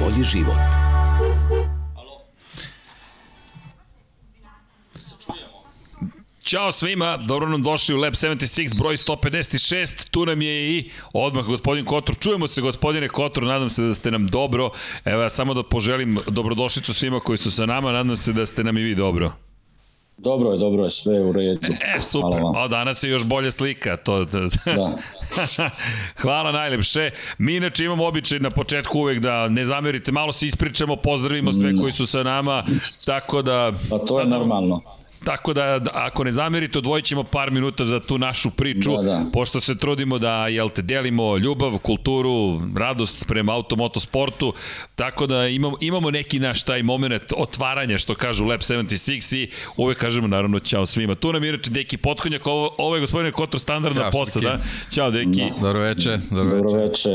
bolji život. Ćao svima, dobro nam došli u Lab 76, broj 156, tu nam je i odmah gospodin Kotor. Čujemo se gospodine Kotor, nadam se da ste nam dobro. Evo ja samo da poželim dobrodošlicu svima koji su sa nama, nadam se da ste nam i vi dobro. Dobro je, dobro je, sve u redu. E, super. O, danas je još bolja slika. To, to. Da. Hvala najlepše. Mi inače imamo običaj na početku uvek da ne zamerite, malo se ispričamo, pozdravimo sve koji su sa nama, tako da... Pa to je normalno. Tako da, da, ako ne zamerite, odvojit ćemo par minuta za tu našu priču, da, da. pošto se trudimo da, jel te, delimo ljubav, kulturu, radost prema automotosportu, tako da imamo, imamo neki naš taj moment otvaranja, što kažu Lab 76 i uvek kažemo naravno ćao svima. Tu nam je inače Deki Potkonjak, ovo, ovo je gospodine Kotor standardna posada. Ćao Deki. Da. Dobro veče. Dobro, dobro veče.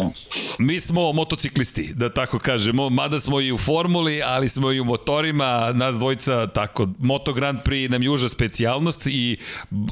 Mi smo motociklisti, da tako kažemo, mada smo i u formuli, ali smo i u motorima, nas dvojica, tako, Moto Grand Prix nam juža specijalnost i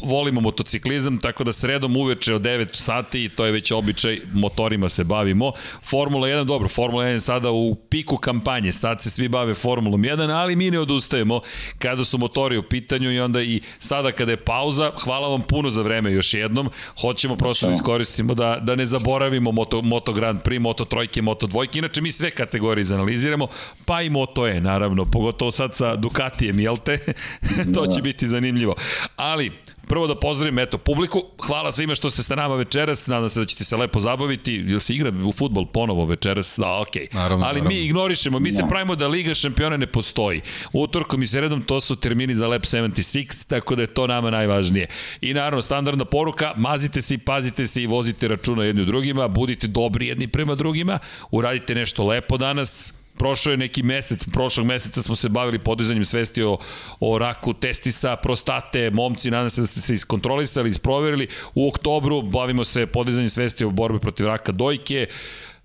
volimo motociklizam, tako da sredom uveče od 9 sati, to je već običaj, motorima se bavimo. Formula 1, dobro, Formula 1 sada u piku kampanje, sad se svi bave Formulom 1, ali mi ne odustajemo kada su motori u pitanju i onda i sada kada je pauza, hvala vam puno za vreme još jednom, hoćemo prosto da iskoristimo da, da ne zaboravimo Moto, Moto Grand Prix, Moto Trojke, Moto Dvojke, inače mi sve kategorije izanaliziramo, pa i Moto E, naravno, pogotovo sad sa Ducatijem, jel te? to će biti zanimljivo. Ali, Prvo da pozdravim eto publiku. Hvala svima što ste sa nama večeras. Nadam se da ćete se lepo zabaviti. Jel se igra u fudbal ponovo večeras? Da, okej. Okay. Naravno, Ali naravno. mi ignorišemo. Mi se da. pravimo da Liga šampiona ne postoji. Utorkom i sredom to su termini za Lab 76, tako da je to nama najvažnije. I naravno, standardna poruka, mazite se i pazite se i vozite računa jedni u drugima, budite dobri jedni prema drugima, uradite nešto lepo danas, prošao je neki mesec, prošlog meseca smo se bavili podizanjem svesti o, o raku testisa, prostate, momci, nadam se da ste se iskontrolisali, isproverili. U oktobru bavimo se podizanjem svesti o borbi protiv raka dojke.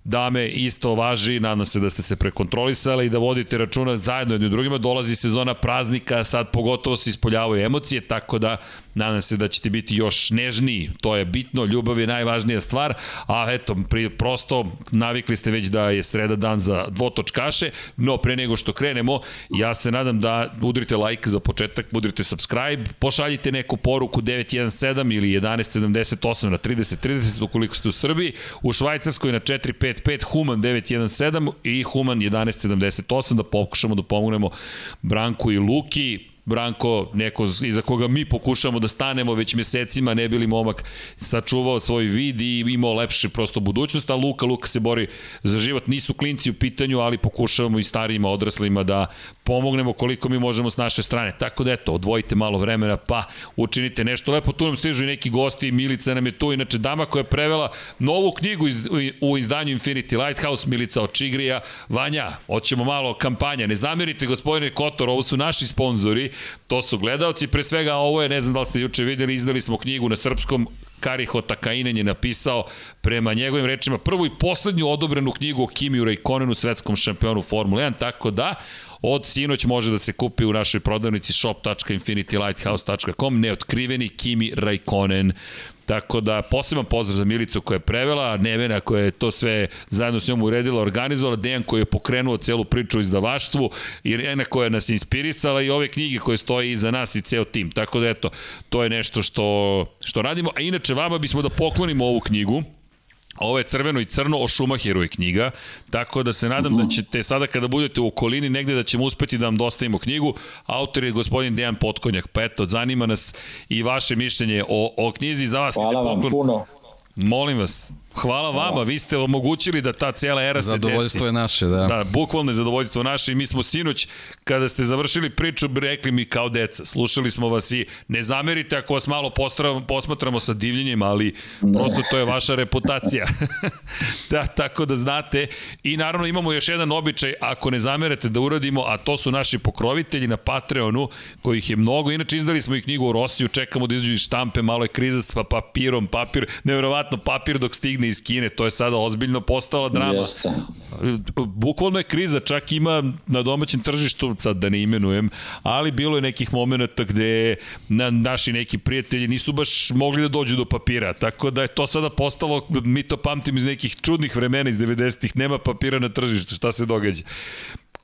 Dame, isto važi, nadam se da ste se prekontrolisali i da vodite računa zajedno jednim drugima. Dolazi sezona praznika, sad pogotovo se ispoljavaju emocije, tako da nadam se da ćete biti još nežniji. To je bitno, ljubav je najvažnija stvar, a eto, pri, prosto navikli ste već da je sreda dan za dvotočkaše, no pre nego što krenemo, ja se nadam da udrite like za početak, udrite subscribe, pošaljite neku poruku 917 ili 1178 na 3030 ukoliko ste u Srbiji, u Švajcarskoj na 455 955 Human 917 i Human 1178 da pokušamo da pomognemo Branku i Luki Branko, neko iza koga mi pokušamo da stanemo već mesecima, ne bili momak sačuvao svoj vid i imao lepše prosto budućnost, a Luka, Luka se bori za život, nisu klinci u pitanju, ali pokušavamo i starijima, odraslima da pomognemo koliko mi možemo s naše strane. Tako da eto, odvojite malo vremena, pa učinite nešto lepo. Tu nam stižu i neki gosti, Milica nam je tu, inače dama koja je prevela novu knjigu iz, u izdanju Infinity Lighthouse, Milica Očigrija. Vanja, hoćemo malo kampanja. Ne zamerite gospodine Kotor, ovo su naši sponzori, To su gledalci, pre svega ovo je, ne znam da li ste juče videli, izdali smo knjigu na srpskom, Kariho Takainen je napisao prema njegovim rečima prvu i poslednju odobrenu knjigu o Kimi Raikkonenu, svetskom šampionu Formule 1, tako da od sinoć može da se kupi u našoj prodavnici shop.infinitylighthouse.com neotkriveni Kimi Raikkonen Tako da poseban pozdrav za Milicu koja je prevela, Nevena koja je to sve zajedno s njom uredila, organizovala, Dejan koji je pokrenuo celu priču o izdavaštvu, Irena koja nas inspirisala i ove knjige koje stoje iza nas i ceo tim. Tako da eto, to je nešto što, što radimo. A inače, vama bismo da poklonimo ovu knjigu, Ovo je crveno i crno o Šumahiru je knjiga, tako da se nadam uh -huh. da mhm. ćete sada kada budete u okolini negde da ćemo uspeti da vam dostavimo knjigu. Autor je gospodin Dejan Potkonjak, pa eto, zanima nas i vaše mišljenje o, o knjizi za vas. Hvala vam puno. Molim vas, Hvala vama, vi ste omogućili da ta cijela era se desi. Zadovoljstvo je naše, da. Da, bukvalno je zadovoljstvo naše i mi smo sinoć, kada ste završili priču, rekli mi kao deca, slušali smo vas i ne zamerite ako vas malo posmatramo sa divljenjem, ali ne. prosto to je vaša reputacija. da, tako da znate. I naravno imamo još jedan običaj, ako ne zamerate da uradimo, a to su naši pokrovitelji na Patreonu, kojih je mnogo. Inače, izdali smo i knjigu o Rosiju, čekamo da izađu iz štampe, malo je kriza sa papirom, papir, nevjerovatno papir dok stigne iz Kine, to je sada ozbiljno postala drama. Jeste. Bukvalno je kriza, čak ima na domaćem tržištu, sad da ne imenujem, ali bilo je nekih momenta gde na, naši neki prijatelji nisu baš mogli da dođu do papira, tako da je to sada postalo, mi to pamtim iz nekih čudnih vremena iz 90-ih, nema papira na tržištu, šta se događa.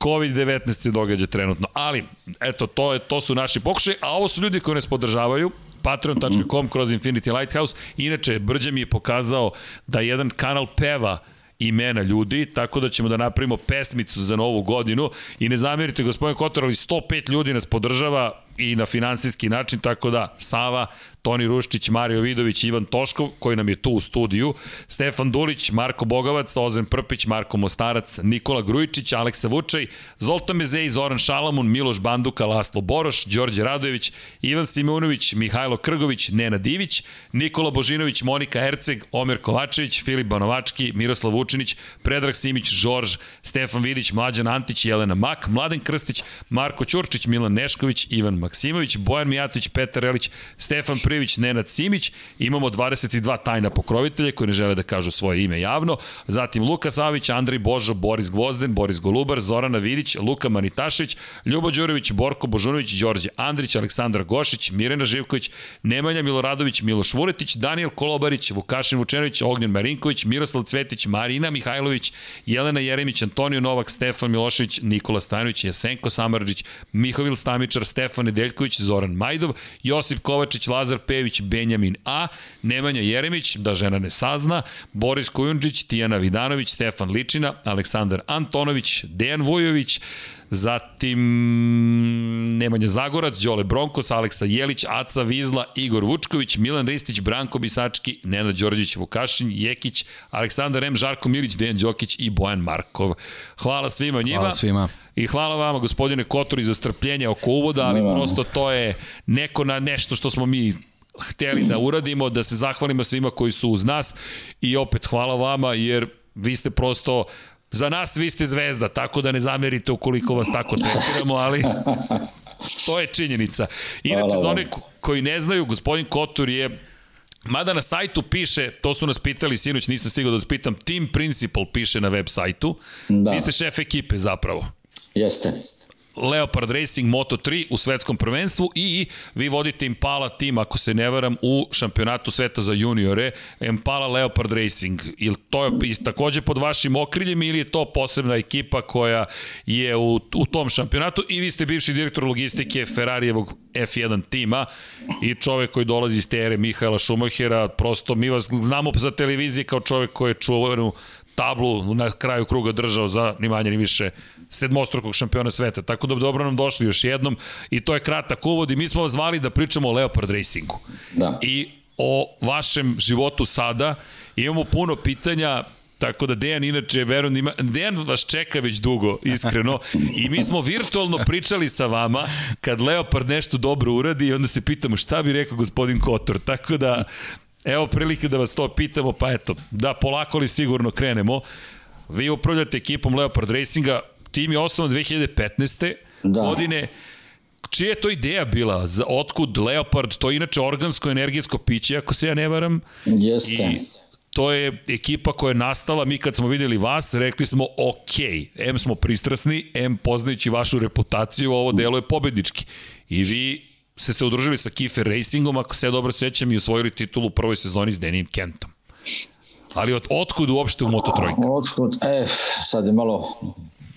COVID-19 se događa trenutno. Ali, eto, to, je, to su naši pokušaj, a ovo su ljudi koji nas podržavaju, patreon.com kroz Infinity Lighthouse. Inače, Brđa mi je pokazao da jedan kanal peva imena ljudi, tako da ćemo da napravimo pesmicu za novu godinu i ne zamerite gospodin Kotor, ali 105 ljudi nas podržava i na finansijski način, tako da Sava, Toni Ruščić, Mario Vidović, Ivan Toškov, koji nam je tu u studiju, Stefan Dulić, Marko Bogavac, Ozren Prpić, Marko Mostarac, Nikola Grujičić, Aleksa Vučaj, Zoltan Mezej, Zoran Šalamun, Miloš Banduka, Laslo Boroš, Đorđe Radojević, Ivan Simeunović, Mihajlo Krgović, Nena Divić, Nikola Božinović, Monika Erceg, Omer Kovačević, Filip Banovački, Miroslav Vučinić, Predrag Simić, Žorž, Stefan Vidić, Mlađan Antić, Jelena Mak, Mladen Krstić, Marko Ćurčić, Milan Nešković, Ivan Maksimović, Bojan Mijatović, Petar Elić, Stefan Privić, Nenad Simić. Imamo 22 tajna pokrovitelja koji ne žele da kažu svoje ime javno. Zatim Luka Savić, Andrej Božo, Boris Gvozden, Boris Golubar, Zorana Vidić, Luka Manitašević, Ljubo Đurović, Borko Božunović, Đorđe Andrić, Aleksandar Gošić, Mirena Živković, Nemanja Miloradović, Miloš Vuletić, Daniel Kolobarić, Vukašin Vučenović, Ognjen Marinković, Miroslav Cvetić, Marina Mihajlović, Jelena Jeremić, Antonio Novak, Stefan Milošević, Nikola Stajanović, Jasenko Samarđić, Mihovil Stamičar, Stefan Nedeljković, Zoran Majdov, Josip Kovačić, Lazar Pević, Benjamin A, Nemanja Jeremić, da žena ne sazna, Boris Kujundžić, Tijana Vidanović, Stefan Ličina, Aleksandar Antonović, Dejan Vujović, zatim Nemanja Zagorac, Đole Bronkos, Aleksa Jelić, Aca Vizla, Igor Vučković, Milan Ristić, Branko Bisački, Nenad Đorđević Vukašin, Jekić, Aleksandar M, Žarko Milić, Dejan Đokić i Bojan Markov. Hvala svima njima. Hvala svima. I hvala vama, gospodine Kotori, za strpljenje oko uvoda, ali Nema. prosto to je neko na nešto što smo mi hteli da uradimo, da se zahvalimo svima koji su uz nas i opet hvala vama, jer vi ste prosto Za nas vi ste zvezda, tako da ne zamerite ukoliko vas tako tretiramo, ali to je činjenica. Inače, za one ko- koji ne znaju, gospodin Kotor je Mada na sajtu piše, to su nas pitali sinoć, nisam stigao da vas pitam, Team Principal piše na web sajtu. Da. Vi ste šef ekipe zapravo. Jeste. Leopard Racing Moto3 u svetskom prvenstvu i vi vodite Impala tim, ako se ne varam, u šampionatu sveta za juniore, Impala Leopard Racing. Ili to je takođe pod vašim okriljem ili je to posebna ekipa koja je u, u tom šampionatu? I vi ste bivši direktor logistike Ferrarijevog F1 tima i čovek koji dolazi iz tere Mihajla Šumahera, prosto mi vas znamo za televizije kao čovek koji je čuvenu tablu na kraju kruga držao za ni manje ni više sedmostrukog šampiona sveta. Tako da dobro nam došli još jednom i to je kratak uvod i mi smo vas zvali da pričamo o Leopard Racingu. Da. I o vašem životu sada imamo puno pitanja Tako da Dejan inače, verujem, ima, Dejan vas čeka već dugo, iskreno, i mi smo virtualno pričali sa vama kad Leopard nešto dobro uradi i onda se pitamo šta bi rekao gospodin Kotor. Tako da, evo prilike da vas to pitamo, pa eto, da polako li sigurno krenemo. Vi upravljate ekipom Leopard Racinga, tim je osnovan 2015. Da. godine. Čija je to ideja bila? Za otkud Leopard? To je inače organsko energetsko piće, ako se ja ne varam. Jeste. I to je ekipa koja je nastala, mi kad smo videli vas, rekli smo ok, M smo pristrasni, M poznajući vašu reputaciju, ovo delo je pobednički. I vi ste se udružili sa Kiefer Racingom, ako se ja dobro sećam, i osvojili titulu u prvoj sezoni s Denim Kentom. Ali od otkud uopšte u Moto Trojka? Otkud, e, sad je malo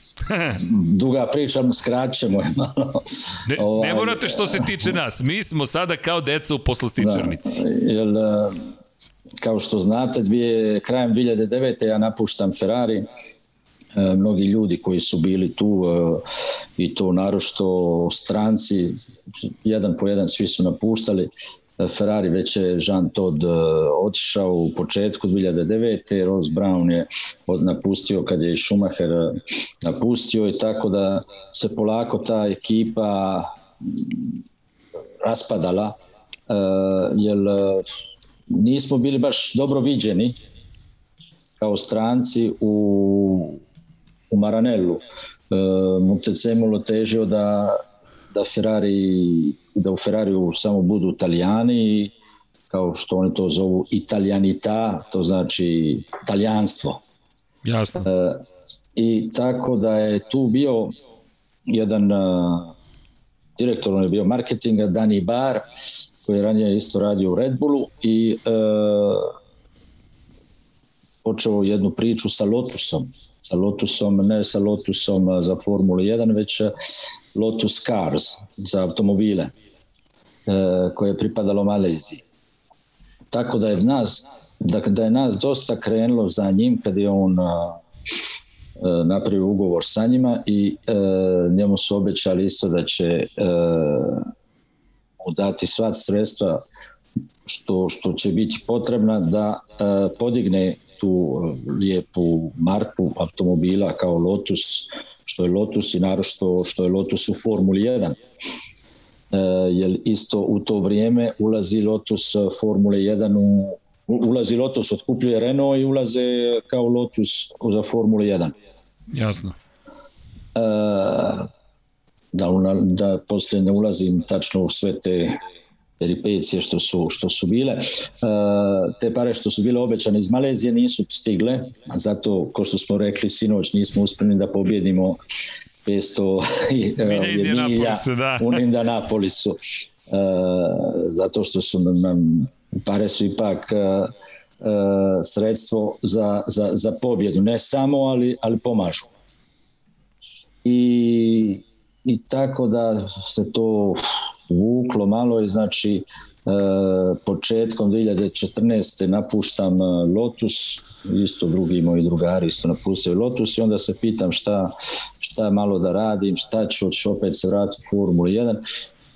duga priča, skraćemo je malo. Ne, ne Ovaj, morate što se tiče nas. Mi smo sada kao deca u poslastičarnici. Jer, e, kao što znate, dvije, krajem 2009. ja napuštam Ferrari. E, mnogi ljudi koji su bili tu e, i to narošto stranci, jedan po jedan svi su napuštali. E, Ferrari već je Jean Todt e, otišao u početku 2009. Ross Brown je napustio kad je i Schumacher napustio i tako da se polako ta ekipa raspadala uh, jer nismo bili baš dobro viđeni kao stranci u, u Maranellu. Uh, Montezemolo težio da, da Ferrari da u Ferrariju samo budu Italijani kao što oni to zovu italijanita, to znači talijanstvo. Jasno. E, I tako da je tu bio jedan uh, direktor, on je bio marketinga, Dani Bar, koji je ranije isto radio u Red Bullu i uh, počeo jednu priču sa Lotusom. Sa Lotusom, ne sa Lotusom za Formulu 1, već Lotus Cars za automobile uh, koje je pripadalo Maleziji. Tako da je nas da, da je nas dosta krenulo za njim kad je on napravio ugovor sa njima i njemu su obećali isto da će mu dati sva sredstva što, što će biti potrebna da e, podigne tu lijepu marku automobila kao Lotus, što je Lotus i narošto što je Lotus u Formuli 1. E, jer isto u to vrijeme ulazi Lotus Formule 1 u ulazi Lotus, otkupljuje Renault i ulaze kao Lotus za Formulu 1. Jasno. E, da, da poslije ne ulazim tačno u sve te peripecije što su, što su bile. E, te pare što su bile obećane iz Malezije nisu stigle, zato, ko što smo rekli sinoć, nismo uspjeli da pobjedimo 500 milja, milja da. u Indianapolisu. E, zato što su nam pare su ipak sredstvo za, za, za pobjedu. Ne samo, ali, ali pomažu. I, I tako da se to vuklo malo i znači uh, početkom 2014. napuštam Lotus, isto drugi moji drugari isto napustaju Lotus i onda se pitam šta, šta malo da radim, šta ću, ću opet se vratiti u Formulu 1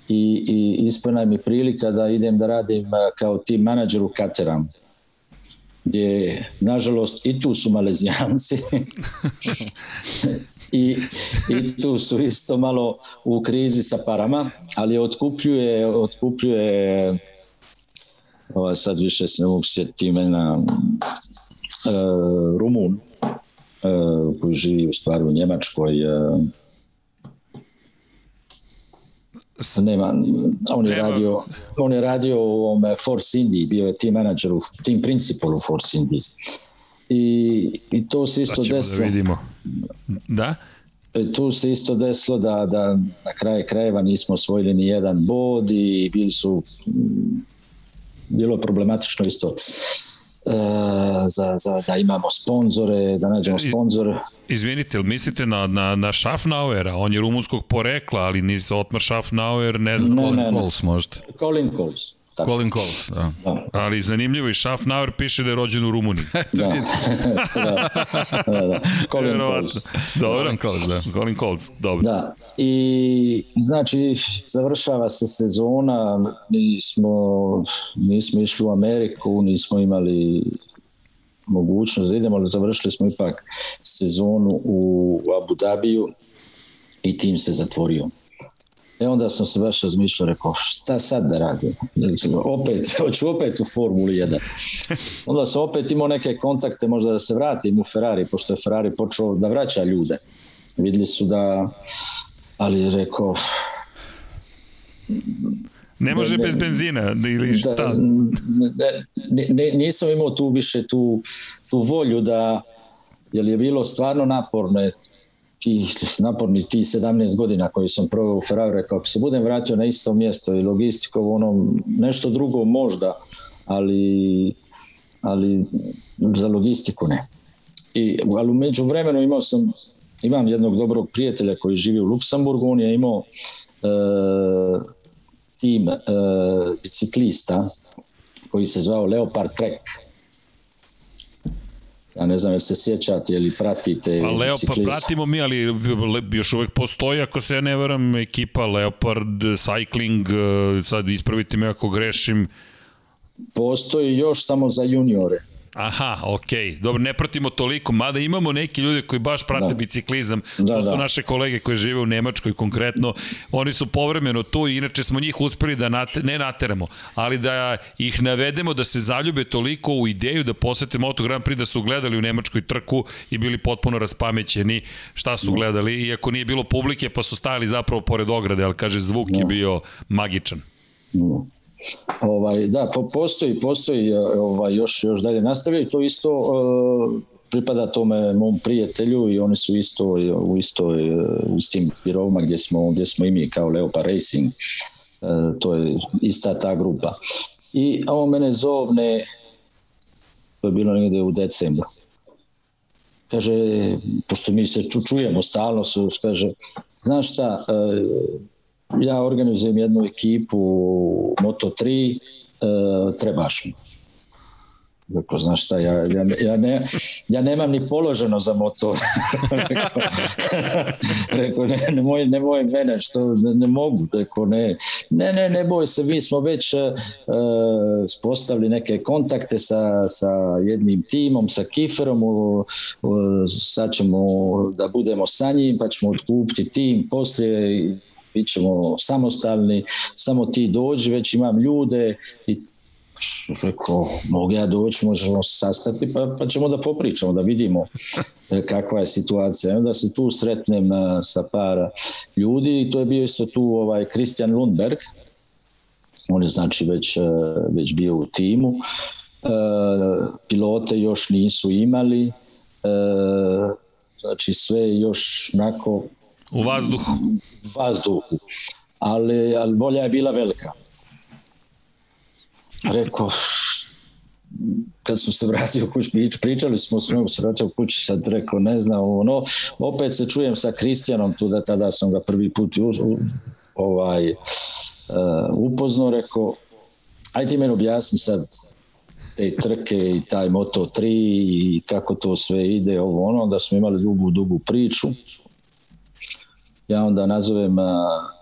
i, i ispana mi prilika da idem da radim kao tim menadžer u Kateram gdje nažalost i tu su malezijanci I, i tu su isto malo u krizi sa parama ali otkupljuje otkupljuje ova sad više se ne mogu sjetiti imena uh, Rumun uh, koji živi u stvari u Njemačkoj uh, Nema, on je radio, on je radio u ovom Force Indy, bio je team manager u team principal u Force Indy. I, i to se isto da desilo. Da vidimo. Da? E, tu se isto desilo da, da na kraju krajeva nismo osvojili ni jedan bod i bili su bilo problematično isto E, za, za, da imamo sponzore, da nađemo sponzore. Izvinite, ili mislite na, na, na Schaffnauera? On je rumunskog porekla, ali ni Otmar Schaffnauer, ne znam. Ne, Colin ne, Coles možda. Colin Coles. Tako. Colin Coles, da. da. Ali zanimljivo i Schaffnauer piše da je rođen u Rumuniji. da. da. da, da. Colin Coles. Dobro. Colin Coles, da. Colin Coles, dobro. Da. I znači završava se sezona, mi smo, nismo išli u Ameriku, nismo imali mogućnost da idemo, ali završili smo ipak sezonu u Abu Dhabiju i tim se zatvorio. E onda sam se baš razmišljao, rekao, šta sad da radim? Opet, hoću opet u Formuli 1. Onda sam opet imao neke kontakte, možda da se vratim u Ferrari, pošto je Ferrari počeo da vraća ljude. Videli su da, ali rekao, Ne može ne, bez benzina ili šta? Da, ne, ne, nisam imao tu više tu, tu volju da, jer je bilo stvarno naporno ti naporni ti 17 godina koji sam proveo u Ferrari, rekao, se budem vratio na isto mjesto i logistiko, ono, nešto drugo možda, ali, ali za logistiku ne. I, ali umeđu vremenu imao sam, imam jednog dobrog prijatelja koji živi u Luksemburgu, on je imao e, tim e, biciklista koji se zvao Leopard Trek Ja ne znam, jel se sjećate ili pratite Pa Leopard, pratimo mi, ali još uvek postoji, ako se ja ne varam, ekipa Leopard Cycling, e, sad ispravite me ako grešim. Postoji još samo za juniore. Aha, okej. Okay. Dobro, ne pratimo toliko, mada imamo neki ljudi koji baš prate da. biciklizam. Da, to su da. naše kolege koji žive u Nemačkoj konkretno. Oni su povremeno tu i inače smo njih uspeli da nate, ne nateramo, ali da ih navedemo da se zaljube toliko u ideju da posete Moto Grand Prix da su gledali u Nemačkoj trku i bili potpuno raspamećeni šta su gledali. Iako nije bilo publike pa su stajali zapravo pored ograde, ali kaže zvuk je bio magičan. Ovaj, da, po, postoji, postoji ovaj, još, još dalje nastavljaju. To isto uh, pripada tome mom prijatelju i oni su isto u istoj u istim birovima gdje smo, gdje smo i mi kao Leopard Racing. Uh, to je ista ta grupa. I on mene zovne, to je bilo negdje u decembru. Kaže, pošto mi se čujemo stalno, su, kaže, znaš šta, ja organizujem jednu ekipu Moto3, trebaš mi. Rekao, znaš šta, ja, ja, ja, ne, ja nemam ni položeno za motor. rekao, ne, ne, moj, ne moj mene, što ne, ne mogu. Rekao, ne, ne, ne, ne boj se, mi smo već uh, spostavili neke kontakte sa, sa jednim timom, sa Kiferom, uh, sad ćemo da budemo sa njim, pa ćemo otkupiti tim poslije bit ćemo samostalni, samo ti dođi, već imam ljude i rekao, mogu ja doći, možemo sastati, pa, pa ćemo da popričamo, da vidimo e, kakva je situacija. Onda se tu sretnem e, sa par ljudi i to je bio isto tu ovaj Christian Lundberg, on je znači već, e, već bio u timu. Pilote još nisu imali, znači sve još nako... U vazduhu. U vazduhu. Ali, ali volja je bila velika rekao, kad smo se vratili u kući, pričali smo s njom, se vratio u kući, sad rekao, ne znam, ono, opet se čujem sa Kristijanom, tu da tada sam ga prvi put uz, ovaj, uh, upoznao, rekao, aj ti meni objasni sad te trke i taj Moto 3 i kako to sve ide, ovo ono, da smo imali dugu, dugu priču. Ja onda nazovem uh,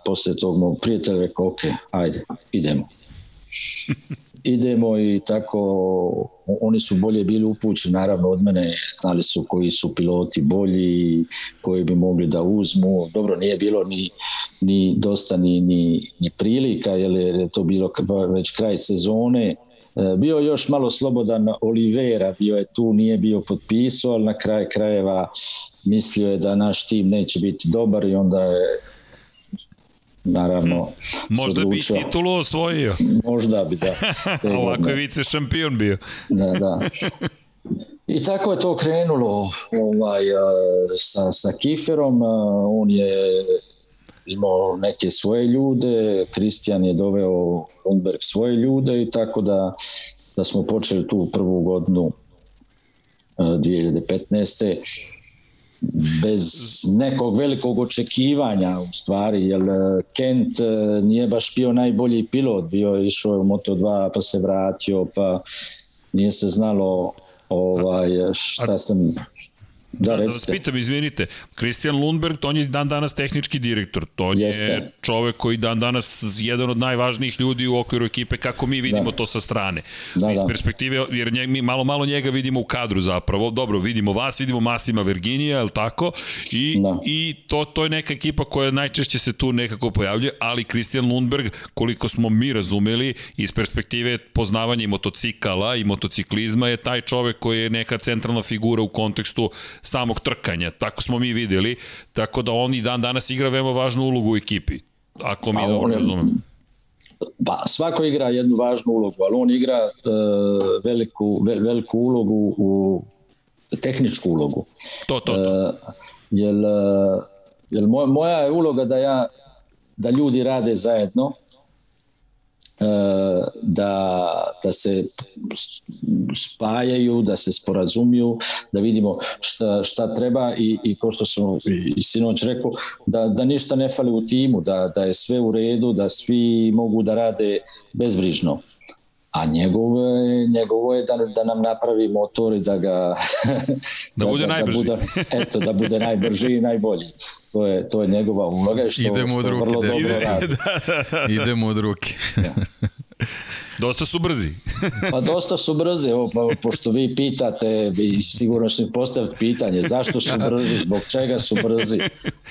posle tog mog prijatelja, rekao, ok, ajde, idemo. Idemo i tako oni su bolje bili upućeni naravno od mene znali su koji su piloti bolji koji bi mogli da uzmu. Dobro nije bilo ni, ni dosta ni, ni, ni prilika jer je to bilo već kraj sezone. E, bio još malo slobodan Olivera bio je tu nije bio potpisao ali na kraj krajeva mislio je da naš tim neće biti dobar i onda je naravno možda bi titulu osvojio. Možda bi da. Ovako je vice šampion bio. Da da. I tako je to krenulo ovaj, sa, sa Kiferom. On je imao neke svoje ljude, Kristijan je doveo Lundberg svoje ljude i tako da, da smo počeli tu prvu godinu 2015 bez nekog velikog očekivanja u stvari, jer e, Kent e, nije baš bio najbolji pilot, bio je išao u Moto2 pa se vratio, pa nije se znalo ovaj, šta sam Da, da, da vas pitam, izvinite, Christian Lundberg, on je dan danas tehnički direktor, to Jeste. je čovek koji dan danas jedan od najvažnijih ljudi u okviru ekipe, kako mi vidimo da. to sa strane. Da, iz da. perspektive, jer njeg, mi malo, malo njega vidimo u kadru zapravo, dobro, vidimo vas, vidimo Masima Virginija, je tako? I, da. i to, to je neka ekipa koja najčešće se tu nekako pojavljuje, ali Christian Lundberg, koliko smo mi razumeli, iz perspektive poznavanja i motocikala i motociklizma je taj čovek koji je neka centralna figura u kontekstu samog trkanja. Tako smo mi videli, tako da on i dan danas igra veoma važnu ulogu u ekipi, ako mi pa, dobro razumemo. Pa svako igra jednu važnu ulogu, ali on igra uh, veliku, ve, veliku ulogu u tehničku ulogu. To, to, to. Uh, jel, uh, jel moja, moja je uloga da ja da ljudi rade zajedno, da, da se spajaju, da se sporazumiju, da vidimo šta, šta treba i, i ko što sam i sinoć rekao, da, da ništa ne fali u timu, da, da je sve u redu, da svi mogu da rade bezbrižno a njegovo je, njegovo je da, da nam napravi motor i da ga da, da bude da, najbrži. Da bude, eto, da bude najbrži i najbolji. To je, to je njegova uloga što, Idemo što od ruke, vrlo da, dobro ide, radi. Da, da, da. Idemo od ruke. Ja. Dosta su brzi. pa dosta su brzi, evo, pa, pošto vi pitate, vi sigurno ćete postaviti pitanje, zašto su brzi, zbog čega su brzi.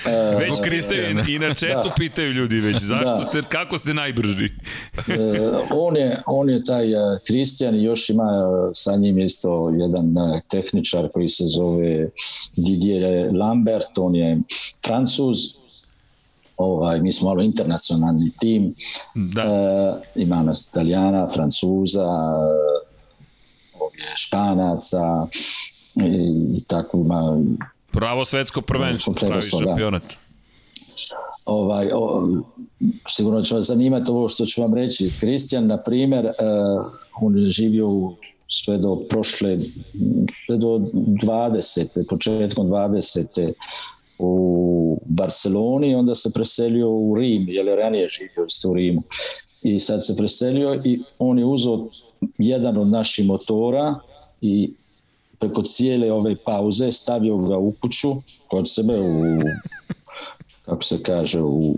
E, već Kriste, i na četu da. pitaju ljudi već, zašto da. ste, kako ste najbrži? e, on, je, on je taj Kristijan i još ima e, sa njim isto jedan e, tehničar koji se zove Didier Lambert, on je francuz, ovaj, mi smo malo internacionalni tim, Da. e, ima nas Italijana, Francuza, ovdje Španaca i, i tako ima Pravo svetsko prvenstvo, pravi da. šampionat. ovaj, o, sigurno će vas zanimati ovo što ću vam reći. Kristijan, na primjer, uh, on je živio u, sve do prošle, sve do 20. početkom 20. u Barceloni, onda se preselio u Rim, jer je ranije živio isto u Rimu. I sad se preselio i on je uzeo jedan od naših motora i preko cijele ove pauze stavio ga u kuću kod sebe u kako se kaže u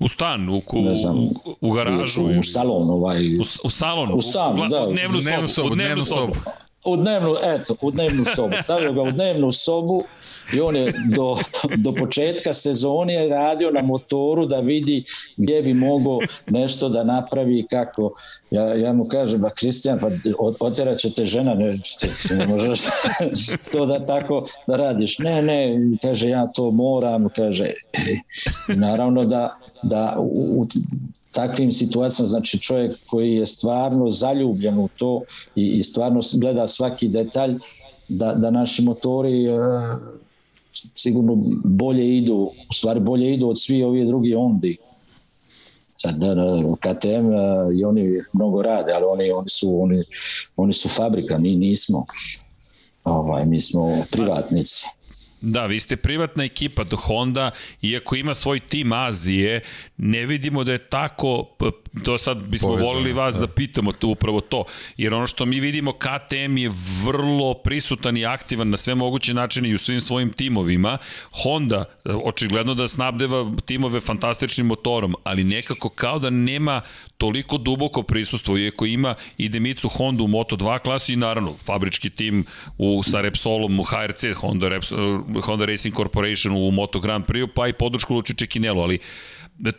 U stan, u, u, Ne znam, u, u garažu. u, u salon ovaj U, u salon, U salon, gla- da. u dnevnu, sobu, sobu, u dnevnu, sobu. U dnevnu, eto, u dnevnu sobu. Stavio ga u dnevnu sobu i on je do, do početka sezone radio na motoru da vidi gdje bi mogao nešto da napravi kako. Ja, ja mu kažem, ba Kristijan, pa oterat će te žena, ne, ne možeš to da tako da radiš. Ne, ne, kaže, ja to moram, kaže, i naravno da, da u takvim situacijama, znači čovjek koji je stvarno zaljubljen u to i, i stvarno gleda svaki detalj, da, da naši motori e, sigurno bolje idu, u stvari bolje idu od svi ovi drugi ondi. Sad, da, da, KTM e, i oni mnogo rade, ali oni, oni, su, oni, oni su fabrika, mi nismo. Ovaj, mi smo privatnici. Da, vi ste privatna ekipa do Honda, iako ima svoj tim Azije, ne vidimo da je tako, to sad bismo Povezano, volili vas da. da. pitamo to, upravo to, jer ono što mi vidimo, KTM je vrlo prisutan i aktivan na sve moguće načine i u svim svojim timovima. Honda, očigledno da snabdeva timove fantastičnim motorom, ali nekako kao da nema toliko duboko prisustvo, iako ima i Demicu Honda u Moto2 klasi i naravno fabrički tim u, sa Repsolom u HRC, Honda, Reps, Honda Racing Corporation u Moto Grand Prix, pa i podršku Lučiće Kinelu, ali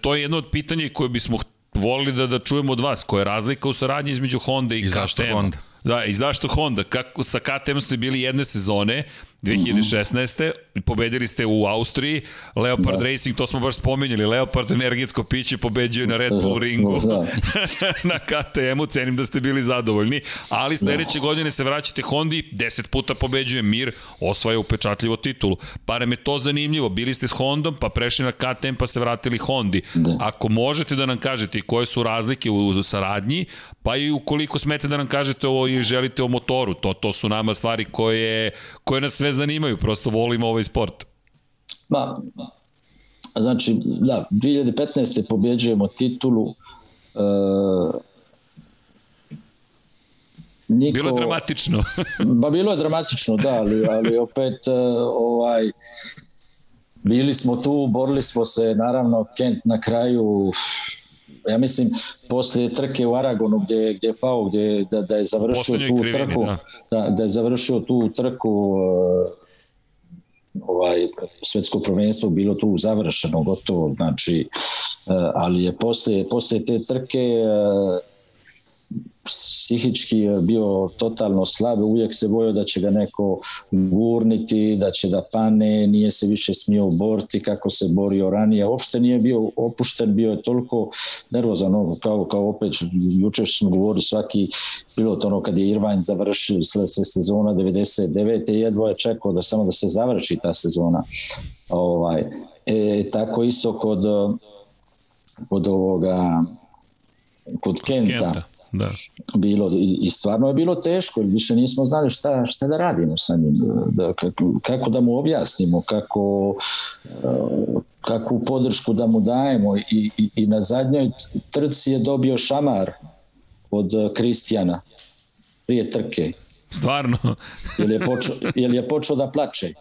to je jedno od pitanja koje bismo volili da, da čujemo od vas, koja je razlika u saradnji između Honda i, I zašto KTM. Honda? Da, i zašto Honda? Kako, sa KTM ste bili jedne sezone, 2016. Pobedili ste u Austriji, Leopard da. Racing, to smo baš spomenjali, Leopard energetsko piće pobeđuje na Red Bull ringu. Da. na KTM-u, cenim da ste bili zadovoljni, ali sledeće godine se vraćate Hondi, 10 puta pobeđuje Mir, osvaja upečatljivo titulu. Pare me to zanimljivo, bili ste s Hondom, pa prešli na KTM, pa se vratili Hondi. Da. Ako možete da nam kažete koje su razlike u, u saradnji, pa i ukoliko smete da nam kažete ovo i želite o motoru, to, to su nama stvari koje, koje nas sve zanimaju, prosto volimo ovaj sport. Ma, znači, da, 2015. pobjeđujemo titulu. E, niko, Bilo je dramatično. Ba bilo je dramatično, da, ali, ali opet e, ovaj, bili smo tu, borili smo se, naravno Kent na kraju ja mislim poslije trke u Aragonu gdje, gdje je pao, gdje, da, da je završio Poslednjoj tu krivini, trku, da. da. Da, je završio tu trku e, ovaj svetsko prvenstvo bilo tu završeno gotovo znači e, ali je posle posle te trke e, psihički je bio totalno slab, uvijek se bojao da će ga neko gurniti, da će da pane, nije se više smio boriti kako se borio ranije, uopšte nije bio opušten, bio je toliko nervozan, ono, kao, kao opet, juče smo govorili svaki pilot, ono kad je Irvine završio se sezona 99. jedva je čekao da samo da se završi ta sezona. Ovaj, e, tako isto kod kod ovoga kod Kenta. Kenta. Da. bilo i, stvarno je bilo teško jer više nismo znali šta, šta da radimo sa njim da, kako, kako da mu objasnimo kako uh, kakvu podršku da mu dajemo i, i, i na zadnjoj trci je dobio šamar od uh, Kristijana prije trke Stvarno. jer je počeo, jer je počeo da plače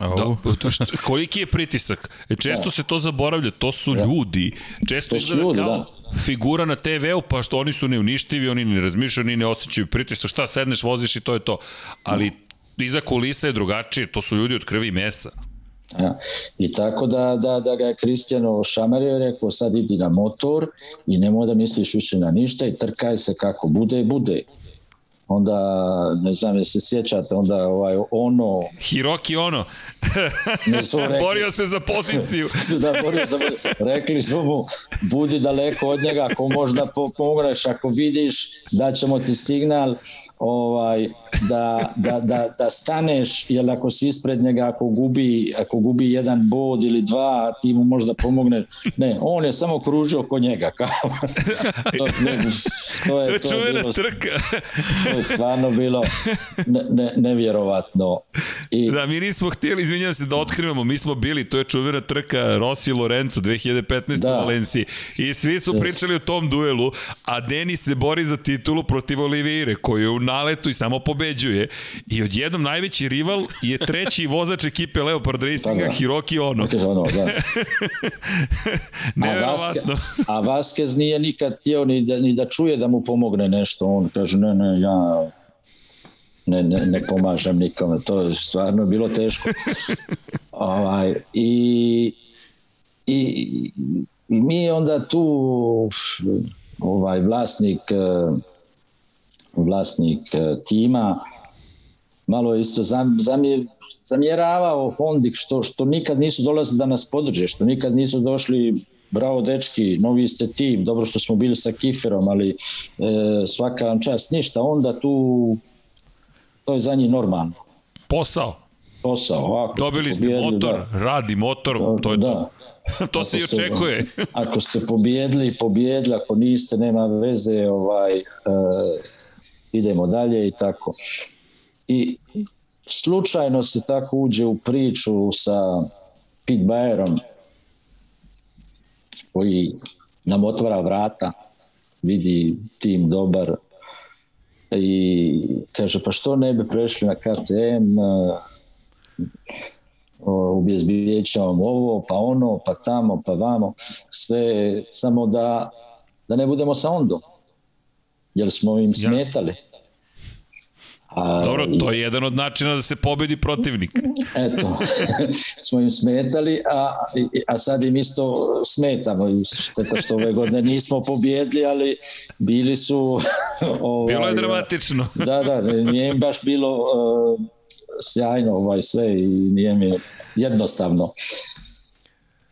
Da, to što, koliki je pritisak? E, često da. se to zaboravlja, to su da. ljudi. Često To su ljudi, kao da. figura na TV-u, pa što oni su neuništivi, oni ne razmišljaju, ni ne osjećaju pritisak. Šta, sedneš, voziš i to je to. Ali iza kulisa je drugačije, to su ljudi od krvi i mesa. Ja. I tako da, da, da ga je Kristijano šamario rekao sad idi na motor i nemoj da misliš više na ništa i trkaj se kako bude, bude. Onda ne znam je se sjećate onda ovaj ono Hiroki ono. Rekli, borio se za poziciju. Da borio za rekli su mu budi daleko od njega ako možda pomogneš ako vidiš da ćemo ti signal ovaj da, da, da, da staneš jer ako si ispred njega ako gubi, ako gubi jedan bod ili dva ti mu možda pomogne ne, on je samo kružio oko njega kao. To, ne, to je, to je bilo, trka. to je stvarno bilo ne, ne, nevjerovatno. I... Da, mi nismo htjeli, izvinjam se, da otkrivamo, mi smo bili, to je čuvena trka Rossi i Lorenzo 2015. Da. u Valenciji i svi su yes. pričali o tom duelu, a Denis se bori za titulu protiv Oliveire, koji je u naletu i samo pobeđuje i odjednom najveći rival je treći vozač ekipe Leopard Racinga, da, da. Hiroki Ono. Ono da. Neverovatno. A Vasquez nije nikad htio ni da, ni da čuje da mu pomogne nešto, on kaže ne, ne, ja ne, ne, ne pomažem nikome, to je stvarno bilo teško. ovaj, i, i, i mi onda tu ovaj vlasnik vlasnik tima malo isto zam, zamje, zamjeravao Hondik što, što nikad nisu dolazili da nas podrže, što nikad nisu došli bravo dečki, novi ste tim, dobro što smo bili sa Kiferom, ali e, svaka vam čast, ništa, onda tu to je za njih normalno. Posao. Posao, ovako. Dobili ste motor, da. radi motor, to je da. to. to se i očekuje. Ste, ako ste pobjedili, pobjedili, ako niste, nema veze, ovaj, uh, idemo dalje i tako. I slučajno se tako uđe u priču sa Pete Bayerom, koji nam otvara vrata, vidi tim dobar, i kaže pa što ne bi prešli na KTM ubezbijećavam ovo pa ono pa tamo pa vamo. Sve samo da da ne budemo sa ondom jer smo im smetali A, Dobro, to je jedan od načina da se pobedi protivnik. Eto, smo im smetali, a, a sad im isto smetamo. Šteta što ove godine nismo pobjedili, ali bili su... Ovaj, bilo je dramatično. Da, da, nije im baš bilo uh, sjajno ovaj sve i nije mi jednostavno.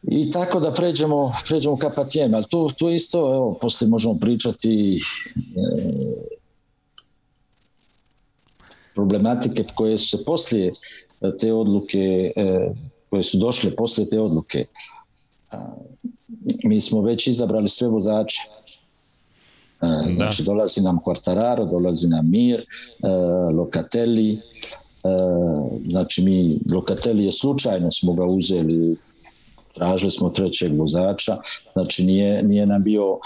I tako da pređemo, pređemo ka Patijem, ali tu, tu isto, evo, posle možemo pričati e, problematike koje su se poslije e, te odluke, e, koje su došle poslije te odluke, mi smo već izabrali sve vozače. E, da. Znači dolazi nam Quartararo, dolazi nam Mir, Locatelli, znači mi Locatelli je slučajno smo ga uzeli tražili smo trećeg vozača, znači nije, nije nam bio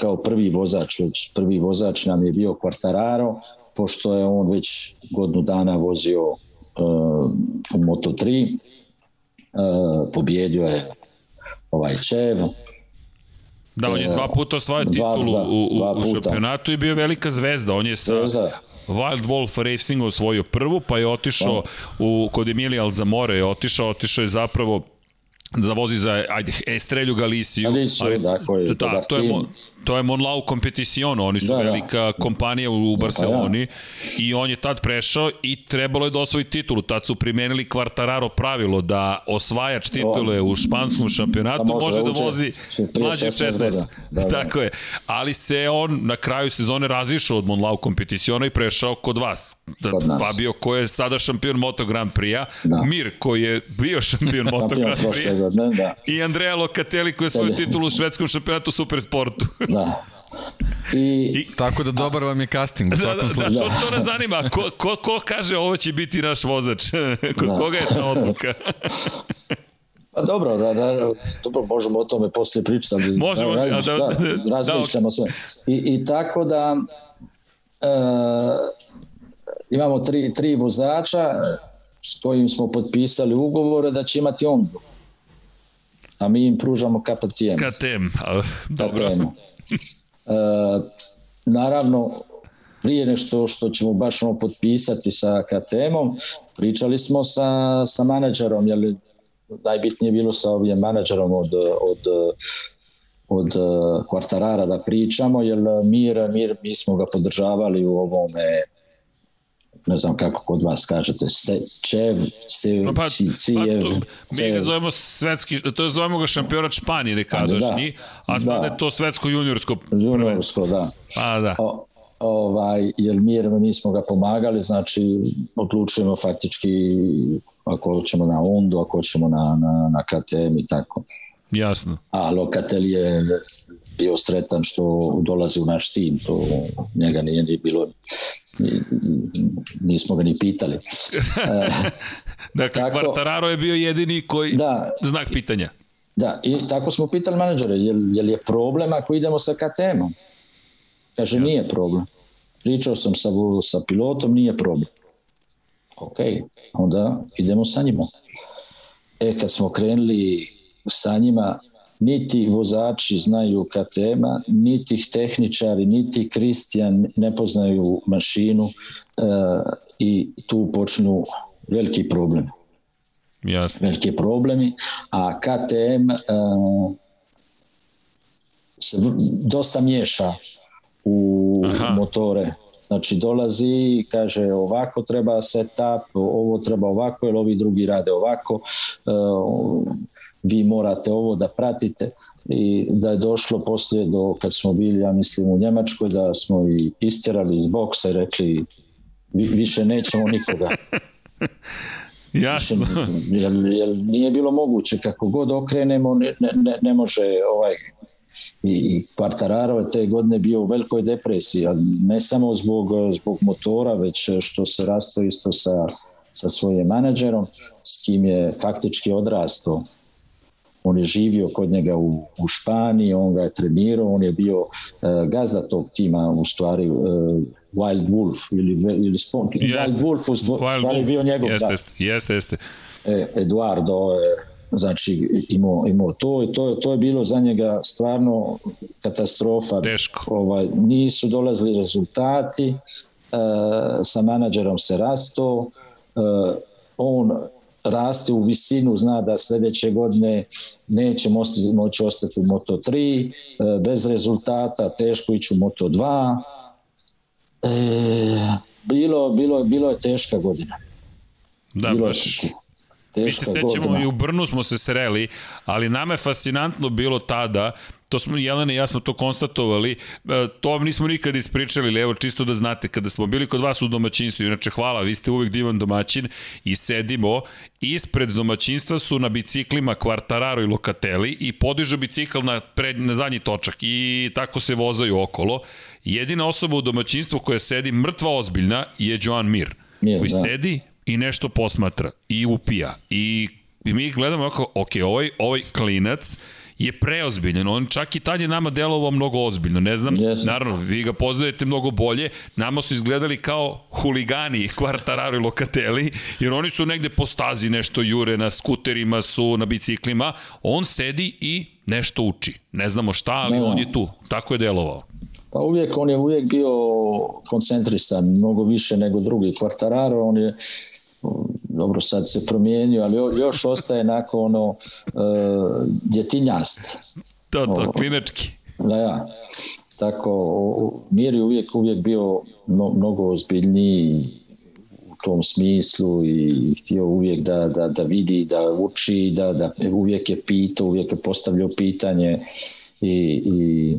kao prvi vozač, već prvi vozač nam je bio Quartararo, pošto je on već godinu dana vozio uh, u Moto3, uh, pobjedio je ovaj Čev, Da, on je dva puta osvajao titulu dva, u, u, u šampionatu i bio velika zvezda. On je sa Zvezda. Wild Wolf Racing osvojio prvu, pa je otišao da. u, kod Emilija Alzamore je otišao, otišao je zapravo da vozi za ajde Estrelju Galiciju. Galiciju, da, koji je da, to je, to je Monlau Competition, oni su da, da. velika da. kompanija u Barceloni pa, ja. i on je tad prešao i trebalo je da osvoji titulu. Tad su primenili Quartararo pravilo da osvajač titule u španskom šampionatu da može, može da vozi mlađe 16. Da, da, da. Tako je. Ali se on na kraju sezone razišao od Monlau Competitiona i prešao kod vas. Da, kod nas. Fabio koji je sada šampion Moto Grand Prix-a, da. Mir koji je bio šampion Moto Grand Prix-a da. i Andrea Locatelli koji je svoju titulu u švedskom šampionatu Supersportu. Da. I, I, tako da dobar vam je casting u da, svakom da, slučaju. Da, to, to nas zanima. Ko, ko, ko kaže ovo će biti naš vozač? Kod da. koga je ta odluka? Pa dobro, da, da, dobro, možemo o tome posle pričati. Ali, možemo, da, da, da, da, razmišljamo da, sve. I, I tako da e, imamo tri, tri vozača s kojim smo potpisali ugovore da će imati on. A mi im pružamo KTM. KTM, dobro. KTM. E, naravno, prije nešto što ćemo baš ono potpisati sa KTM-om, pričali smo sa, sa menadžerom, jer najbitnije bilo sa ovim menadžerom od, od, od Kvartarara da pričamo, jer Mir, Mir, mi smo ga podržavali u ovome ne znam kako kod vas kažete, se, Čev, se, No, pa, ci, pa, Cijev, to, mi ga zovemo svetski, to zovemo ga šampionat Španije nekadašnji, Da. a sada Da. je to svetsko juniorsko Juniorsko, da. Pa da. O, ovaj, jer mi, jer mi smo ga pomagali, znači odlučujemo faktički ako hoćemo na Ondu, ako hoćemo na, na, na KTM i tako. Jasno. A Lokatel je bio sretan što dolazi u naš tim, to njega nije ni bilo, ni- nismo ga ni pitali. Dakle, Tako- Quartararo je bio jedini koji... Da, Znak pitanja. Da, i tako smo pitali menadžere, jel, jel je problem ako idemo sa KTM-om? Kaže, nije problem. Pričao sam sa, sa pilotom, nije problem. Ok, onda idemo sa njima. E, kad smo krenuli sa njima, niti vozači znaju KTM-a, niti tehničari, niti Kristijan ne poznaju mašinu e, i tu počnu veliki problem Jasno. veliki problemi, a KTM uh, se dosta miješa u Aha. motore. Znači dolazi i kaže ovako treba setup, ovo treba ovako, jer ovi drugi rade ovako, uh, vi morate ovo da pratite i da je došlo poslije do kad smo bili, ja mislim, u Njemačkoj, da smo i istjerali iz boksa i rekli "Vi- više nećemo nikoga. Jasno. jer, jer nije bilo moguće kako god okrenemo ne, ne, ne, može ovaj i, Quartararo je te godine bio u velikoj depresiji, a ne samo zbog, zbog motora, već što se rasto isto sa, sa svojim menadžerom, s kim je faktički odrastao. On je živio kod njega u, u Španiji, on ga je trenirao, on je bio uh, gazda tog tima, u stvari uh, Wild Wolf ili, ili Spon, Wild Wolf u stvari Wild bio njegov, jeste, da. Jeste, jeste. E, Eduardo je znači imao, imao to i to, to je bilo za njega stvarno katastrofa. Teško. Ovaj, nisu dolazili rezultati, e, sa menadžerom se rasto, e, on raste u visinu, zna da sledeće godine neće moći, moći ostati u Moto3, e, bez rezultata, teško ići u Moto2. E, bilo, bilo, bilo je teška godina. Da, bilo baš... je Mi se sećamo godina. i u Brnu smo se sreli, ali nama je fascinantno bilo tada, to smo Jelena i ja smo to konstatovali, e, to vam nismo nikad ispričali, ali evo čisto da znate, kada smo bili kod vas u domaćinstvu, inače hvala, vi ste uvek divan domaćin i sedimo, ispred domaćinstva su na biciklima Quartararo i Locatelli i podižu bicikl na, pred, na zadnji točak i tako se vozaju okolo. Jedina osoba u domaćinstvu koja sedi mrtva ozbiljna je Joan Mir, Mir, koji da. sedi i nešto posmatra i upija i, i mi gledamo kako, ok, ovaj, ovaj klinac je preozbiljan, on čak i tad je nama delovao mnogo ozbiljno, ne znam, Jeste. naravno, vi ga poznajete mnogo bolje, nama su izgledali kao huligani Quartararo i Locatelli, jer oni su negde po stazi nešto jure, na skuterima su, na biciklima, on sedi i nešto uči, ne znamo šta, ali Ne, on je tu, tako je delovao. Pa uvijek, on je uvijek bio koncentrisan, mnogo više nego drugi. Quartararo, on je dobro sad se promijenio, ali jo- još ostaje nakon ono uh, djetinjast. To, to, Ovo. klinački. Da, ja. Tako, o- Mir je uvijek, uvijek bio mno, mnogo ozbiljniji u tom smislu i htio uvijek da, da, da vidi, da uči, da, da uvijek je pitao, uvijek je postavljao pitanje i, i,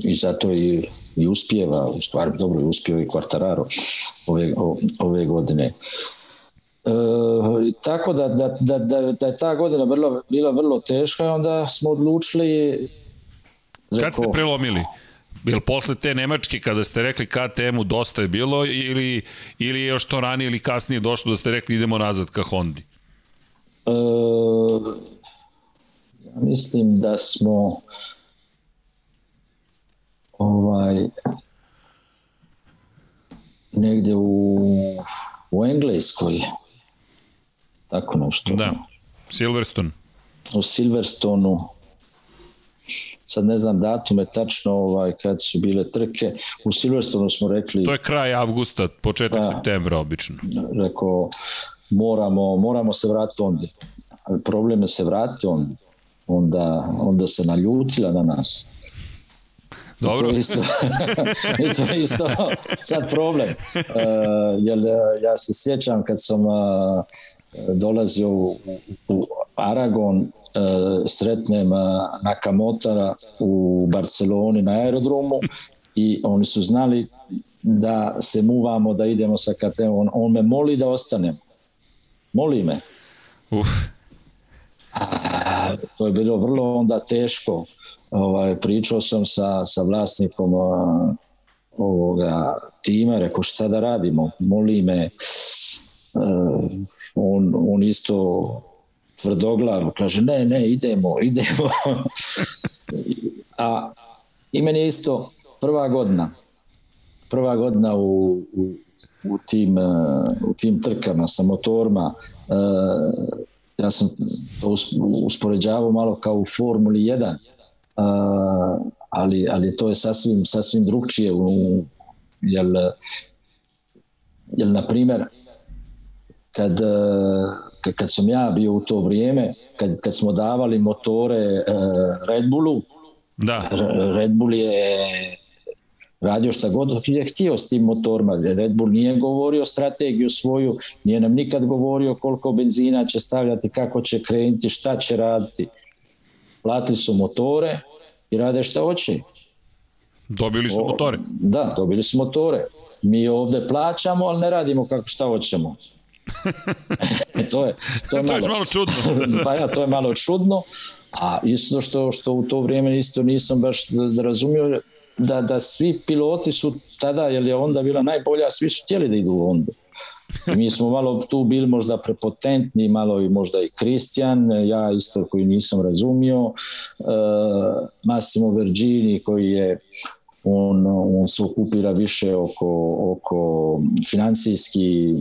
i zato i, i uspjeva, u stvari dobro je uspio i Quartararo ove, o- ove godine. E, tako da, da, da, da, da je ta godina bila, bila vrlo teška i onda smo odlučili Kad ste prelomili? Jel posle te Nemačke kada ste rekli KTM-u dosta je bilo ili, ili je još to ranije ili kasnije došlo da ste rekli idemo nazad ka Hondi? E, ja mislim da smo ovaj negde u, u Engleskoj tako nešto Da. Silverstone. u Silverstonu sad ne znam datume tačno ovaj, kad su bile trke u Silverstonu smo rekli To je kraj avgusta, početak Da. septembra obično. rekao moramo, moramo se vratiti onda. Ali problem je se vratiti onda. Onda, onda se naljutila na nas. Dobro. I to isto, i to isto sad problem. Uh, jer ja se sjećam kad sam uh, dolazio u, u Aragon, uh, sretnem Nakamotara u Barceloni na aerodromu i oni su znali da se muvamo, da idemo sa KTM. On, on me moli da ostanem. Moli me. Uf. A, to je bilo vrlo onda teško. Ovaj, pričao sam sa, sa vlasnikom a, ovoga tima, rekao šta da radimo, moli me, on, on isto tvrdoglav, kaže ne, ne, idemo, idemo. A i meni je isto prva godina, prva godina u, u, u, tim, u tim trkama sa motorima, ja sam to uspoređavao malo kao u Formuli 1, ali, ali to je sasvim, sasvim drugčije. U, jel, jel, na primer, kad, kad sam ja bio u to vrijeme, kad, kad smo davali motore Red Bullu, da. Red Bull je radio šta god je htio s tim motorima. Red Bull nije govorio strategiju svoju, nije nam nikad govorio koliko benzina će stavljati, kako će krenuti, šta će raditi. Platili su motore i rade šta hoće. Dobili su o, motore. Da, dobili su motore. Mi ovde plaćamo, ali ne radimo kako šta hoćemo. To je to je malo, to je malo čudno. pa ja, to je malo čudno. A isto što što u to vrijeme isto nisam baš da razumio da, da svi piloti su tada, jer je onda bila najbolja, svi su htjeli da idu u. I mi smo malo tu bili možda prepotentni, malo i možda i Kristijan, ja isto koji nisam razumio, uh, Massimo Vergini koji je on, on se okupira više oko, oko financijski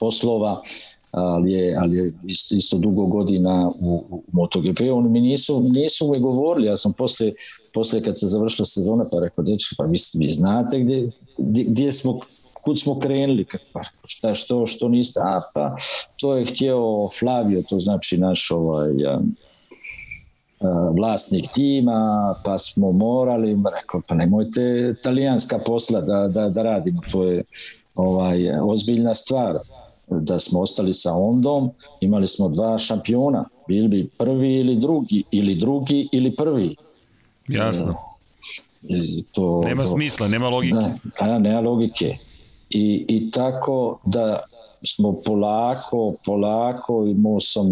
poslova, ali je, ali je isto, isto dugo godina u, u MotoGP. Oni mi nisu, nisu uvek govorili, ja sam posle, posle kad se završila sezona pa rekao, dečki, pa vi, vi znate gdje, gdje smo kud smo krenuli, pa šta, što, što niste, a pa to je htio Flavio, to znači naš ovaj, vlasnik tima, pa smo morali, rekao, pa nemojte talijanska posla da, da, da radimo, to je ovaj, ozbiljna stvar da smo ostali sa Ondom, imali smo dva šampiona, bili bi prvi ili drugi, ili drugi ili prvi. Jasno. I to, nema to, smisla, nema logike. Ne, pa, nema logike. I, I tako da smo polako, polako, imao sam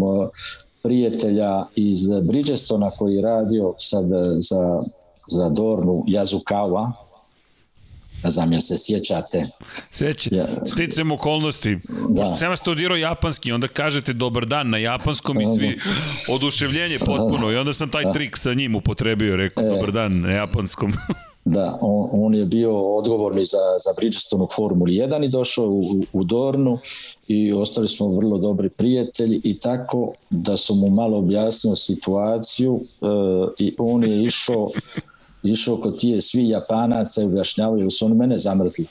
prijatelja iz Bridgestona koji je radio sad za, za Dornu Jazukawa, Ne znam, jel se sjećate? Sjeća. Ja. Sticam okolnosti. Da. Pošto sam studirao japanski, onda kažete dobar dan na japanskom i svi oduševljenje potpuno. I onda sam taj da. trik sa njim upotrebio, rekao e. dobar dan na japanskom. Da, on, on je bio odgovorni za, za Bridgestone u Formuli 1 i došao u, u Dornu i ostali smo vrlo dobri prijatelji i tako da sam mu malo objasnio situaciju uh, i on je išao išao kod tije svi Japanaca i objašnjavaju su oni mene zamrzli.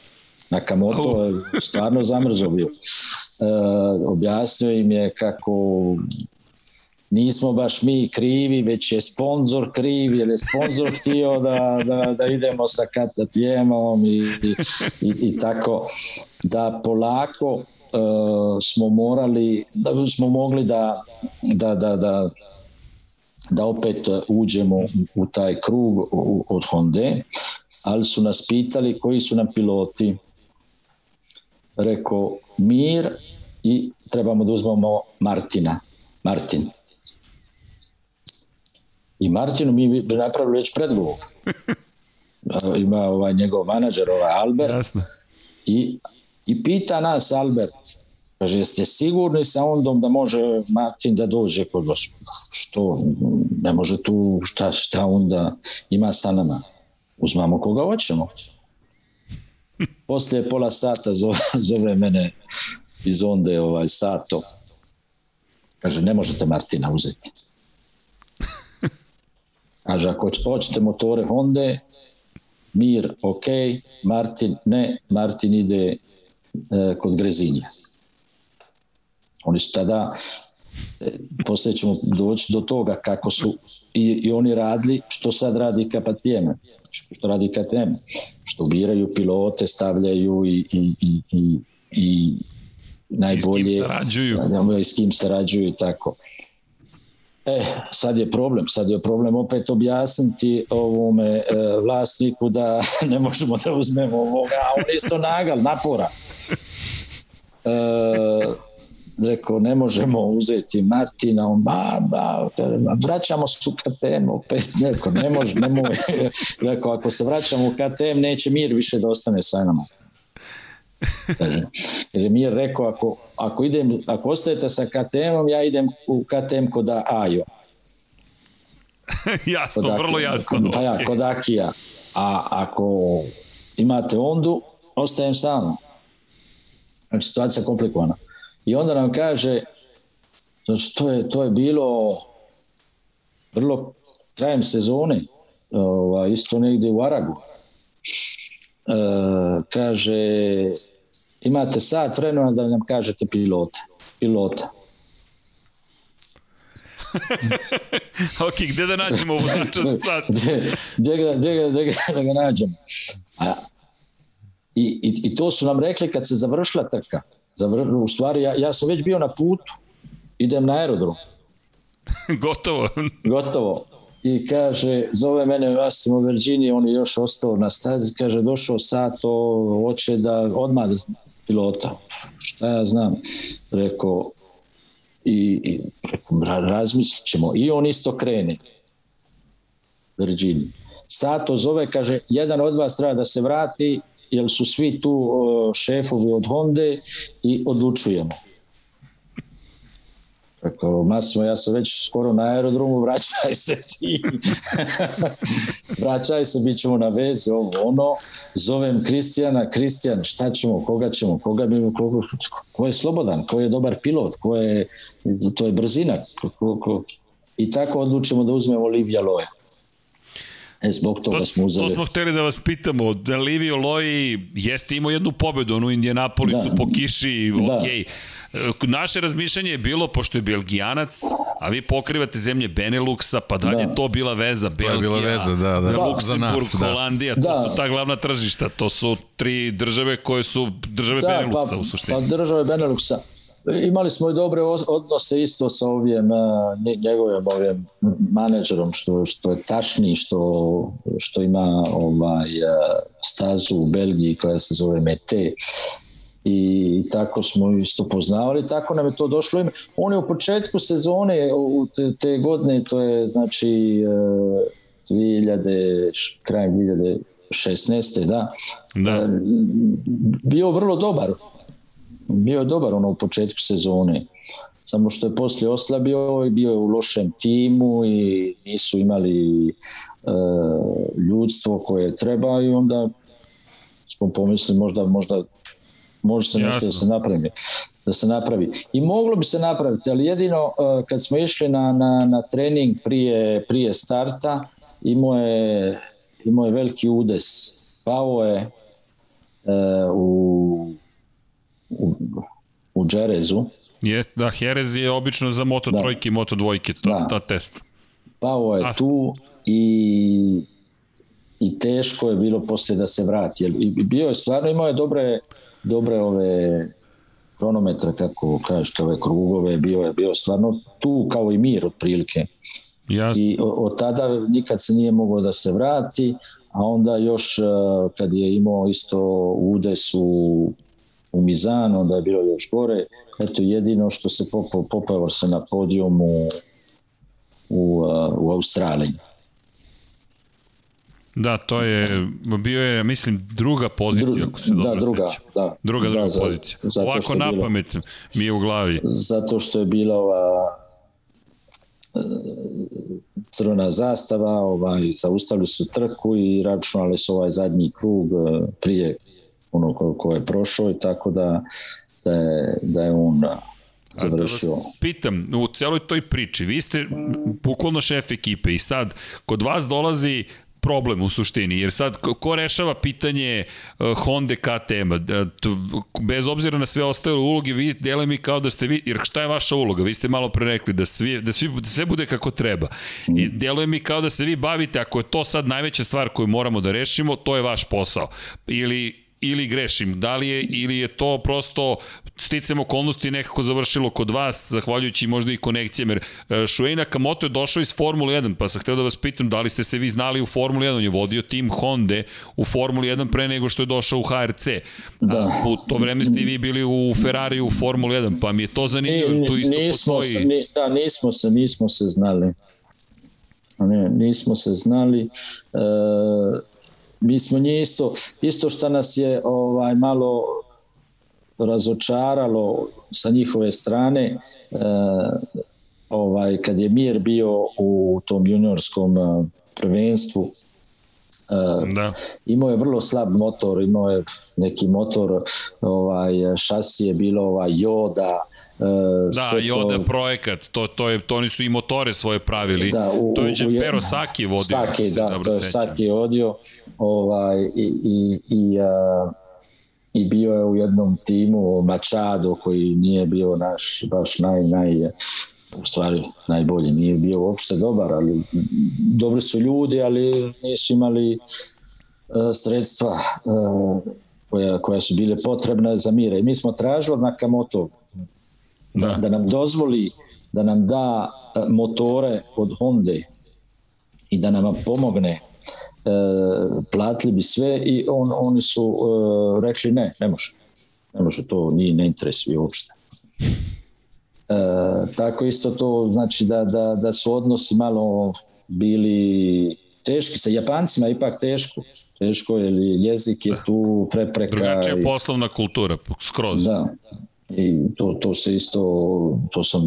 Nakamoto je stvarno zamrzo bio. E, objasnio im je kako nismo baš mi krivi, već je sponsor kriv, jer je sponsor htio da, da, da idemo sa katatijemom i, i, i, i tako da polako uh, smo morali, da smo mogli da, da, da, da da opet e, uđemo u taj krug od Honda, ali su nas pitali koji su nam piloti. Rekao Mir i trebamo da uzmemo Martina. Martin. I Martinu mi bi napravili već predgovor. Ima ovaj njegov menadžer, ovaj Albert. Jasno. I, I pita nas Albert, Kaže, jeste sigurni sa ondom da može Martin da dođe kod vas? Što? Ne može tu, šta, šta onda ima sa nama? Uzmamo koga hoćemo. Poslije pola sata zove, zove mene iz onde ovaj Sato. Kaže, ne možete Martina uzeti. Kaže, ako hoćete motore Honda, Mir, ok, Martin, ne, Martin ide e, kod Grezinja. Oni su tada poslije ćemo doći do toga kako su i, i oni radili, što sad radi KPTM, što radi KTM, što biraju pilote, stavljaju i, i, i, i, i najbolje... I s kim sarađuju. I s kim sarađuju tako. E, sad je problem, sad je problem opet objasniti ovome e, vlasniku da ne možemo da uzmemo ovoga, a on isto nagal, napora. E, rekao, ne možemo uzeti Martina, on, ba, ba, vraćamo se u KTM, opet neko, ne može, ne može. Rekao, ako se vraćamo u KTM, neće mir više da ostane sa nama. Jer je Mir rekao, ako, ako, idem, ako ostajete sa KTM-om, ja idem u KTM kod Ajo. jasno, kod vrlo jasno. Pa ja, kod Akija. A ako imate Ondu, ostajem sam. Znači, situacija je komplikovana. I onda nam kaže, znači, to je, to je bilo vrlo krajem sezone, ova, isto negdje u Aragu. E, kaže, imate sat vremena da nam kažete pilota. Pilota. ok, gde da nađemo vozača sat? gde, gde, ga, gde, ga, gde ga, da ga nađemo? A, i, i, I to su nam rekli kad se završila trka. Zavr, u stvari, ja, ja sam već bio na putu. Idem na aerodrom. Gotovo. Gotovo. I kaže, zove mene, u Virginiji, on je još ostao na stazi, kaže, došao sat, o, hoće da odmah pilota. Šta ja znam? Rekao, i, i razmislit ćemo. I on isto krene. Virginiji. Sato zove, kaže, jedan od vas treba da se vrati, jer su svi tu šefovi od Honde i odlučujemo. Rekao, Masimo, ja sam već skoro na aerodromu, vraćaj se ti. vraćaj se, bit ćemo na vezi, ovo, ono. Zovem Kristijana, Kristijan, šta ćemo, koga ćemo, koga bi, koga, ko je slobodan, ko je dobar pilot, ko je, to je brzina. Ko, ko, I tako odlučimo da uzmemo Olivia Loja. E, zbog toga to, smo uzeli. To smo hteli da vas pitamo. Da Livio Loji jeste imao jednu pobedu, onu u Indianapolisu da. po kiši, da. okej. Okay. Naše razmišljanje je bilo, pošto je belgijanac, a vi pokrivate zemlje Beneluxa, pa da li da. je to bila veza? Belgija, to je bila veza, da, da. Luksemburg, da. Holandija, to da. su ta glavna tržišta, to su tri države koje su države da, Beneluxa pa, u suštini. Pa države Beneluxa. Imali smo i dobre odnose isto sa ovim njegovim ovim menadžerom što što je tašni što što ima ovaj stazu u Belgiji koja se zove Mete i tako smo isto poznavali, tako nam je to došlo ime. On je u početku sezone u te, te godine, to je znači 2000, krajem 2016. da, da. bio vrlo dobar bio je dobar ono u početku sezone samo što je poslije oslabio i bio je u lošem timu i nisu imali e, ljudstvo koje treba i onda smo pomislili možda, možda može se nešto da se napravi da se napravi. I moglo bi se napraviti, ali jedino e, kad smo išli na, na, na trening prije, prije starta imao je, imao je veliki udes. Pao je e, u u, u Džerezu. Je, da, Jerez je obično za moto da. trojke i moto dvojke, to, da. ta test. Pao je Asno. tu i, i teško je bilo posle da se vrati. Jer, bio je stvarno, imao je dobre, dobre ove kronometre, kako kažeš, ove krugove, bio je bio stvarno tu kao i mir otprilike. Jasno. I od tada nikad se nije moglo da se vrati, a onda još kad je imao isto udes u u Mizanu, onda je bilo još gore. Eto, jedino što se popao, popao se na podijumu u, u, u Australiji. Da, to je, bio je, mislim, druga pozicija, Dru, ako se dobro da, druga. Da, druga, druga da, pozicija. Zato Ovako na pamet mi je u glavi. Zato što je bila ova e, crvena zastava, ovaj, zaustavili su trku i računali su ovaj zadnji krug e, prije ono ko, ko je prošao i tako da, da, je, da je on završio. Da pitam, u celoj toj priči, vi ste bukvalno šef ekipe i sad kod vas dolazi problem u suštini, jer sad ko rešava pitanje uh, Honda KTM-a, bez obzira na sve ostale uloge, vi deluje mi kao da ste vi, jer šta je vaša uloga? Vi ste malo pre rekli da, svi, da svi, da sve bude kako treba. I deluje mi kao da se vi bavite, ako je to sad najveća stvar koju moramo da rešimo, to je vaš posao. Ili ili grešim? Da li je, ili je to prosto sticam okolnosti nekako završilo kod vas, zahvaljujući možda i konekcijama, jer e, Shuei Nakamoto je došao iz Formule 1, pa sam htio da vas pitam da li ste se vi znali u Formuli 1, on je vodio tim Honda u Formuli 1 pre nego što je došao u HRC. Da. A, u to vreme ste i vi bili u Ferrari u Formuli 1, pa mi je to zanimljivo, ni, tu isto nismo postoji... Se, ni, da, nismo se, nismo se znali. Ne, nismo se znali. E, mi smo njih isto, isto što nas je ovaj malo razočaralo sa njihove strane e, ovaj kad je Mir bio u tom juniorskom e, prvenstvu e, da. imao je vrlo slab motor, imao je neki motor, ovaj šasi je bilo ovaj Yoda, Uh, da, i ovde to... projekat, to, to, je, to oni su i motore svoje pravili. Da, u, to je Džempero Saki vodio. Saki, da, to je Saki vodio. Ovaj, i, i, i, uh, i bio je u jednom timu Machado koji nije bio naš baš naj, naj u stvari najbolji, nije bio uopšte dobar, ali dobri su ljudi, ali nisu imali uh, sredstva uh, koja, koja su bile potrebne za mire. I mi smo tražili od Nakamoto da. da nam dozvoli da nam da e, motore od Honda i da nam pomogne e, platili bi sve i on, oni su e, rekli ne, ne može. Ne može, to nije ne interesuje uopšte. E, tako isto to znači da, da, da su odnosi malo bili teški, sa Japancima ipak teško, teško jer jezik je tu prepreka. Drugačija poslovna kultura, skroz. Da, i to, to se isto to sam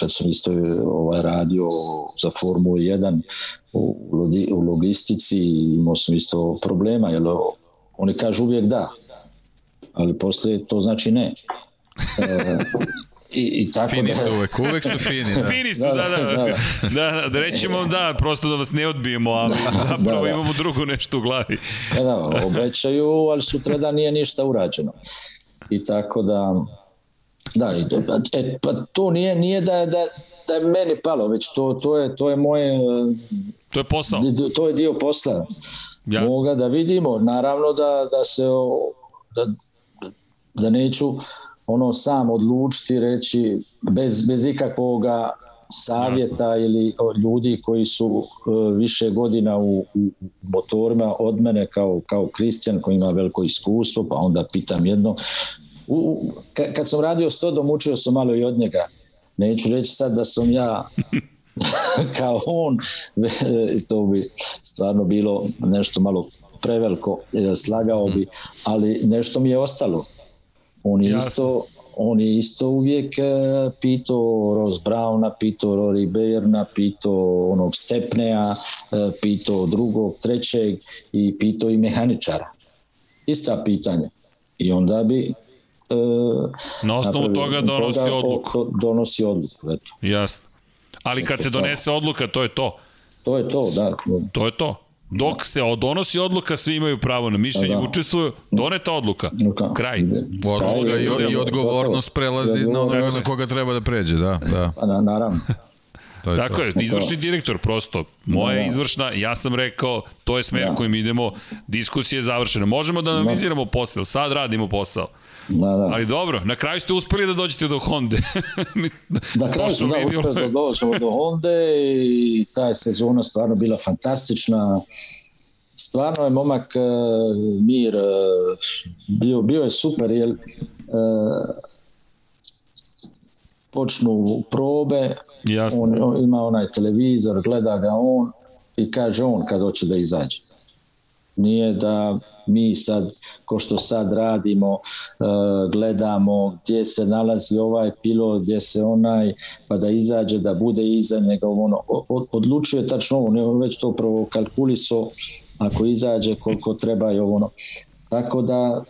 kad sam isto ovaj radio za Formulu 1 u, u logistici imao sam isto problema jer oni kažu uvijek da ali posle to znači ne e, I, i tako fini da... su uvek, uvek su fini. Da. fini su, da, da, da. Da, da, da, da rećemo da, prosto da vas ne odbijemo, ali da, zapravo da, da. imamo drugo nešto u glavi. Da, da, obećaju, ali sutra da nije ništa urađeno. I tako da, Da, e, pa to nije, nije da, da, da je meni palo, već to, to, je, to je moje... To je posao. To je dio posla. Jasne. Moga da vidimo, naravno da, da se da, da neću ono sam odlučiti reći bez, bez ikakvog savjeta Jasne. ili ljudi koji su e, više godina u, u motorima od mene kao, kao Kristijan koji ima veliko iskustvo, pa onda pitam jedno, u, kad sam radio s Todom, učio sam malo i od njega. Neću reći sad da sam ja kao on, to bi stvarno bilo nešto malo preveliko, e, slagao bi, ali nešto mi je ostalo. On je isto on je isto uvijek e, pitao Ross Browna, pitao Rory Bayerna, pitao onog Stepneja, e, pitao drugog, trećeg i pitao i mehaničara. Ista pitanja. I onda bi Na osnovu napravi, toga donosi toga, odluku. Donosi odluku, eto. Jasno. Ali kad se donese odluka, to je to. To je to, da. To je to. Dok se donosi odluka, svi imaju pravo na mišljenje, da. učestvuju, doneta odluka. Ka. Kraj. Odluka i, i odgovornost prelazi na onoga na koga treba da pređe, da. da. Pa, na, naravno. To je Tako to. je, izvršni direktor prosto, moja je izvršna, ja sam rekao, to je smer ja. kojim idemo, diskusija je završena. Možemo da analiziramo posao, sad radimo posao. Da, da. Ali dobro, na kraju ste uspeli da dođete do Honda. da, kraju smo da, uspeli da dođemo do Honda i ta je sezona stvarno bila fantastična. Stvarno je momak uh, Mir uh, bio, bio je super, jer uh, počnu probe, Jasno. On, on ima onaj televizor, gleda ga on i kaže on kad hoće da izađe. Nije da mi sad, ko što sad radimo, uh, gledamo gdje se nalazi ovaj pilot, gdje se onaj, pa da izađe, da bude iza njega, ono, odlučuje tačno ovo, on već to prvo kalkuliso, ako izađe koliko treba i ono. Tako da,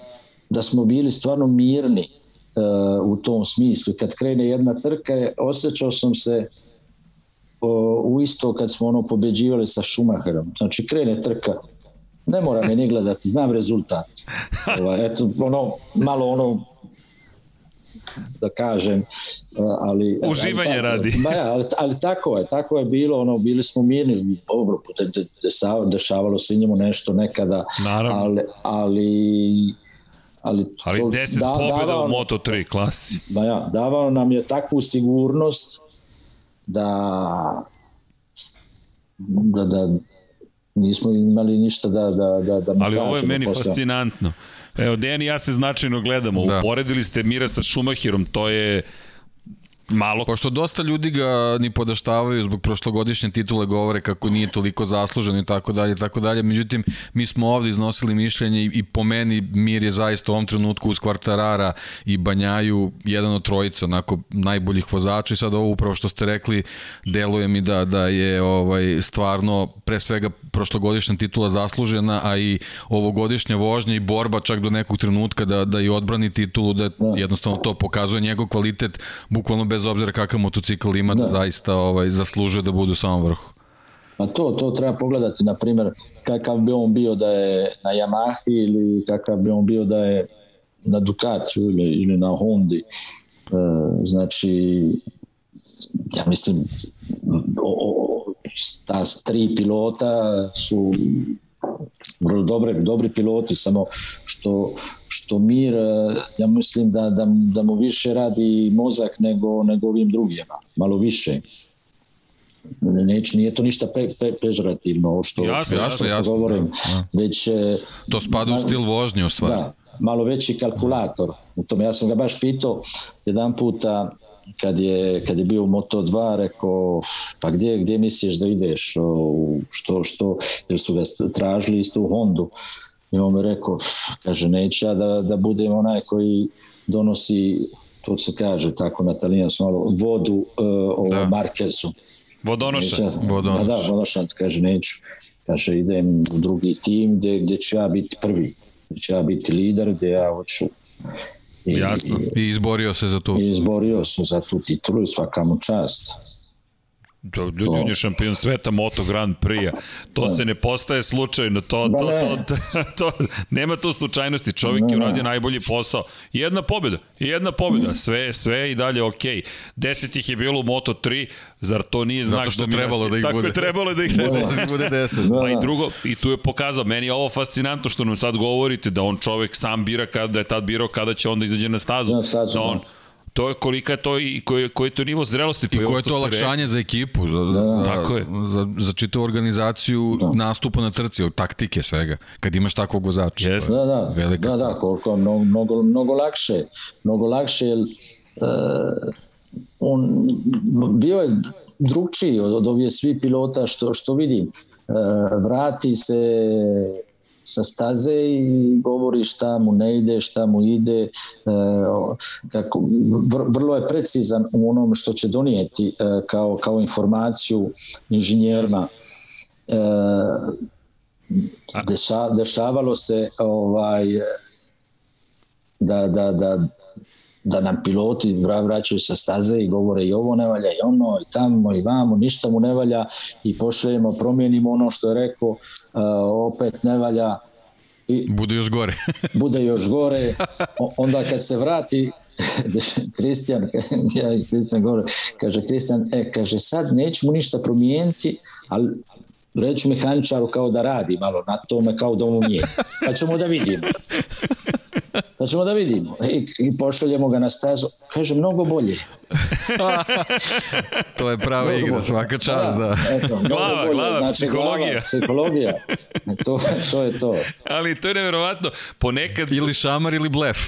da smo bili stvarno mirni uh, u tom smislu. Kad krene jedna trka, osjećao sam se u isto kad smo ono pobeđivali sa Schumacherom. Znači krene trka, ne mora me ni gledati, znam rezultat. Ovaj, eto, ono, malo ono da kažem, ali... Uživanje ali, radi. Ba ja, ali, ali tako je, tako je bilo, ono, bili smo mirni, dobro, dešavalo, dešavalo se njemu nešto nekada, Naravno. ali, ali ali, ali to, 10 da, pobjeda davao, u Moto3 klasi. Ba ja, davao nam je takvu sigurnost da da, da nismo imali ništa da, da, da, da Ali ovo je meni posle. fascinantno. Evo, Dejan i ja se značajno gledamo. Da. Uporedili ste Mira sa Šumahirom, to je Malo. Pošto dosta ljudi ga ni podaštavaju zbog prošlogodišnje titule govore kako nije toliko zaslužen i tako dalje, tako dalje. Međutim, mi smo ovde iznosili mišljenje i, i po meni Mir je zaista u ovom trenutku uz Kvartarara i Banjaju jedan od trojica onako najboljih vozača i sad ovo upravo što ste rekli deluje mi da, da je ovaj stvarno pre svega prošlogodišnja titula zaslužena, a i ovogodišnja vožnja i borba čak do nekog trenutka da, da i odbrani titulu, da jednostavno to pokazuje njegov kvalitet bukvalno bez obzira kakav motocikl ima, da, zaista ovaj, zaslužuje da bude u samom vrhu. Pa to, to treba pogledati, na primjer, kakav bi on bio da je na Yamahi ili kakav bi on bio da je na Ducatiju ili, ili na Hondi. E, znači, ja mislim, o, o, ta tri pilota su vrlo dobre, dobri piloti, samo što, što Mir, e, ja mislim da, da, da mu više radi mozak nego, nego ovim drugima, malo više. Neć, nije to ništa pe, pe, pežorativno, što, jasno, što, jasno, jasno, govorim, da. već... E, to spada u stil vožnje u stvari. Da, malo veći kalkulator. U tome ja sam ga baš pitao jedan puta kad je, kad je bio u Moto2 rekao pa gdje, gdje misliš da ideš o, što, što, jer su ga tražili isto u Hondu. I on mi rekao kaže neće ja da, da budem onaj koji donosi to se kaže tako na talijanskom malo vodu uh, o da. Markezu. Vodonoša. Vodonoša. Da, da, vodonoša kaže neću. Kaže idem u drugi tim gdje, gdje ću ja biti prvi gdje ću ja biti lider gdje ja hoću I, Jasno. I izborio se za to. I izborio se za tu titulu i svaka mu čast. To, ljudi, on je šampion sveta Moto Grand Prix-a. To da. se ne postaje slučajno. To, to, to, to, to, nema to slučajnosti. Čovjek je uradio najbolji posao. Jedna pobjeda. Jedna pobjeda. Sve, sve i dalje ok. Deset ih je bilo u Moto 3. Zar to nije znak Zato što trebalo da ih Tako bude. je trebalo da ih bude. Da, bude deset. Da, da. A i drugo, i tu je pokazao, meni je ovo fascinantno što nam sad govorite, da on čovjek sam bira kada je tad birao kada će onda izađe na stazu. Da, sad da on, to je kolika je to i koji, koji je to nivo zrelosti. I koje je to olakšanje za ekipu, za, za, da, Tako je. za, za čitavu organizaciju da. nastupa na trci, od taktike svega, kad imaš takvog vozača. Yes. Da, da, velika da, da, koliko, mnogo, mnogo, mnogo lakše, mnogo lakše, jer uh, on bio je drugčiji od, od ovih svi pilota što, što vidim. Uh, vrati se sa staze i govori šta mu ne ide, šta mu ide, e, kako, vrlo je precizan u onom što će donijeti e, kao, kao informaciju inženjerima. E, deša, dešavalo se ovaj da, da, da da nam piloti vraćaju sa staze i govore i ovo ne valja i ono i tamo i vamo, ništa mu ne valja i pošaljemo, promijenimo ono što je rekao, uh, opet ne valja. I bude još gore. bude još gore. Onda kad se vrati Kristijan, ja Kristijan govore, kaže Kristijan, e, kaže sad neću mu ništa promijeniti, ali reću mehaničaru kao da radi malo na tome kao da mu nije. Pa ćemo da vidimo. Pa ćemo da vidimo. I, i pošaljemo ga na stazu. Kaže, mnogo bolje. to je prava igra, svaka čast, da. da. Eto, glava, bolje. glava, znači, psihologija. Glava, psihologija. To, to je to. Ali to je nevjerovatno. Ponekad... Ili šamar ili blef.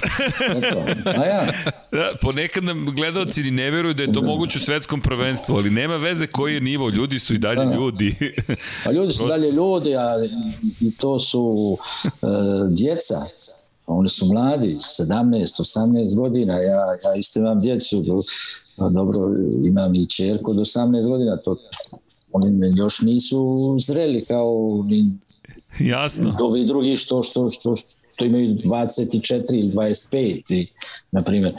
Eto, a ja. Da, ponekad nam gledalci ni ne veruju da je to da. moguće u svetskom prvenstvu, ali nema veze koji je nivo, ljudi su i dalje da. ljudi. a ljudi su dalje ljudi, a i to su uh, djeca oni su mladi, 17, 18 godina, ja, ja isto imam djecu, dobro, imam i čerku od 18 godina, to oni još nisu zreli kao ni Jasno. ovi drugi što, što, što, što imaju 24 ili 25, i, na primjer.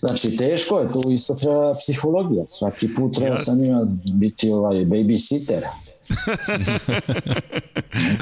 Znači, teško je, tu isto treba psihologija. Svaki put treba sa njima biti ovaj babysitter.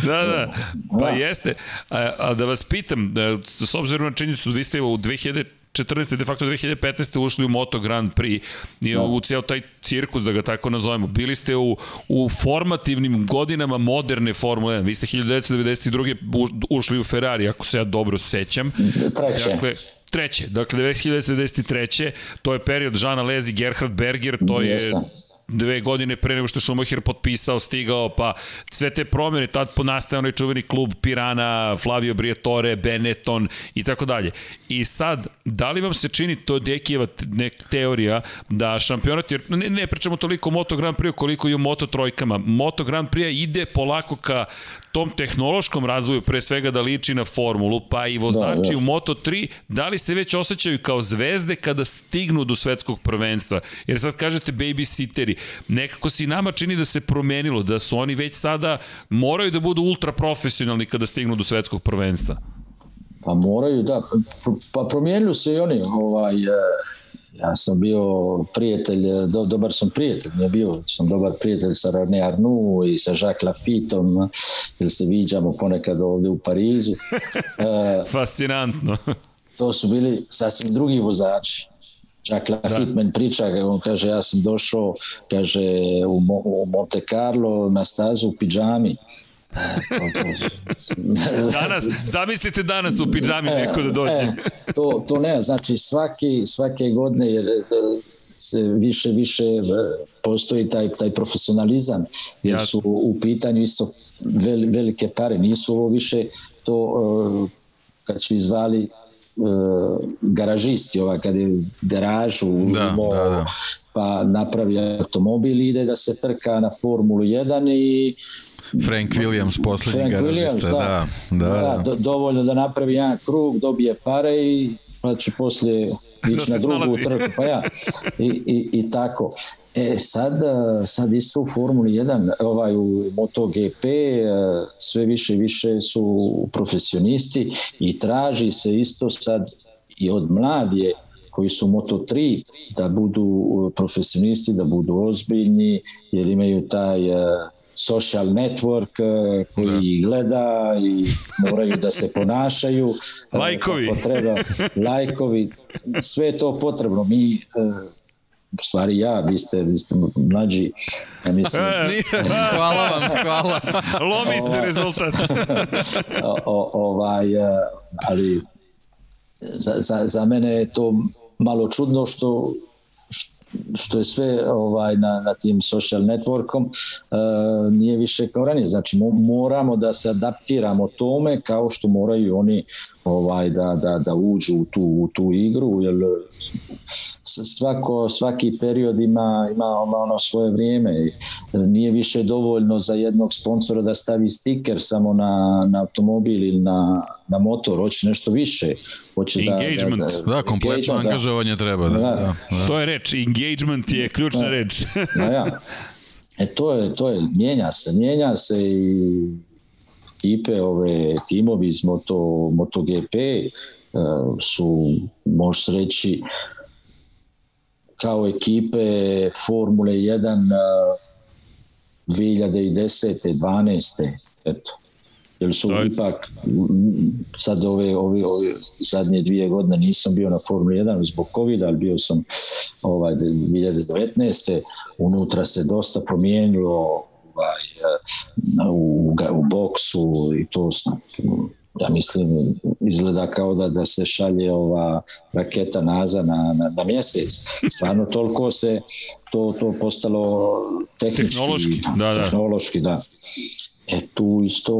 Da, da, pa da. jeste. A, a da vas pitam, da, s obzirom na činjenicu, vi ste u 2000 14. de facto 2015. ušli u Moto Grand Prix i. Da. u ceo taj cirkus, da ga tako nazovemo. Bili ste u, u formativnim godinama moderne Formule 1. Vi ste 1992. ušli u Ferrari, ako se ja dobro sećam. Treće. Dakle, treće, dakle 1993. To je period Žana Lezi, Gerhard Berger, to je dve godine pre nego što Schumacher potpisao, stigao, pa sve te promjene, tad nastaje onaj čuveni klub Pirana, Flavio Briatore, Benetton i tako dalje. I sad, da li vam se čini to Dekijeva teorija da šampionat, jer ne, ne pričamo toliko o Moto Grand Prix koliko i o Moto trojkama, Moto Grand Prix ide polako ka tom tehnološkom razvoju, pre svega da liči na formulu, pa i vozači da, u Moto3, da li se već osjećaju kao zvezde kada stignu do svetskog prvenstva? Jer sad kažete babysitteri, nekako se i nama čini da se promenilo, da su oni već sada moraju da budu ultra profesionalni kada stignu do svetskog prvenstva. Pa moraju, da. Pa promijenili se i oni. Ovaj, Ja sam bio prijatelj, do, dobar sam prijatelj, ne bio sam dobar prijatelj sa René Arnoux i sa Jacques Lafitteom, jer se viđamo ponekad ovde u Parizu. E, Fascinantno. to su bili sasvim drugi vozači. Jacques Lafitte da. men priča, on kaže, ja sam došao, kaže, u, u Monte Carlo na stazu u pidžami. danas, zamislite danas u pidžami e, neko da dođe. E, to, to ne, znači svaki, svake godine jer e, se više više e, postoji taj, taj profesionalizam jer su u pitanju isto vel, velike pare, nisu ovo više to kad su izvali garažisti, ova kad je garažu da, mo, da, da. pa napravi automobil ide da se trka na Formulu 1 i Frank Williams, poslednji Frank garažista, Williams, da. Da, da, da. Do, dovoljno da napravi jedan krug, dobije pare i pa će poslije ići da na drugu trku, pa ja. I, i, i tako. E, sad, sad isto u Formuli 1, ovaj u MotoGP, sve više i više su profesionisti i traži se isto sad i od mladije koji su Moto3 da budu profesionisti, da budu ozbiljni, jer imaju taj social network eh, koji da. gleda i moraju da se ponašaju. Eh, lajkovi. Treba, lajkovi. Sve je to potrebno. Mi eh, u stvari ja, vi ste, vi ste mlađi, ja mislim... hvala vam, hvala. Lomi se rezultat. o, ovaj, ali za, za, za mene je to malo čudno što što je sve ovaj na, na tim social networkom uh, nije više kao ranije. Znači moramo da se adaptiramo tome kao što moraju oni ovaj da, da, da uđu u tu, u tu igru jer svako, svaki period ima, ima ono svoje vrijeme nije više dovoljno za jednog sponsora da stavi stiker samo na, na automobil ili na, na motor, hoće nešto više. Hoće engagement. Da, da, da, da kompletno da. angažovanje treba. Da, da. Da, da. To je reč, engagement je ključna da. reč. da, ja. E to je, to je, mijenja se, mijenja se i ekipe, ove timovi iz Moto, MotoGP uh, su, možeš reći, kao ekipe Formule 1 uh, 2010. 12. Eto, jer su Daj. ipak sad ove, ove, ove zadnje dvije godine nisam bio na Formuli 1 zbog covid ali bio sam ovaj, 2019. unutra se dosta promijenilo ovaj, u, u boksu i to ja mislim izgleda kao da da se šalje ova raketa naza na, na, na mjesec. Stvarno toliko se to to postalo tehnički, tehnološki, da, da. tehnološki, da. E tu isto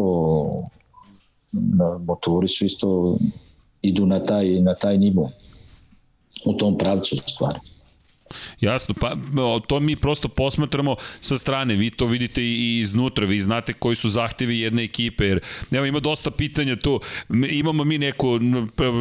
motori su isto idu na taj, na taj nivo u tom pravcu stvari. Jasno, pa to mi prosto posmatramo sa strane, vi to vidite i iznutra, vi znate koji su zahtevi jedne ekipe, jer evo ima dosta pitanja tu, imamo mi neku,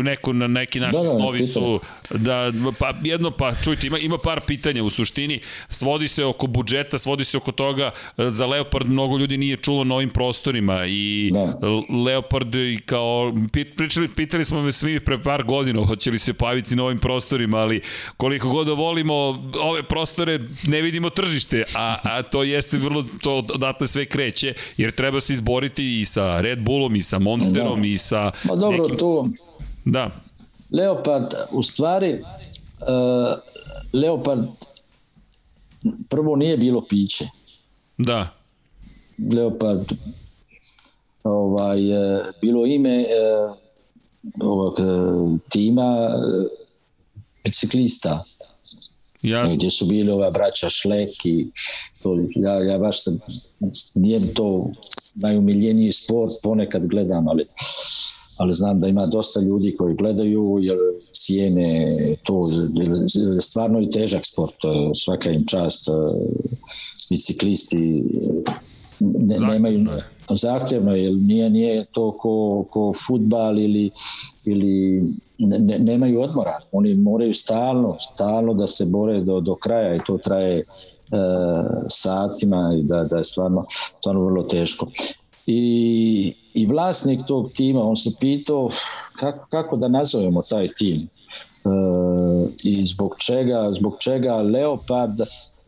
neku na neki naši da, da, slovi su, da, pa jedno, pa čujte, ima, ima par pitanja u suštini, svodi se oko budžeta, svodi se oko toga, za Leopard mnogo ljudi nije čulo na ovim prostorima i da. Leopard i kao, pričali, pitali smo me svi pre par godina, hoće li se paviti na ovim prostorima, ali koliko god da volimo ove prostore ne vidimo tržište, a, a to jeste vrlo, to odatle sve kreće, jer treba se izboriti i sa Red Bullom, i sa Monsterom, da. i sa... Pa dobro, nekim... tu... Da. Leopard, u stvari, uh, Leopard prvo nije bilo piće. Da. Leopard ovaj, bilo ime uh, ovog tima biciklista Jasno. Gdje su bili ova braća Šlek i to, ja, ja baš sam, nije to najumiljeniji sport, ponekad gledam, ali ali znam da ima dosta ljudi koji gledaju jer cijene to stvarno i težak sport svaka im čast biciklisti ne, nemaju zahtjevno jer nije, nije to ko, ko futbal ili, ili nemaju odmora. Oni moraju stalno, stalno da se bore do, do kraja i to traje e, satima i da, da je stvarno, stvarno vrlo teško. I, I vlasnik tog tima, on se pitao kako, kako da nazovemo taj tim e, i zbog čega, zbog čega Leopard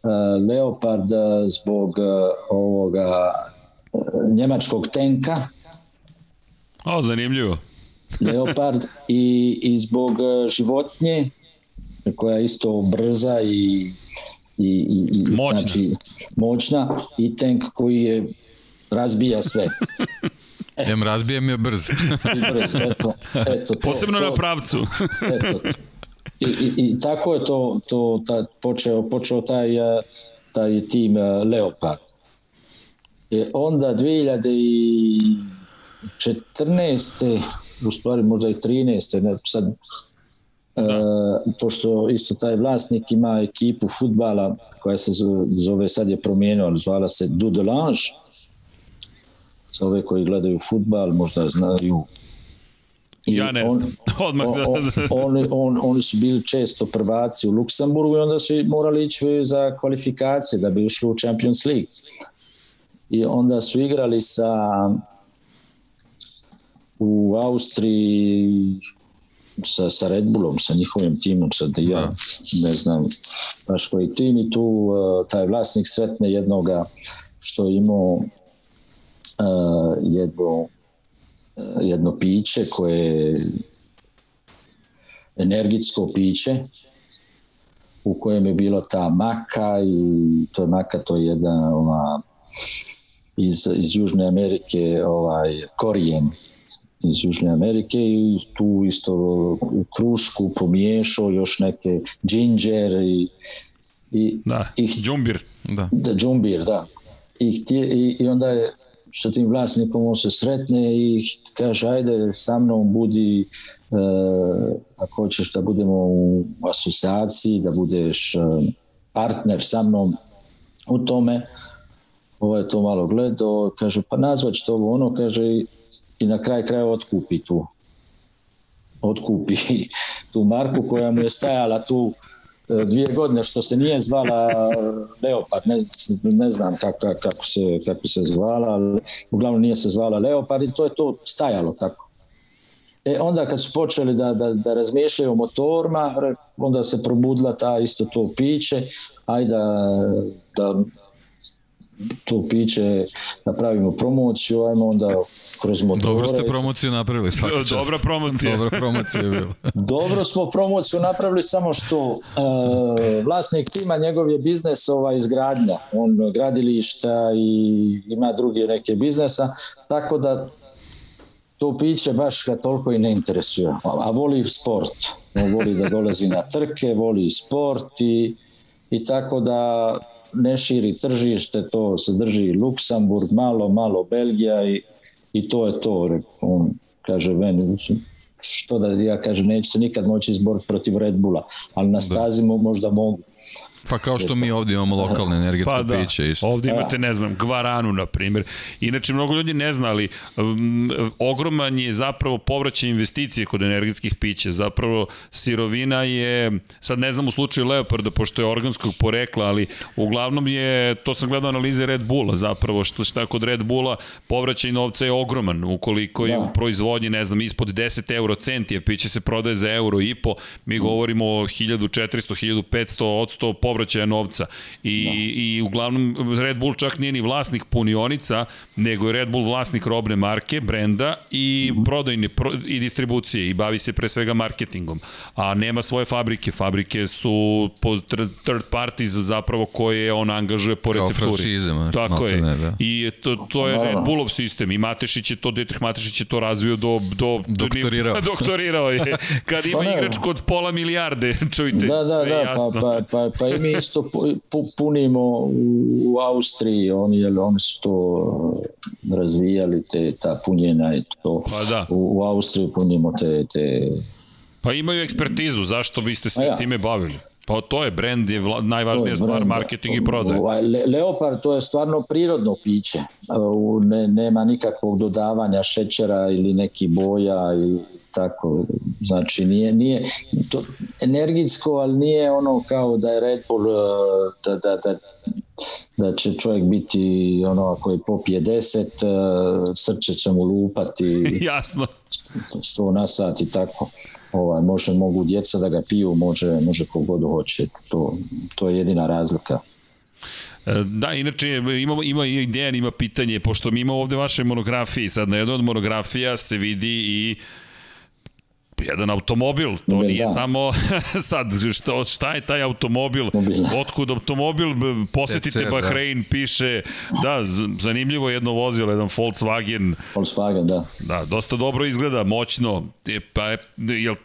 Eh, Leopard zbog eh, ovoga njemačkog tenka. O, zanimljivo. Leopard i, i zbog životnje koja je isto brza i, i, i, i moćna. Znači, moćna i tank koji je razbija sve. E. Em razbijem je brz. Brz, eto. eto to, Posebno to, na pravcu. eto, I, i, i tako je to, to ta, počeo, počeo taj, eh, taj tim eh, Leopard. E onda 2014. u stvari možda i 13. Ne, sad, da. e, pošto isto taj vlasnik ima ekipu futbala koja se zove, sad je promijenio, zvala se Dudelange. Za ove koji gledaju futbal možda znaju I ja ne znam. On, Odmah da... on, on, on, oni su bili često prvaci u Luksemburgu i onda su morali ići za kvalifikacije da bi ušli u Champions League. I onda su igrali sa u Austriji sa, sa Red Bullom, sa njihovim timom, sad ja da. ne znam baš koji tim i tu uh, taj vlasnik sretne jednoga što je imao uh, jedno jedno piće koje je energitsko piće u kojem je bilo ta maka i to je maka, to je jedna ova, iz, iz Južne Amerike ovaj, korijen iz Južne Amerike i tu isto u krušku pomiješao još neke džinđer i, i, da, i džumbir. Da. da, džumbir, da. I, i, I onda je sa tim vlasnikom on se sretne i kaže ajde sa mnom budi e, ako hoćeš da budemo u asociaciji, da budeš e, partner sa mnom u tome ovo je to malo gledao, kaže pa nazvać to ovo ono, kaže i na kraj kraja otkupi tu otkupi tu marku koja mu je stajala tu E, dvije godine što se nije zvala Leopard, ne, ne znam kako, kako, se, kako se zvala, ali uglavnom nije se zvala Leopard i to je to stajalo tako. E onda kad su počeli da, da, da razmišljaju o motorima, onda se probudila ta isto to piće, ajde da, da to piće napravimo promociju, ajmo onda kroz motore. Dobro ste promociju napravili svaka čast. Dobra promocija. Dobra promocija je bila. Dobro smo promociju napravili samo što uh, vlasnik tima njegov je biznes ova izgradnja. On gradilišta i ima druge neke biznesa, tako da to piće baš ga toliko i ne interesuje. A voli sport. On voli da dolazi na trke, voli sport i, i tako da ne širi tržište, to se drži Luksemburg, malo, malo Belgija i i to je to. On kaže meni, što da ja kažem, neće se nikad moći izboriti protiv Red Bulla, ali na da. stazi da. možda mogu. Pa kao što mi ovdje imamo lokalne energetske pa da, piće isto. Ovdje imate, ne znam, Gvaranu, na primjer. Inače, mnogo ljudi ne zna, ali um, ogroman je zapravo povraćaj investicije kod energetskih pića. Zapravo, sirovina je, sad ne znam u slučaju Leoparda, pošto je organskog porekla, ali uglavnom je, to sam gledao analize Red Bulla, zapravo, što šta kod Red Bulla, povraćaj novca je ogroman. Ukoliko je da. u proizvodnji, ne znam, ispod 10 euro centi, a piće se prodaje za euro i po, mi govorimo o 1400, 1500, od 100 povraćaja novca. I, da. I uglavnom Red Bull čak nije ni vlasnik punionica, nego je Red Bull vlasnik robne marke, brenda i mm -hmm. prodajne pro, i distribucije i bavi se pre svega marketingom. A nema svoje fabrike. Fabrike su po third parties zapravo koje on angažuje po recepturi. Tako je. Ne, da. I to, to je Red Bullov sistem. I Matešić je to, Dietrich Matešić je to razvio do... do doktorirao. doktorirao je. Kad ima pa igrač kod pola milijarde, čujte, da, da, sve da, pa, jasno. Pa, pa, pa, pa i mi isto punimo u Austriji, oni, jel, oni su to razvijali, te, ta punjena i to. Pa da. U, u Austriji punimo te, te... Pa imaju ekspertizu, zašto biste se ja. time bavili? Pa to je, brand je vla, najvažnija je stvar, brand, marketing i prodaje. Ovaj, Le, Leopard to je stvarno prirodno piće. Ne, nema nikakvog dodavanja šećera ili neki boja i tako. Znači nije, nije to energijsko, ali nije ono kao da je Red Bull da, da, da, da će čovjek biti ono ako je popije 10 srce će mu lupati jasno sto na sat i tako ovaj, može, mogu djeca da ga piju može, može kogod hoće to, to je jedina razlika e, Da, inače ima, ima ideja, ima pitanje, pošto mi imamo ovde vaše monografije, sad na jednoj od monografija se vidi i uh, jedan automobil, to Mobil, nije da. samo sad što, šta je taj automobil, Mobil. otkud automobil, posetite TCR, Bahrein, da. piše, da, zanimljivo jedno vozilo, jedan Volkswagen. Volkswagen, da. Da, dosta dobro izgleda, moćno, e, pa je, jel,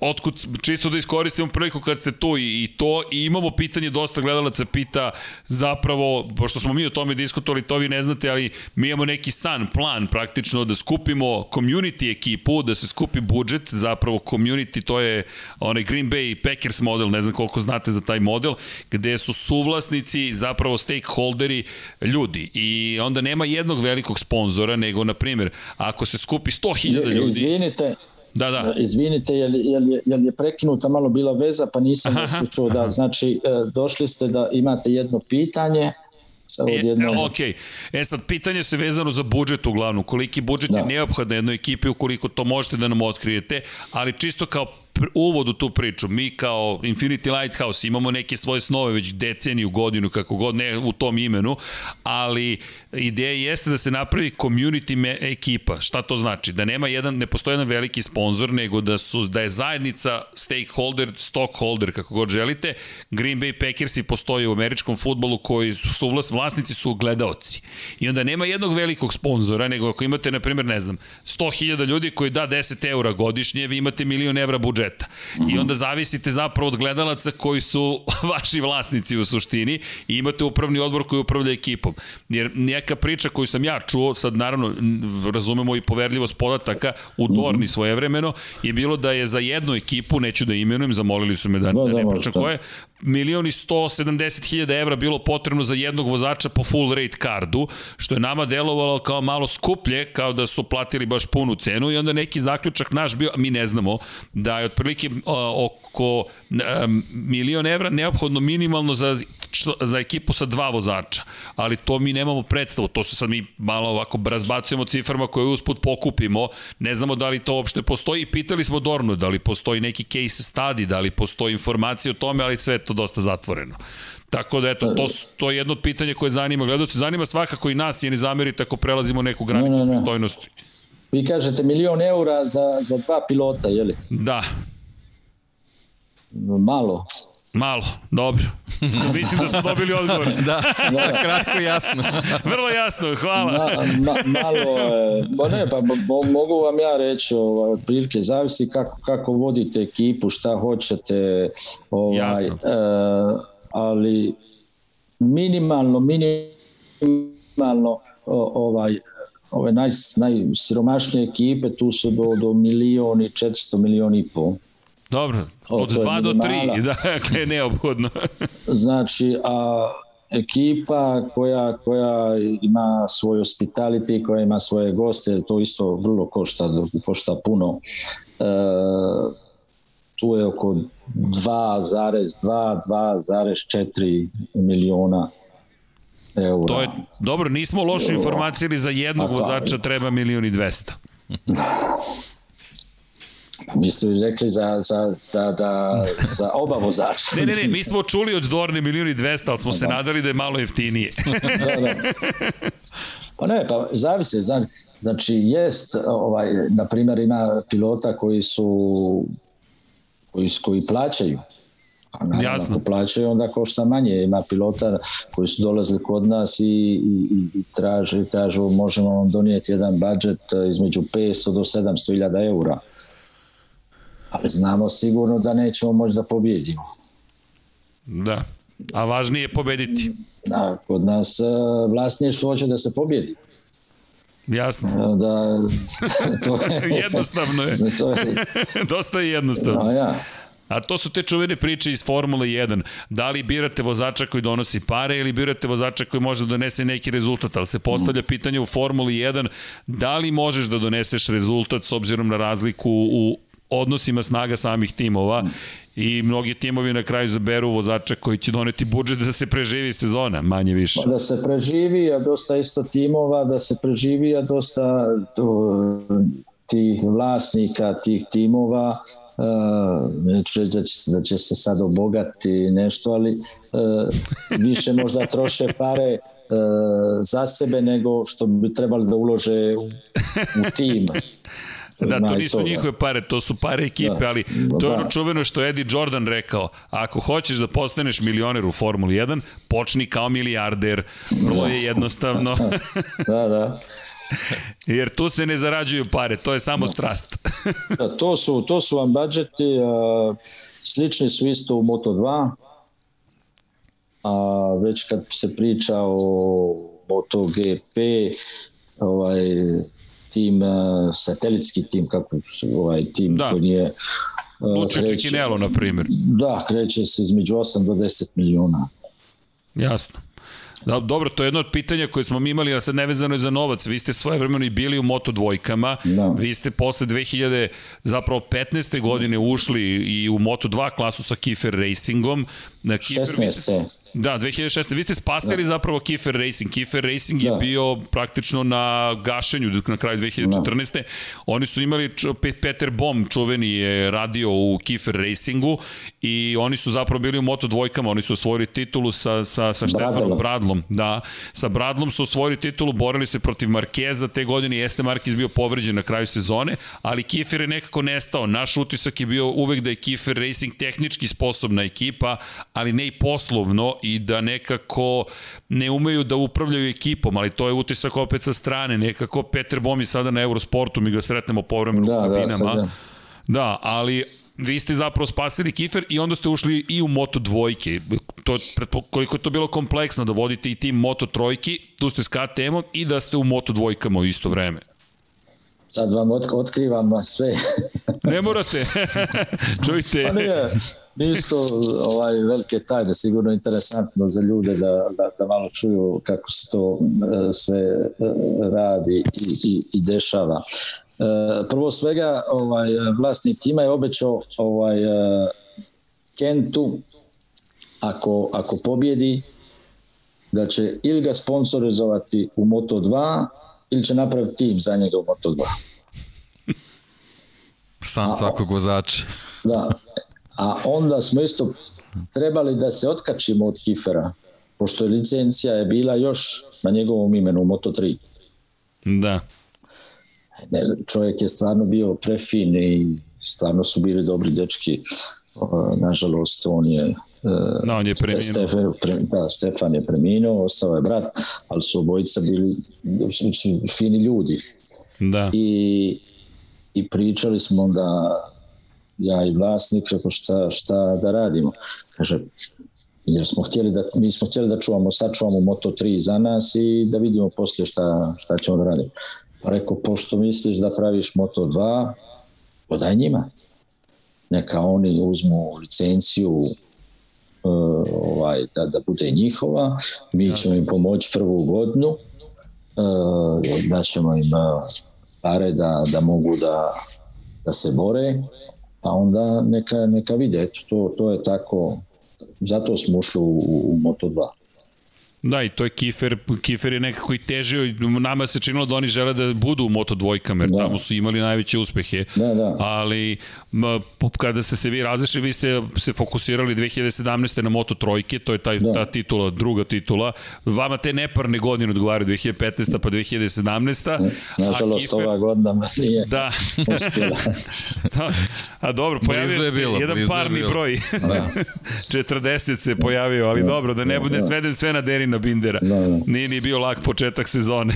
otkud, čisto da iskoristimo priliku kad ste tu i, i to, i imamo pitanje, dosta gledalaca pita zapravo, pošto smo mi o tome diskutovali, to vi ne znate, ali mi imamo neki san, plan praktično da skupimo community ekipu, da se skupi budžet za zapravo community, to je onaj Green Bay Packers model, ne znam koliko znate za taj model, gde su suvlasnici, zapravo stakeholderi ljudi. I onda nema jednog velikog sponzora, nego, na primjer, ako se skupi 100.000 ljudi... Izvinite, Da, da. Izvinite, jel, jel, je, jel je prekinuta malo bila veza, pa nisam čuo da, znači, e, došli ste da imate jedno pitanje, E, ok, e sad pitanje se vezano za budžet uglavnom, koliki budžet da. je neophodan jednoj ekipi ukoliko to možete da nam otkrijete, ali čisto kao uvod u tu priču. Mi kao Infinity Lighthouse imamo neke svoje snove već deceniju, godinu, kako god, ne u tom imenu, ali ideja jeste da se napravi community ekipa. Šta to znači? Da nema jedan, ne postoji jedan veliki sponsor, nego da su da je zajednica stakeholder, stockholder, kako god želite. Green Bay Packersi postoji u američkom futbolu koji su vlast, vlasnici su gledaoci. I onda nema jednog velikog sponzora, nego ako imate, na primjer, ne znam, 100.000 ljudi koji da 10 eura godišnje, vi imate milion evra budžeta budžeta. Mm -hmm. I onda zavisite zapravo od gledalaca koji su vaši vlasnici u suštini i imate upravni odbor koji upravlja ekipom. Jer neka priča koju sam ja čuo, sad naravno razumemo i poverljivost podataka u mhm. Dorni mm -hmm. svojevremeno, je bilo da je za jednu ekipu, neću da imenujem, zamolili su me da, da, da ne pričam koje, milion i 170 hiljada evra bilo potrebno za jednog vozača po full rate kardu, što je nama delovalo kao malo skuplje, kao da su platili baš punu cenu i onda neki zaključak naš bio, mi ne znamo, da je otprilike oko milion evra neophodno minimalno za, za ekipu sa dva vozača, ali to mi nemamo predstavu, to se sad mi malo ovako razbacujemo ciframa koje usput pokupimo, ne znamo da li to uopšte postoji, pitali smo Dornu da li postoji neki case study, da li postoji informacija o tome, ali sve to dosta zatvoreno. Tako da, eto, to, to je jedno od pitanja koje zanima gledalce. Zanima svakako i nas, je ne zamerite ako prelazimo neku granicu ne, ne, ne. pristojnosti. Vi kažete milion eura za, za dva pilota, je li? Da. Malo. Malo, dobro. Mislim da smo dobili odgovor. da, da, kratko i jasno. Vrlo jasno, hvala. Ma, ma, malo, ba ne, pa mo, mogu vam ja reći, ovaj, otprilike, zavisi kako, kako vodite ekipu, šta hoćete, ovaj, e, ali minimalno, minimalno, ovaj, ove naj, najsiromašnije ekipe, tu su do, do milioni, 400 milioni i pol. Dobro, od 2 do 3, dakle, neophodno. znači, a ekipa koja, koja ima svoj hospitality, koja ima svoje goste, to isto vrlo košta, košta puno. E, tu je oko 2,2, 2,4 miliona eura. To je, dobro, nismo loše informacije za jednog vozača treba milion i dvesta. Mi ste rekli za, za, da, da, za oba vozača. Ne, ne, ne, mi smo čuli od Dorne milioni 200, ali smo se da. nadali da je malo jeftinije. da, da. Pa ne, pa zavise, znači jest, ovaj, na primjer ima pilota koji su koji, koji plaćaju. A naravno, Jasno. ako plaćaju, onda košta manje. Ima pilota koji su dolazili kod nas i, i, i traže, kažu možemo vam donijeti jedan budžet između 500 do 700 hiljada eura ali znamo sigurno da nećemo moći da pobjedimo. Da, a važnije je pobediti. Da, kod nas uh, vlasništvo hoće da se pobjedi. Jasno. E, da, to je, jednostavno je. to je. Dosta je jednostavno. Da, ja. A to su te čuvene priče iz Formule 1. Da li birate vozača koji donosi pare ili birate vozača koji može da donese neki rezultat, ali se postavlja pitanje u Formuli 1 da li možeš da doneseš rezultat s obzirom na razliku u odnosima snaga samih timova i mnogi timovi na kraju zaberu vozača koji će doneti budžet da se preživi sezona, manje više. Da se preživi, a dosta isto timova, da se preživi, a dosta tih vlasnika tih timova uh, reći da će, da će se sad obogati nešto, ali uh, više možda troše pare uh, za sebe nego što bi trebali da ulože u, u tim. Da, to nisu njihove pare, to su pare ekipe, da, ali to je da. ono čuveno što Eddie Jordan rekao, ako hoćeš da postaneš milioner u Formuli 1, počni kao milijarder, vrlo je jednostavno. da, da. Jer tu se ne zarađuju pare, to je samo strast. da, to su, to su vam budžeti, a, slični su isto u Moto2, a već kad se priča o MotoGP, ovaj, tim, uh, satelitski tim, kako ovaj tim da. koji nije uh, Luče Čekinelo, na primjer. Da, kreće se između 8 do 10 miliona. Jasno. Da, dobro, to je jedno od pitanja koje smo mi imali, a sad nevezano je za novac. Vi ste svoje vremeno i bili u Moto dvojkama, da. vi ste posle 2000, zapravo 15. godine ušli i u Moto 2 klasu sa Kiefer Racingom. Na Kiefer, 16. Da, 2006. Vi ste spasili da. zapravo Kiefer Racing. Kiefer Racing da. je bio praktično na gašenju na kraju 2014. Da. Oni su imali, Peter Bom čuveni je radio u Kiefer Racingu i oni su zapravo bili u Moto dvojkama. Oni su osvojili titulu sa, sa, sa Štefanom Bradlom. Da, sa Bradlom su osvojili titulu, borili se protiv Markeza te godine. Jeste Markez bio povređen na kraju sezone, ali Kiefer je nekako nestao. Naš utisak je bio uvek da je Kiefer Racing tehnički sposobna ekipa, ali ne i poslovno i da nekako ne umeju da upravljaju ekipom, ali to je utisak opet sa strane. Nekako Peter Bomi sada na Eurosportu, mi ga sretnemo povremeno da, u da, kabinama. Da, da, ali vi ste zapravo spasili Kifer i onda ste ušli i u Moto dvojke. To, koliko je to bilo kompleksno da vodite i tim Moto trojki, tu ste s KTM-om i da ste u Moto dvojkama u isto vreme. Sad vam otkrivam sve. ne morate. Čujte. Pa nije, nisu to ovaj, velike tajne, sigurno interesantno za ljude da, da, da malo čuju kako se to e, sve e, radi i, i, i dešava. E, prvo svega, ovaj, vlasnik tima je obećao ovaj, Kentu, ako, ako pobjedi, da će ili ga sponsorizovati u Moto2 ili će napraviti tim za njega u Moto2. Sam svakog vozača. Da, a onda smo isto trebali da se otkačimo od Kifera, pošto je licencija je bila još na njegovom imenu Moto3. Da. Ne, čovjek je stvarno bio prefin i stvarno su bili dobri dečki. Nažalost, on je No, on je preminuo. Pre, da, Stefan je preminuo, ostao je brat, ali su obojica bili su, su fini ljudi. Da. I, I pričali smo da ja i vlasnik, rekao šta, šta da radimo. Kaže, jer smo htjeli da, mi smo htjeli da čuvamo, sačuvamo Moto3 za nas i da vidimo poslije šta, šta ćemo da radimo. Pa rekao, pošto misliš da praviš Moto2, podaj njima. Neka oni uzmu licenciju uh, ovaj, da, da bude njihova, mi ćemo im pomoći prvu godinu, uh, da ćemo im uh, pare da, da mogu da, da se bore, А onda neka, neka vide, eto, to, to je tako, zato smo ušli u, u Moto2. Da, i to je Kifer, Kifer je nekako i težio, nama se činilo da oni žele da budu u Moto dvojkama, jer da. tamo su imali najveće uspehe, da, da. ali m, kada ste se vi razlišli, vi ste se fokusirali 2017. na Moto trojke, to je taj, da. ta titula, druga titula, vama te neparne godine odgovaraju 2015. pa 2017. Nažalost, Kifer, ova godina nije da. uspjela. da. A dobro, pojavio se bilo, jedan parni broj. Da. 40 se pojavio, ali da. dobro, da ne bude da. svedem sve na Derin Marina Bindera. Da, da. Nije ni bio lak početak sezone.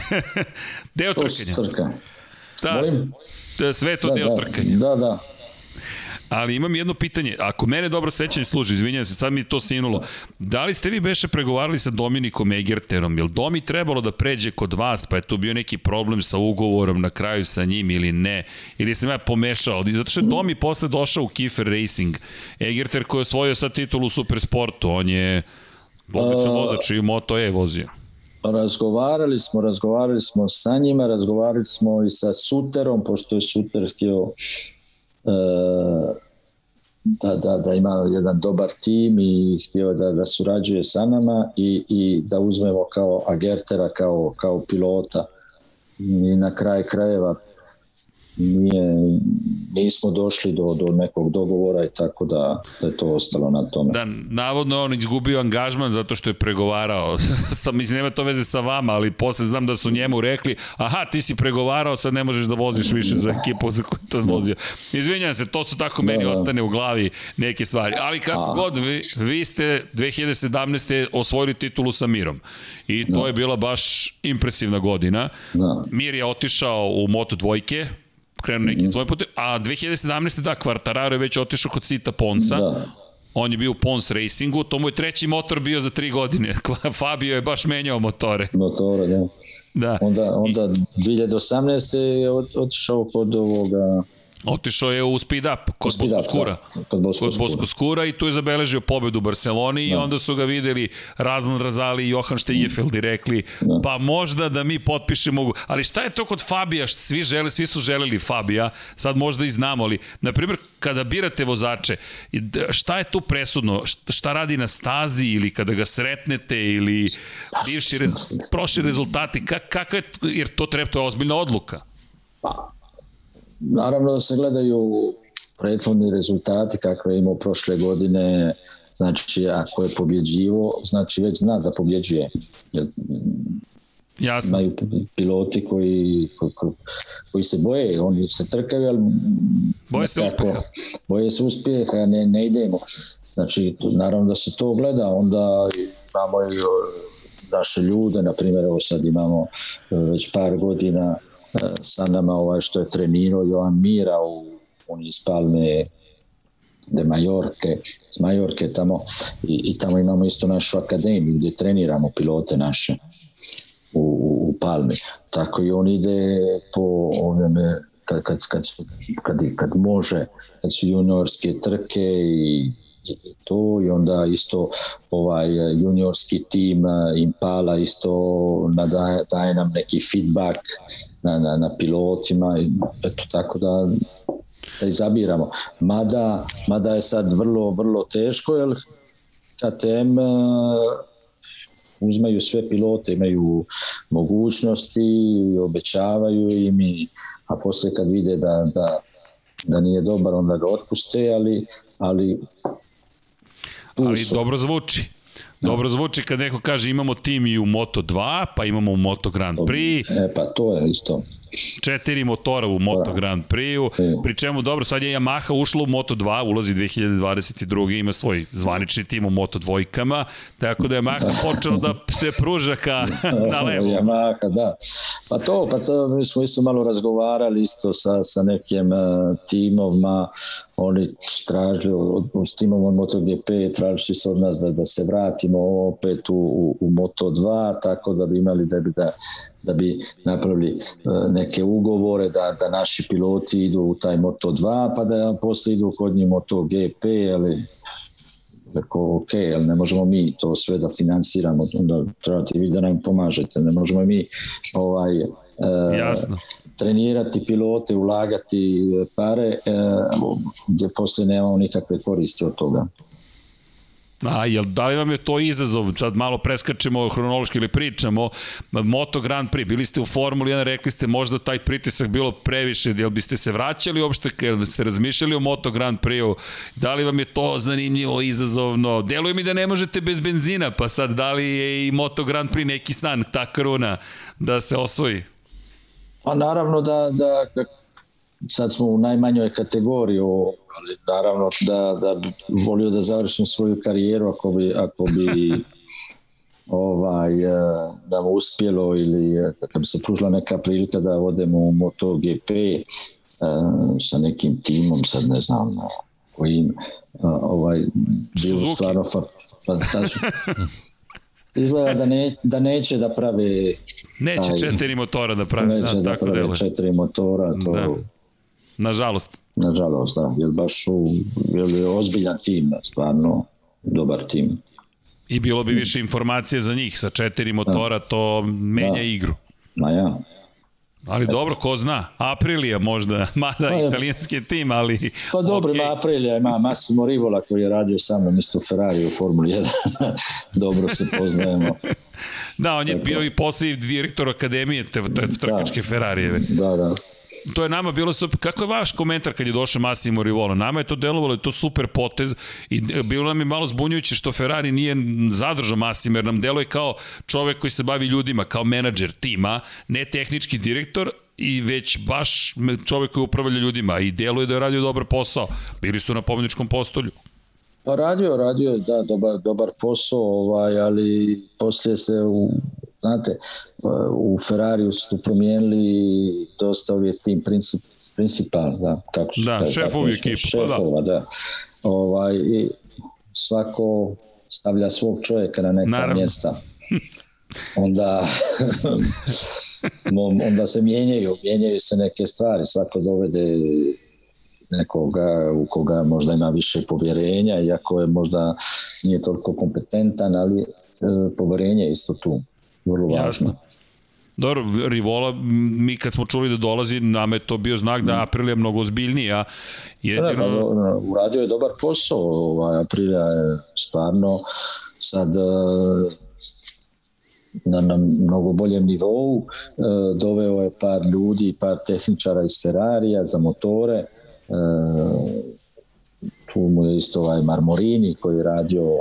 deo to trkanja. Trka. Da, Molim? sve to da, deo da, trkanja. Da, da. Ali imam jedno pitanje, ako mene dobro sećanje služi, izvinjam se, sad mi to sinulo. Da li ste vi beše pregovarali sa Dominikom Egerterom? Jel Domi trebalo da pređe kod vas, pa je tu bio neki problem sa ugovorom na kraju sa njim ili ne? Ili sam ja pomešao? Zato što je Domi posle došao u Kiefer Racing. Egerter koji je osvojio sad titulu u Supersportu, on je Odličan vozač i Moto E vozio. Razgovarali smo, razgovarali smo sa njima, razgovarali smo i sa Suterom, pošto je Suter htio e, da, da, da ima jedan dobar tim i htio da, da surađuje sa nama i, i da uzmemo kao Agertera kao, kao pilota. I na kraj krajeva nije, nismo došli do, do nekog dogovora i tako da, da je to ostalo na tome. Da, navodno on izgubio angažman zato što je pregovarao. Sam, mislim, nema to veze sa vama, ali posle znam da su njemu rekli, aha, ti si pregovarao, sad ne možeš da voziš više za ekipu za koju to vozio. Izvinjam se, to su tako meni da, da. ostane u glavi neke stvari. Ali kako A. god, vi, vi ste 2017. osvojili titulu sa Mirom. I to da. je bila baš impresivna godina. Da. Mir je otišao u Moto dvojke, krenuo neki svoj put, a 2017. da, Quartararo je već otišao kod Sita Ponsa, da. On je bio u Pons Racingu, to mu je treći motor bio za tri godine. Fabio je baš menjao motore. Motore, da. Da. Onda, onda 2018. je otišao kod ovoga Otišao je u speed up kod speed Bosko Skura. Da, kod Bosko, kod Bosko Skura i tu je zabeležio pobedu u Barceloni da. i onda su ga videli Razlan Razali i Johan Štejefeld i rekli da. pa možda da mi potpišemo ali šta je to kod Fabija? Svi žele svi su želeli Fabija sad možda i znamo ali na primjer kada birate vozače šta je tu presudno? Šta radi na stazi ili kada ga sretnete ili bivši rez, prošli rezultati? Kak, kakav je jer to treba to je ozbiljna odluka. Pa Naravno da se gledaju prethodni rezultati kakve je imao prošle godine, znači ako je pobjeđivo, znači već zna da pobjeđuje. Jasno. Imaju piloti koji, koji, koji se boje, oni se trkaju, ali boje se uspjeha. Boje se uspjeha, ne, ne idemo. Znači, naravno da se to gleda, onda imamo i naše ljude, na primjer, evo sad imamo e, već par godina sa nama ovaj što je trenirao Joan Mira u on iz Palme de Majorke, iz Majorke tamo i, i tamo imamo isto našu akademiju gdje treniramo pilote naše u, u Palmi. Tako i on ide po ovome kad, kad, kad, kad, kad može, kad su juniorske trke i i to i onda isto ovaj juniorski tim Impala isto nadaje, daje nam neki feedback na, na, na pilotima, eto tako da, da izabiramo. Mada, mada je sad vrlo, vrlo teško, jer KTM uzmaju sve pilote, imaju mogućnosti, obećavaju im, i, a posle kad vide da, da, da nije dobar, onda ga otpuste, ali, ali ali dobro zvuči. Dobro zvuči kad neko kaže imamo tim i u Moto2, pa imamo u Moto Grand Prix. E pa to je isto. Četiri motora u Moto da. Grand Prix-u, pri čemu dobro, sad je Yamaha ušla u Moto2, ulazi 2022. ima svoj zvanični tim u Moto dvojkama, tako da je Yamaha počela da se pruža ka na levo. Yamaha, da. Pa to, pa to mi smo isto malo razgovarali isto sa, sa nekim uh, timovima, oni tražili s timom od MotoGP, tražili su od nas da, da se vratimo opet u, u, u Moto2, tako da bi imali da bi, da, da bi napravili uh, neke ugovore, da, da naši piloti idu u taj Moto2, pa da posle idu kod njih MotoGP, ali Rekao, ok, ali ne možemo mi to sve da finansiramo, onda trebate vi da nam pomažete, ne možemo mi ovaj, e, Jasno. trenirati pilote, ulagati pare, e, gdje posle nemamo nikakve koristi od toga. A, jel, da li vam je to izazov? Sad malo preskačemo hronološki ili pričamo. Moto Grand Prix, bili ste u Formuli 1, rekli ste možda taj pritisak bilo previše, jel biste se vraćali uopšte, jel ste razmišljali o Moto Grand Prix-u? Da li vam je to zanimljivo, izazovno? Deluje mi da ne možete bez benzina, pa sad da li je i Moto Grand Prix neki san, ta kruna, da se osvoji? Pa naravno da, da sad smo u najmanjoj kategoriji, ali naravno da, da bi volio da završim svoju karijeru ako bi, ako bi ovaj, e, da mu uspjelo ili e, kad bi se pružila neka prilika da odemo u MotoGP e, sa nekim timom, sad ne znam kojim, ovaj, bilo stvarno fantastično. Izgleda da, ne, da neće da prave Neće taj, četiri motora da prave. Neće da, da prave dele. četiri motora. To, da Nažalost. Nažalost, da. Jer baš u, jer je ozbiljan tim, stvarno dobar tim. I bilo bi više informacije za njih, sa četiri motora da. to menja da. igru. Ma ja. Ali dobro, ko zna, Aprilija možda, mada pa, italijanski tim, ali... Pa dobro, okay. ima Aprilija, ima Massimo Rivola koji je radio sa mnom isto Ferrari u Formuli 1. dobro se poznajemo. da, on je Tako. bio i posljednji direktor akademije te, te trkačke da. Ferrarijeve. Da, da to je nama bilo super. Kako je vaš komentar kad je došao Massimo Rivola? Nama je to delovalo, je to super potez i bilo nam je malo zbunjujuće što Ferrari nije zadržao Massimo, jer nam deluje kao čovek koji se bavi ljudima, kao menadžer tima, ne tehnički direktor, i već baš čovek koji upravlja ljudima i deluje da je radio dobar posao. Bili su na pobjedničkom postolju. Pa radio, radio, da, dobar, dobar posao, ovaj, ali poslije se u Znate, u Ferrariju su promijenili dosta uvijek tim princip, principal, da, kako su, da, šefovi ekipa, šefova, da. da. Ovaj, i svako stavlja svog čovjeka na neka Naravno. mjesta. Onda onda se mijenjaju, mijenjaju se neke stvari, svako dovede nekoga u koga možda ima više povjerenja, iako je možda nije toliko kompetentan, ali e, povjerenje je isto tu vrlo važno. Jasno. Dobro, Rivola, mi kad smo čuli da dolazi, nam je to bio znak da Aprilia mnogo ozbiljnija. Jedino... Da, pa, uradio je dobar posao, ovaj, Aprilia je stvarno sad eh, na, na mnogo boljem nivou, eh, doveo je par ljudi, par tehničara iz Ferrarija za motore, eh, tu mu je isto ovaj Marmorini koji je radio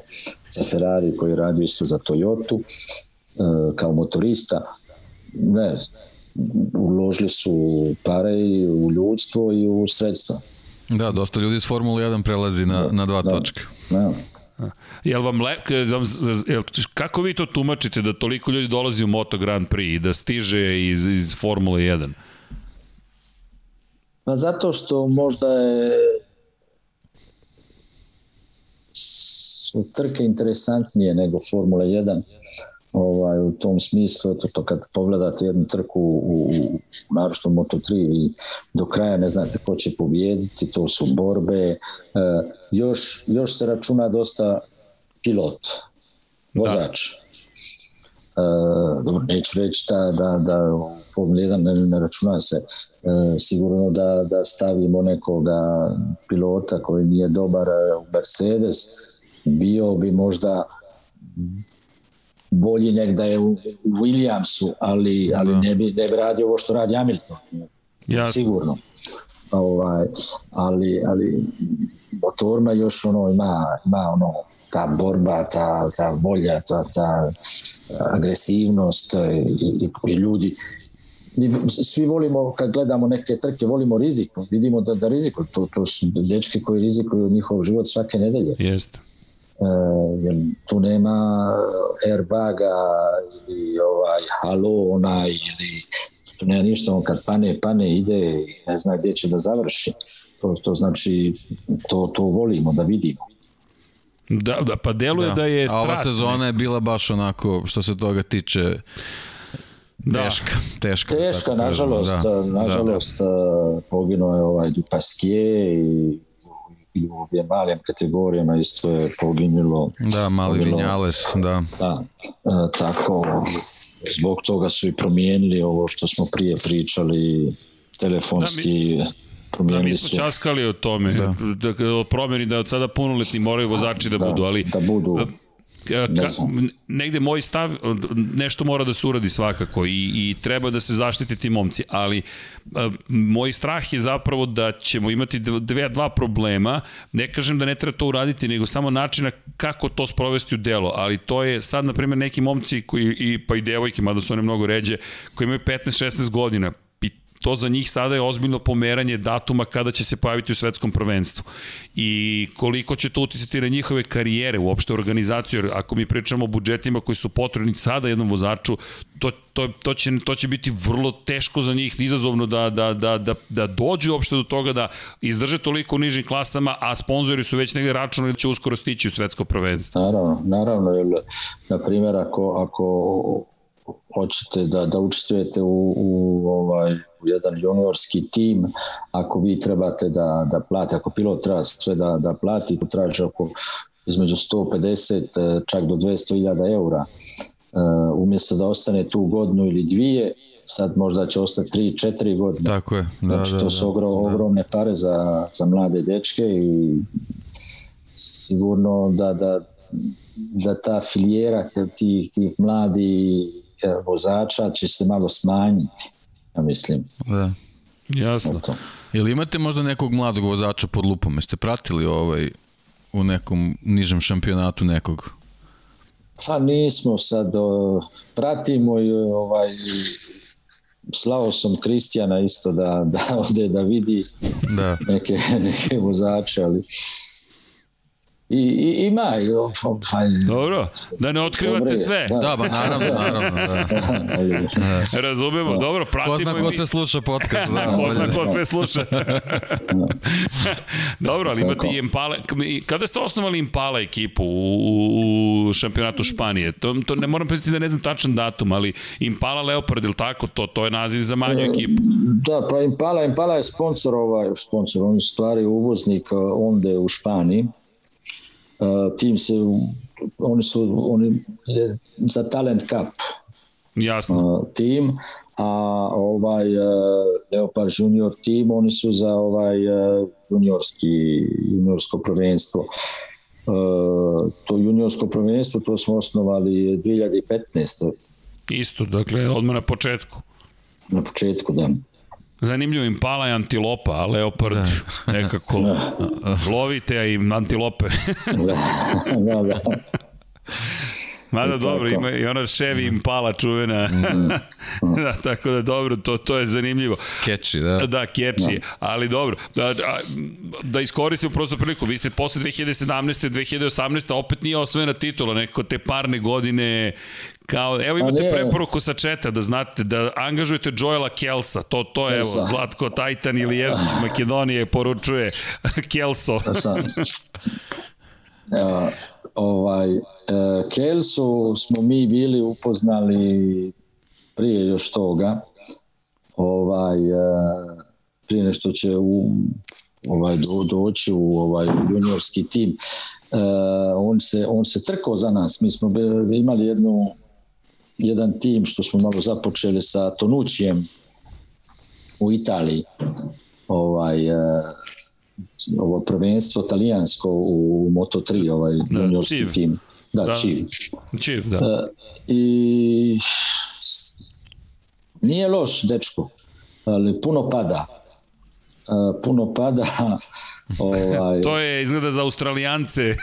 za Ferrari, koji je radio isto za Toyotu E, kao motorista, ne, uložili su pare i u ljudstvo i u sredstva. Da, dosta ljudi iz Formule 1 prelazi na, na dva da, točke. Da. Jel vam le, jel, kako vi to tumačite da toliko ljudi dolazi u Moto Grand Prix i da stiže iz, iz Formule 1? Pa zato što možda je su trke interesantnije nego Formula 1 ovaj, u tom smislu, to, to kad pogledate jednu trku u, u narošto Moto3 i do kraja ne znate ko će pobijediti, to su borbe. E, još, još se računa dosta pilot, vozač. Da. E, dobro, neću reći da, da, da u Formula 1 ne, ne računa se. E, sigurno da, da stavimo nekoga pilota koji nije dobar u Mercedes, bio bi možda bolji nek da je u Williamsu, ali, ali da. ne, bi, ne bi radio ovo što radi Hamilton. Jasno. Sigurno. Ovaj, ali, ali motorna još ono ima, ima ono ta borba, ta, ta volja, ta, ta agresivnost i, i, i ljudi mi svi volimo kad gledamo neke trke volimo rizik vidimo da, da riziku to, to su dečke koji rizikuju njihov život svake nedelje jeste e, jer tu nema airbaga ili ovaj halo onaj ili tu nema ništa on kad pane pane ide i ne zna gdje će da završi to, to znači to, to volimo da vidimo Da, da pa deluje da, da je strast. A ova sezona je bila baš onako, što se toga tiče, da. teška. Teška, teška nažalost, da, nažalost da. poginuo je ovaj Dupaskije i i u ovim malim kategorijama isto je poginulo. Da, mali poginulo, Vinjales, da. Da, e, tako, zbog toga su i promijenili ovo što smo prije pričali, telefonski... Da, mi da, mi smo su. časkali o tome, da. da, o promjeni da od sada punoletni moraju vozači da, da budu, ali... Da budu. Ka, negde moj stav, nešto mora da se uradi svakako i, i treba da se zaštite ti momci, ali a, moj strah je zapravo da ćemo imati dve, dva problema, ne kažem da ne treba to uraditi, nego samo načina kako to sprovesti u delo, ali to je sad, na primjer, neki momci koji, i, pa i devojke, mada su one mnogo ređe, koji imaju 15-16 godina, to za njih sada je ozbiljno pomeranje datuma kada će se pojaviti u svetskom prvenstvu. I koliko će to uticati na njihove karijere, uopšte organizaciju, jer ako mi pričamo o budžetima koji su potrebni sada jednom vozaču, to, to, to, će, to će biti vrlo teško za njih, izazovno da, da, da, da, da dođu uopšte do toga da izdrže toliko u nižim klasama, a sponzori su već negde računali da će uskoro stići u svetsko prvenstvo. Naravno, naravno, jer, na primjer, ako, ako hoćete da, da učestvujete u, u ovaj u jedan juniorski tim, ako vi trebate da, da plati, ako pilot treba sve da, da plati, to traži oko između 150 e, čak do 200.000 eura. Uh, umjesto da ostane tu godinu ili dvije, sad možda će ostati 3-4 godine. Tako je. Da, znači, da, to su ogrom, da. ogromne pare za, za mlade dečke i sigurno da, da, da ta filijera tih, tih mladi e, vozača će se malo smanjiti ja mislim. Da. Jasno. Jel imate možda nekog mladog vozača pod lupom? Jeste pratili ovaj u nekom nižem šampionatu nekog? Pa nismo sad, o, pratimo i ovaj slao sam Kristijana isto da, da ode da vidi da. Neke, neke vozače, ali I, i ima i ovaj, Dobro, da ne otkrivate dobre, sve. Da, da ba, naravno, naravno. Da. Razumemo, da. dobro, pratimo. Ko zna ko sve sluša podcast. Da, ko zna ko sve sluša. dobro, ali imate i Impala. Kada ste osnovali Impala ekipu u, u šampionatu Španije? To, to ne moram predstaviti da ne znam tačan datum, ali Impala Leopard, ili tako? To, to je naziv za manju ekipu. Da, pa Impala, Impala je sponsor, ovaj, sponsor, on je stvari uvoznik onde u Španiji tim se oni su oni je za Talent Cup jasno tim a ovaj Leopard Junior tim oni su za ovaj juniorski juniorsko prvenstvo to juniorsko prvenstvo to smo osnovali 2015. Isto, dakle, odmah na početku. Na početku, da. Zanimljivo im pala je antilopa, a leopard da. nekako da. lovite, a im antilope. da, da, da. Mada dobro, ima i ona ševi im pala čuvena. Mm. da, tako da dobro, to, to je zanimljivo. Keči, da. Da, keči, da. ali dobro. Da, da, da iskoristimo prosto priliku. Vi ste posle 2017. 2018. opet nije osvojena titula, neko te parne godine Kao, evo imate preporuku sa četa da znate da angažujete Joela Kelsa, to, to je Kelsa. evo, Zlatko Tajtan ili iz Makedonije poručuje Kelso. Evo, ovaj, e, Kelsu smo mi bili upoznali prije još toga, ovaj, e, prije nešto će u, ovaj, do, doći u ovaj juniorski tim. Uh, on se on se trkao za nas. Mi smo imali jednu jedan tim što smo malo započeli sa Tonućijem u Italiji. Ovaj, uh, ovo prvenstvo talijansko u Moto3, ovaj da, juniorski čiv. tim. Da, da, Čiv. Čiv, da. Uh, I nije loš, dečko, ali puno pada. Uh, puno pada Ovaj, to je izgleda za Australijance.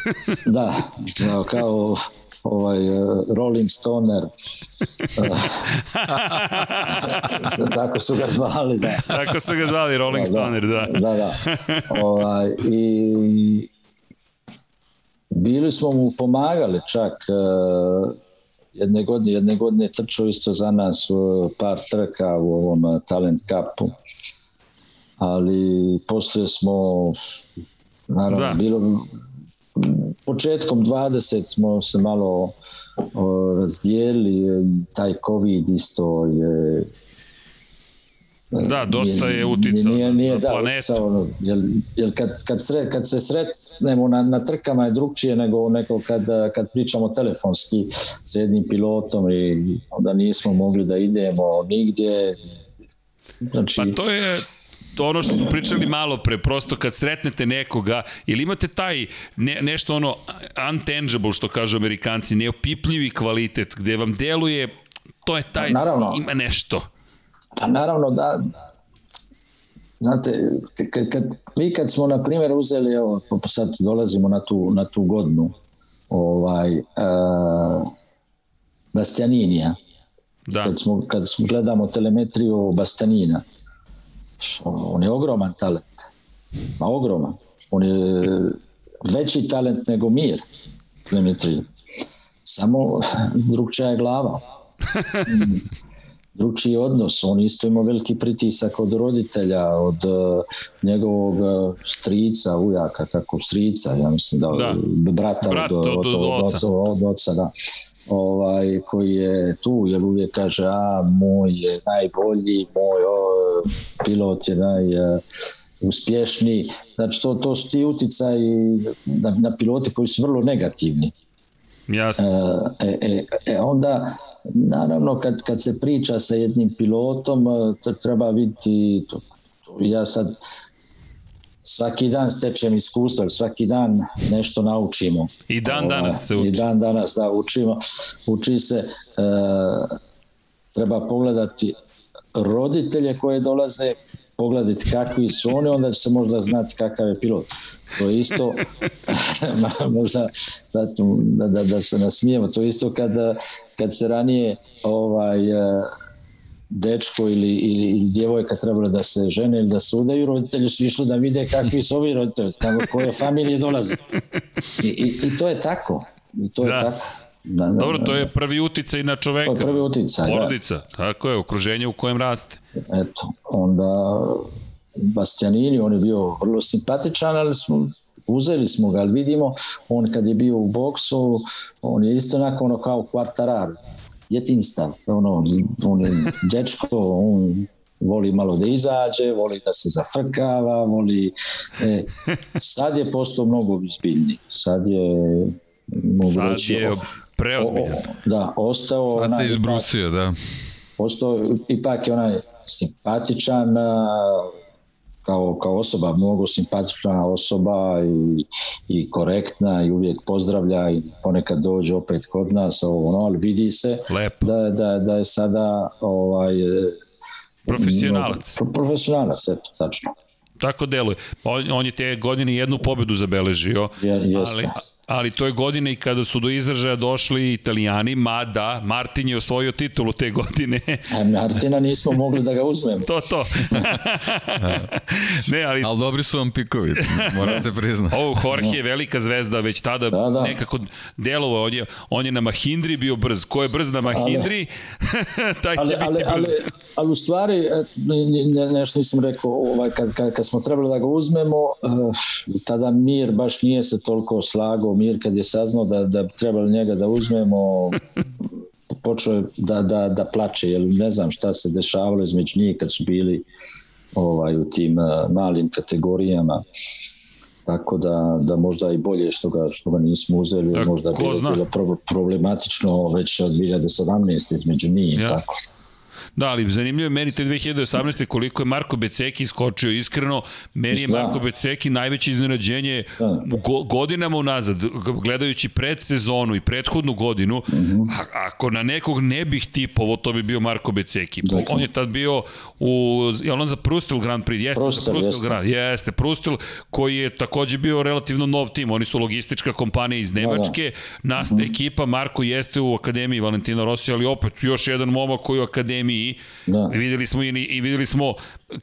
da, da, kao ovaj uh, Rolling Stoner. tako su ga zvali, da. Tako su ga zvali Rolling da, Stoner, da. Da, da. Ovaj, I bili smo mu pomagali čak uh, jedne godine, jedne godine trčao isto za nas par trka u ovom Talent Cupu. Ali posle smo naravno da. bilo početkom 20 smo se malo o, razdijelili, taj COVID isto je Da, dosta je uticao nije, nije, na da, planetu. Uticao, jer, jer kad, kad, sre, kad se sretnemo na, na trkama je drugčije nego, neko kad, kad pričamo telefonski sa jednim pilotom i onda nismo mogli da idemo nigdje. Znači, pa to je, ono što smo pričali malo pre, prosto kad sretnete nekoga, ili imate taj ne, nešto ono untangible, što kažu amerikanci, neopipljivi kvalitet, gde vam deluje, to je taj, pa, naravno, ima nešto. Pa naravno da, znate, kad, kad, mi kad smo, na primjer, uzeli, evo, sad dolazimo na tu, na tu godinu, ovaj, uh, Bastianinija, da. kad, smo, kad smo gledamo telemetriju Bastanina, on je ogroman talent. Ma ogroman. On je veći talent nego Mir. Dimitrij. Samo drugčija je glava. Drugčiji odnos. On isto ima veliki pritisak od roditelja, od uh, njegovog uh, strica, ujaka, kako strica, ja mislim da, da. brata Brat, od, od, od, od, oca. od oca, da ovaj, koji je tu, jer uvijek kaže, a moj je najbolji, moj o, pilot je naj uh, uspješniji. Znači, to, to su ti uticaji na, na pilote koji su vrlo negativni. Jasno. E, e, e, onda, naravno, kad, kad se priča sa jednim pilotom, to treba vidjeti, ja sad, svaki dan stečem iskustva, svaki dan nešto naučimo. I dan danas se uči. I dan danas da učimo. Uči se, e, treba pogledati roditelje koje dolaze, pogledati kakvi su oni, onda će se možda znati kakav je pilot. To je isto, možda da, da, da se nasmijemo, to je isto kada, kad se ranije ovaj, e, dečko ili, ili, ili djevojka trebalo da se žene ili da se udaju, roditelji su išli da vide kakvi su ovi roditelji, kako, koje familije dolaze. I, i, I to je tako. I to da. je tako. Da, da, Dobro, to je prvi uticaj na čoveka. To je prvi uticaj, da. Porodica, da. tako je, okruženje u kojem raste. Eto, onda Bastianini, on je bio vrlo simpatičan, ali smo uzeli smo ga, ali vidimo, on kad je bio u boksu, on je isto onako ono kao kvartarar djetinstav, ono, on je dečko, on voli malo da izađe, voli da se zafrkava, voli... E, sad je postao mnogo izbiljni. Sad je... Mogu sad reći, je preozbiljan. Da, ostao... Sad se izbrusio, da. Ostao, ipak je onaj simpatičan, kao, kao osoba, mnogo simpatična osoba i, i korektna i uvijek pozdravlja i ponekad dođe opet kod nas, ovo, no, ali vidi se Lepo. da, da, da je sada ovaj, profesionalac. Pro, profesionalac, eto, tačno. Tako deluje. On, on je te godine jednu pobedu zabeležio, ali, ali to je godine i kada su do izražaja došli italijani, mada Martin je osvojio titulu te godine. A Martina nismo mogli da ga uzmemo. to, to. ne, ali... Ali dobri su vam pikovi, mora se priznati. Ovo, Jorge je velika zvezda, već tada da, da. nekako delovao, on je, on je na Mahindri bio brz. Ko je brz na Mahindri, taj će ali, biti ali, brz. Ali, ali u stvari, et, nešto nisam rekao, ovaj, kad, kad, kad smo trebali da ga uzmemo, uh, tada Mir baš nije se toliko slagao Mir kad je saznao da, da trebali njega da uzmemo, počeo je da, da, da plače, jer ne znam šta se dešavalo između njih kad su bili ovaj, u tim uh, malim kategorijama tako da, da možda i bolje što ga, što ga nismo uzeli, da, možda bilo, bilo problematično već od 2017 između njih. Yes. Tako. Da, ali zanimljivo je meni te 2018. koliko je Marko Beceki iskočio iskreno. Meni je da. Marko Beceki najveće iznenađenje da. go, godinama unazad, gledajući predsezonu i prethodnu godinu, mm -hmm. a, ako na nekog ne bih tipovo, to bi bio Marko Beceki. Da. On je tad bio u, je on za Prustel Grand Prix? Jeste, Prustel, Prustel jeste. Grand, jeste, Prustel koji je takođe bio relativno nov tim. Oni su logistička kompanija iz Nemačke, da, da. naste mm -hmm. ekipa, Marko jeste u Akademiji Valentina Rossi, ali opet još jedan momak koji u Akademiji, da. videli smo i, i videli smo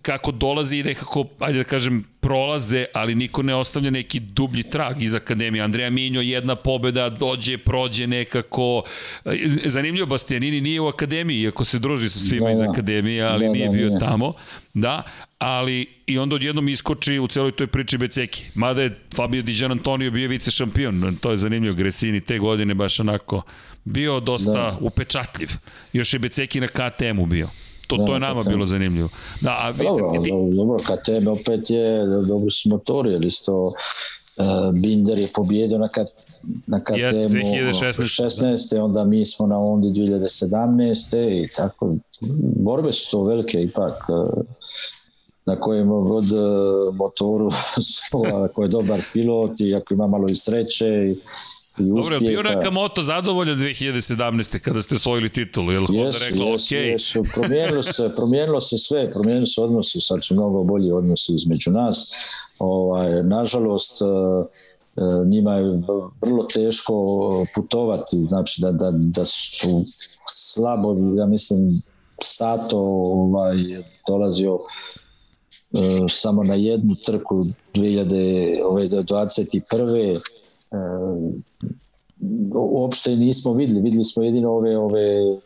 kako dolazi i nekako, ajde da kažem, prolaze, ali niko ne ostavlja neki dublji trag iz Akademije. Andreja Minjo, jedna pobeda, dođe, prođe nekako. Zanimljivo, Bastianini nije u Akademiji, iako se druži sa svima da, iz da. Akademije, ali da, nije da, bio nije. tamo. Da, ali i onda odjednom iskoči u celoj toj priči Beceki. Mada je Fabio Di Gian Antonio bio vice šampion, to je zanimljivo, Gresini te godine baš onako bio dosta da. upečatljiv. Još je Beceki na KTM-u bio. To, da, to je nama KTM. bilo zanimljivo. Da, a vi dobro, ti... dobro, KTM opet je, dobro su motori, jer isto uh, Binder je pobjedio na, kat, na KTM-u yes, 2016. 16. onda mi smo na Ondi 2017. i tako, borbe su to velike ipak. Uh, na kojem god e, motoru ako je dobar pilot i ako ima malo i sreće i i Dobro, bio Nakamoto zadovoljan 2017. kada ste osvojili titulu, je li yes, rekao, yes, ok? Yes, promijenilo se, promijenilo se sve, promijenilo se odnosi, sad su mnogo bolji odnosi između nas. Ovaj, nažalost, e, e, njima je vrlo teško putovati, znači da, da, da su slabo, ja mislim, Sato ovaj, dolazio E, samo na jednu trku 2021. E, uopšte nismo videli, videli smo jedino ove ove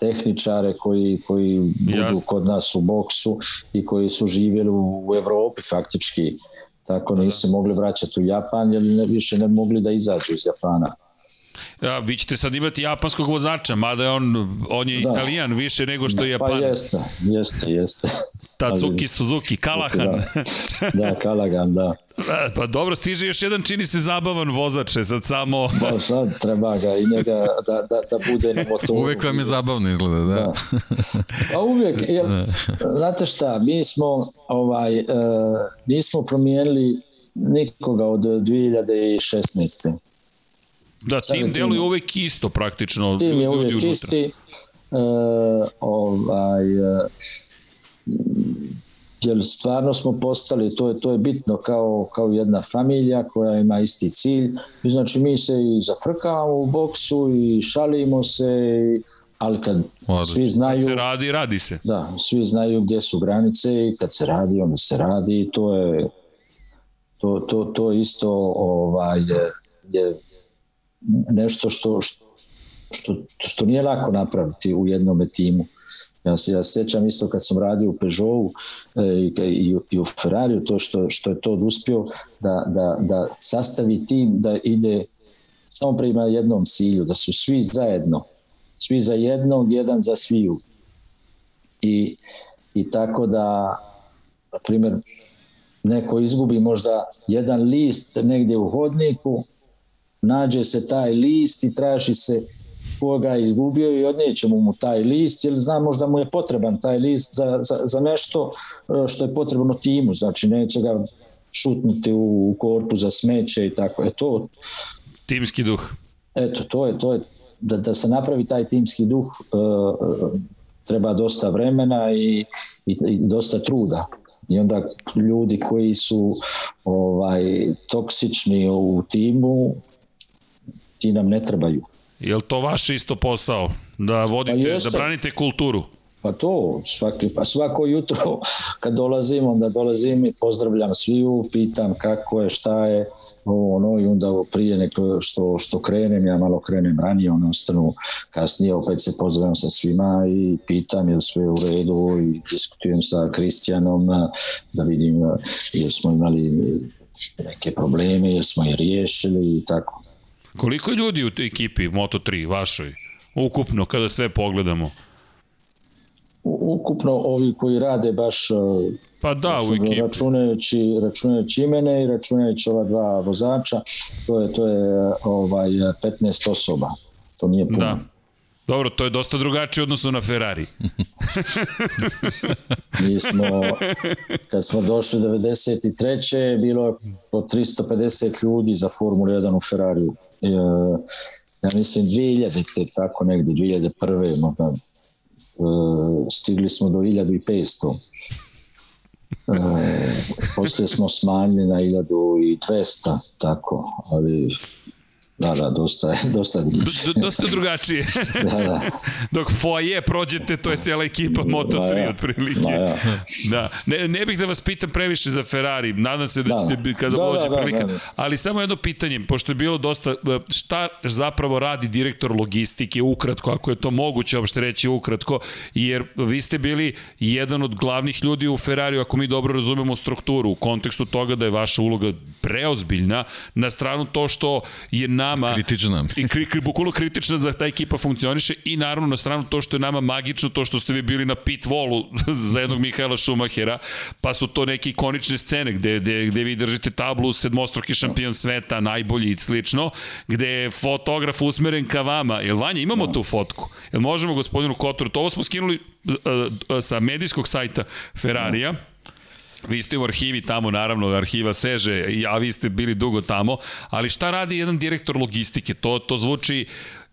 tehničare koji, koji budu Jasne. kod nas u boksu i koji su živjeli u, u Evropi faktički. Tako nisu da. mogli vraćati u Japan jer ne, više ne mogli da izađu iz Japana. Ja, vi ćete sad imati japanskog vozača, mada je on, on je da. italijan više nego što je pa Japan. Pa jeste, jeste, jeste. Tatsuki Suzuki, Kalahan. Da, da Kalahan, da. Pa dobro, stiže još jedan čini se zabavan vozač, sad samo... Pa sad treba ga i njega da, da, da bude na motoru. Uvek vam je zabavno izgleda, da. da. Pa uvek, jer, da. znate šta, mi smo, ovaj, uh, nismo promijenili nikoga od 2016. Da, tim deluje uvek isto praktično. Tim je uvek isti. Uh, ovaj, uh, jer stvarno smo postali, to je, to je bitno kao, kao jedna familija koja ima isti cilj. I znači mi se i zafrkavamo u boksu i šalimo se, ali kad Odlično. svi znaju... Kad se radi, radi se. Da, svi znaju gdje su granice i kad se radi, onda se radi i to je to, to, to isto ovaj, je, je nešto što, što, što nije lako napraviti u jednom timu Ja se ja sećam isto kad sam radio u Peugeotu e, i, i u Ferrariju, to što, što je to uspio da, da, da sastavi tim da ide samo prema jednom cilju, da su svi zajedno, svi za jednog, jedan za sviju. I, i tako da, na primjer, neko izgubi možda jedan list negdje u hodniku, nađe se taj list i traži se koga je izgubio i odnećemo mu taj list, jer zna možda mu je potreban taj list za, za, za nešto e, što je potrebno timu, znači neće ga šutnuti u, u korpu za smeće i tako. E to... Timski duh. Eto, to je, to je da, da se napravi taj timski duh uh, treba dosta vremena i, i, i dosta truda. I onda ljudi koji su ovaj toksični u timu ti nam ne trebaju. Je li to vaš isto posao? Da vodite, pa da branite kulturu? Pa to, svaki, pa svako jutro kad dolazim, onda dolazim i pozdravljam sviju, pitam kako je, šta je, ovo, ono, i onda prije neko što, što krenem, ja malo krenem ranije, ono ostanu kasnije, opet se pozdravljam sa svima i pitam je sve u redu i diskutujem sa Kristijanom da vidim jer smo imali neke probleme, jer smo je riješili i tako. Koliko je ljudi u ekipi Moto3 vašoj? Ukupno, kada sve pogledamo. Ukupno ovi koji rade baš pa da, u ekipi. Računajući, računajući imene i računajući ova dva vozača, to je, to je ovaj 15 osoba. To nije puno. Da. Dobro, to je dosta drugačije odnosno na Ferrari. Mi smo, kad smo došli 93. bilo je po 350 ljudi za Formulu 1 u Ferrariju. E, ja mislim 2000, tako negdje, 2001. možda e, stigli smo do 1500. E, poslije smo smanjili na 1200, tako, ali Da, da, dosta je, dosta drugačije. dosta drugačije. da, da. Dok foje prođete, to je cijela ekipa Moto3 ja. otprilike. Ma ja. Da. Ne, ne bih da vas pitam previše za Ferrari, nadam se da, da ćete kada da, dođe da, prilika. Da, da. Ali samo jedno pitanje, pošto je bilo dosta, šta zapravo radi direktor logistike ukratko, ako je to moguće uopšte reći ukratko, jer vi ste bili jedan od glavnih ljudi u Ferrariju, ako mi dobro razumemo strukturu, u kontekstu toga da je vaša uloga preozbiljna, na stranu to što je na nama... Kritična. I kri, kri, bukvalno kritična da ta ekipa funkcioniše i naravno na stranu to što je nama magično, to što ste vi bili na pit volu za jednog Mihaela Šumahera, pa su to neke ikonične scene gde, gde, gde vi držite tablu sedmostruki šampion sveta, najbolji i slično, gde je fotograf usmeren ka vama. Jel Vanja, imamo tu fotku? Jel možemo gospodinu Kotoru, to ovo smo skinuli uh, uh, sa medijskog sajta Ferrarija, Vi ste u arhivi tamo, naravno, arhiva seže, a vi ste bili dugo tamo, ali šta radi jedan direktor logistike? To, to zvuči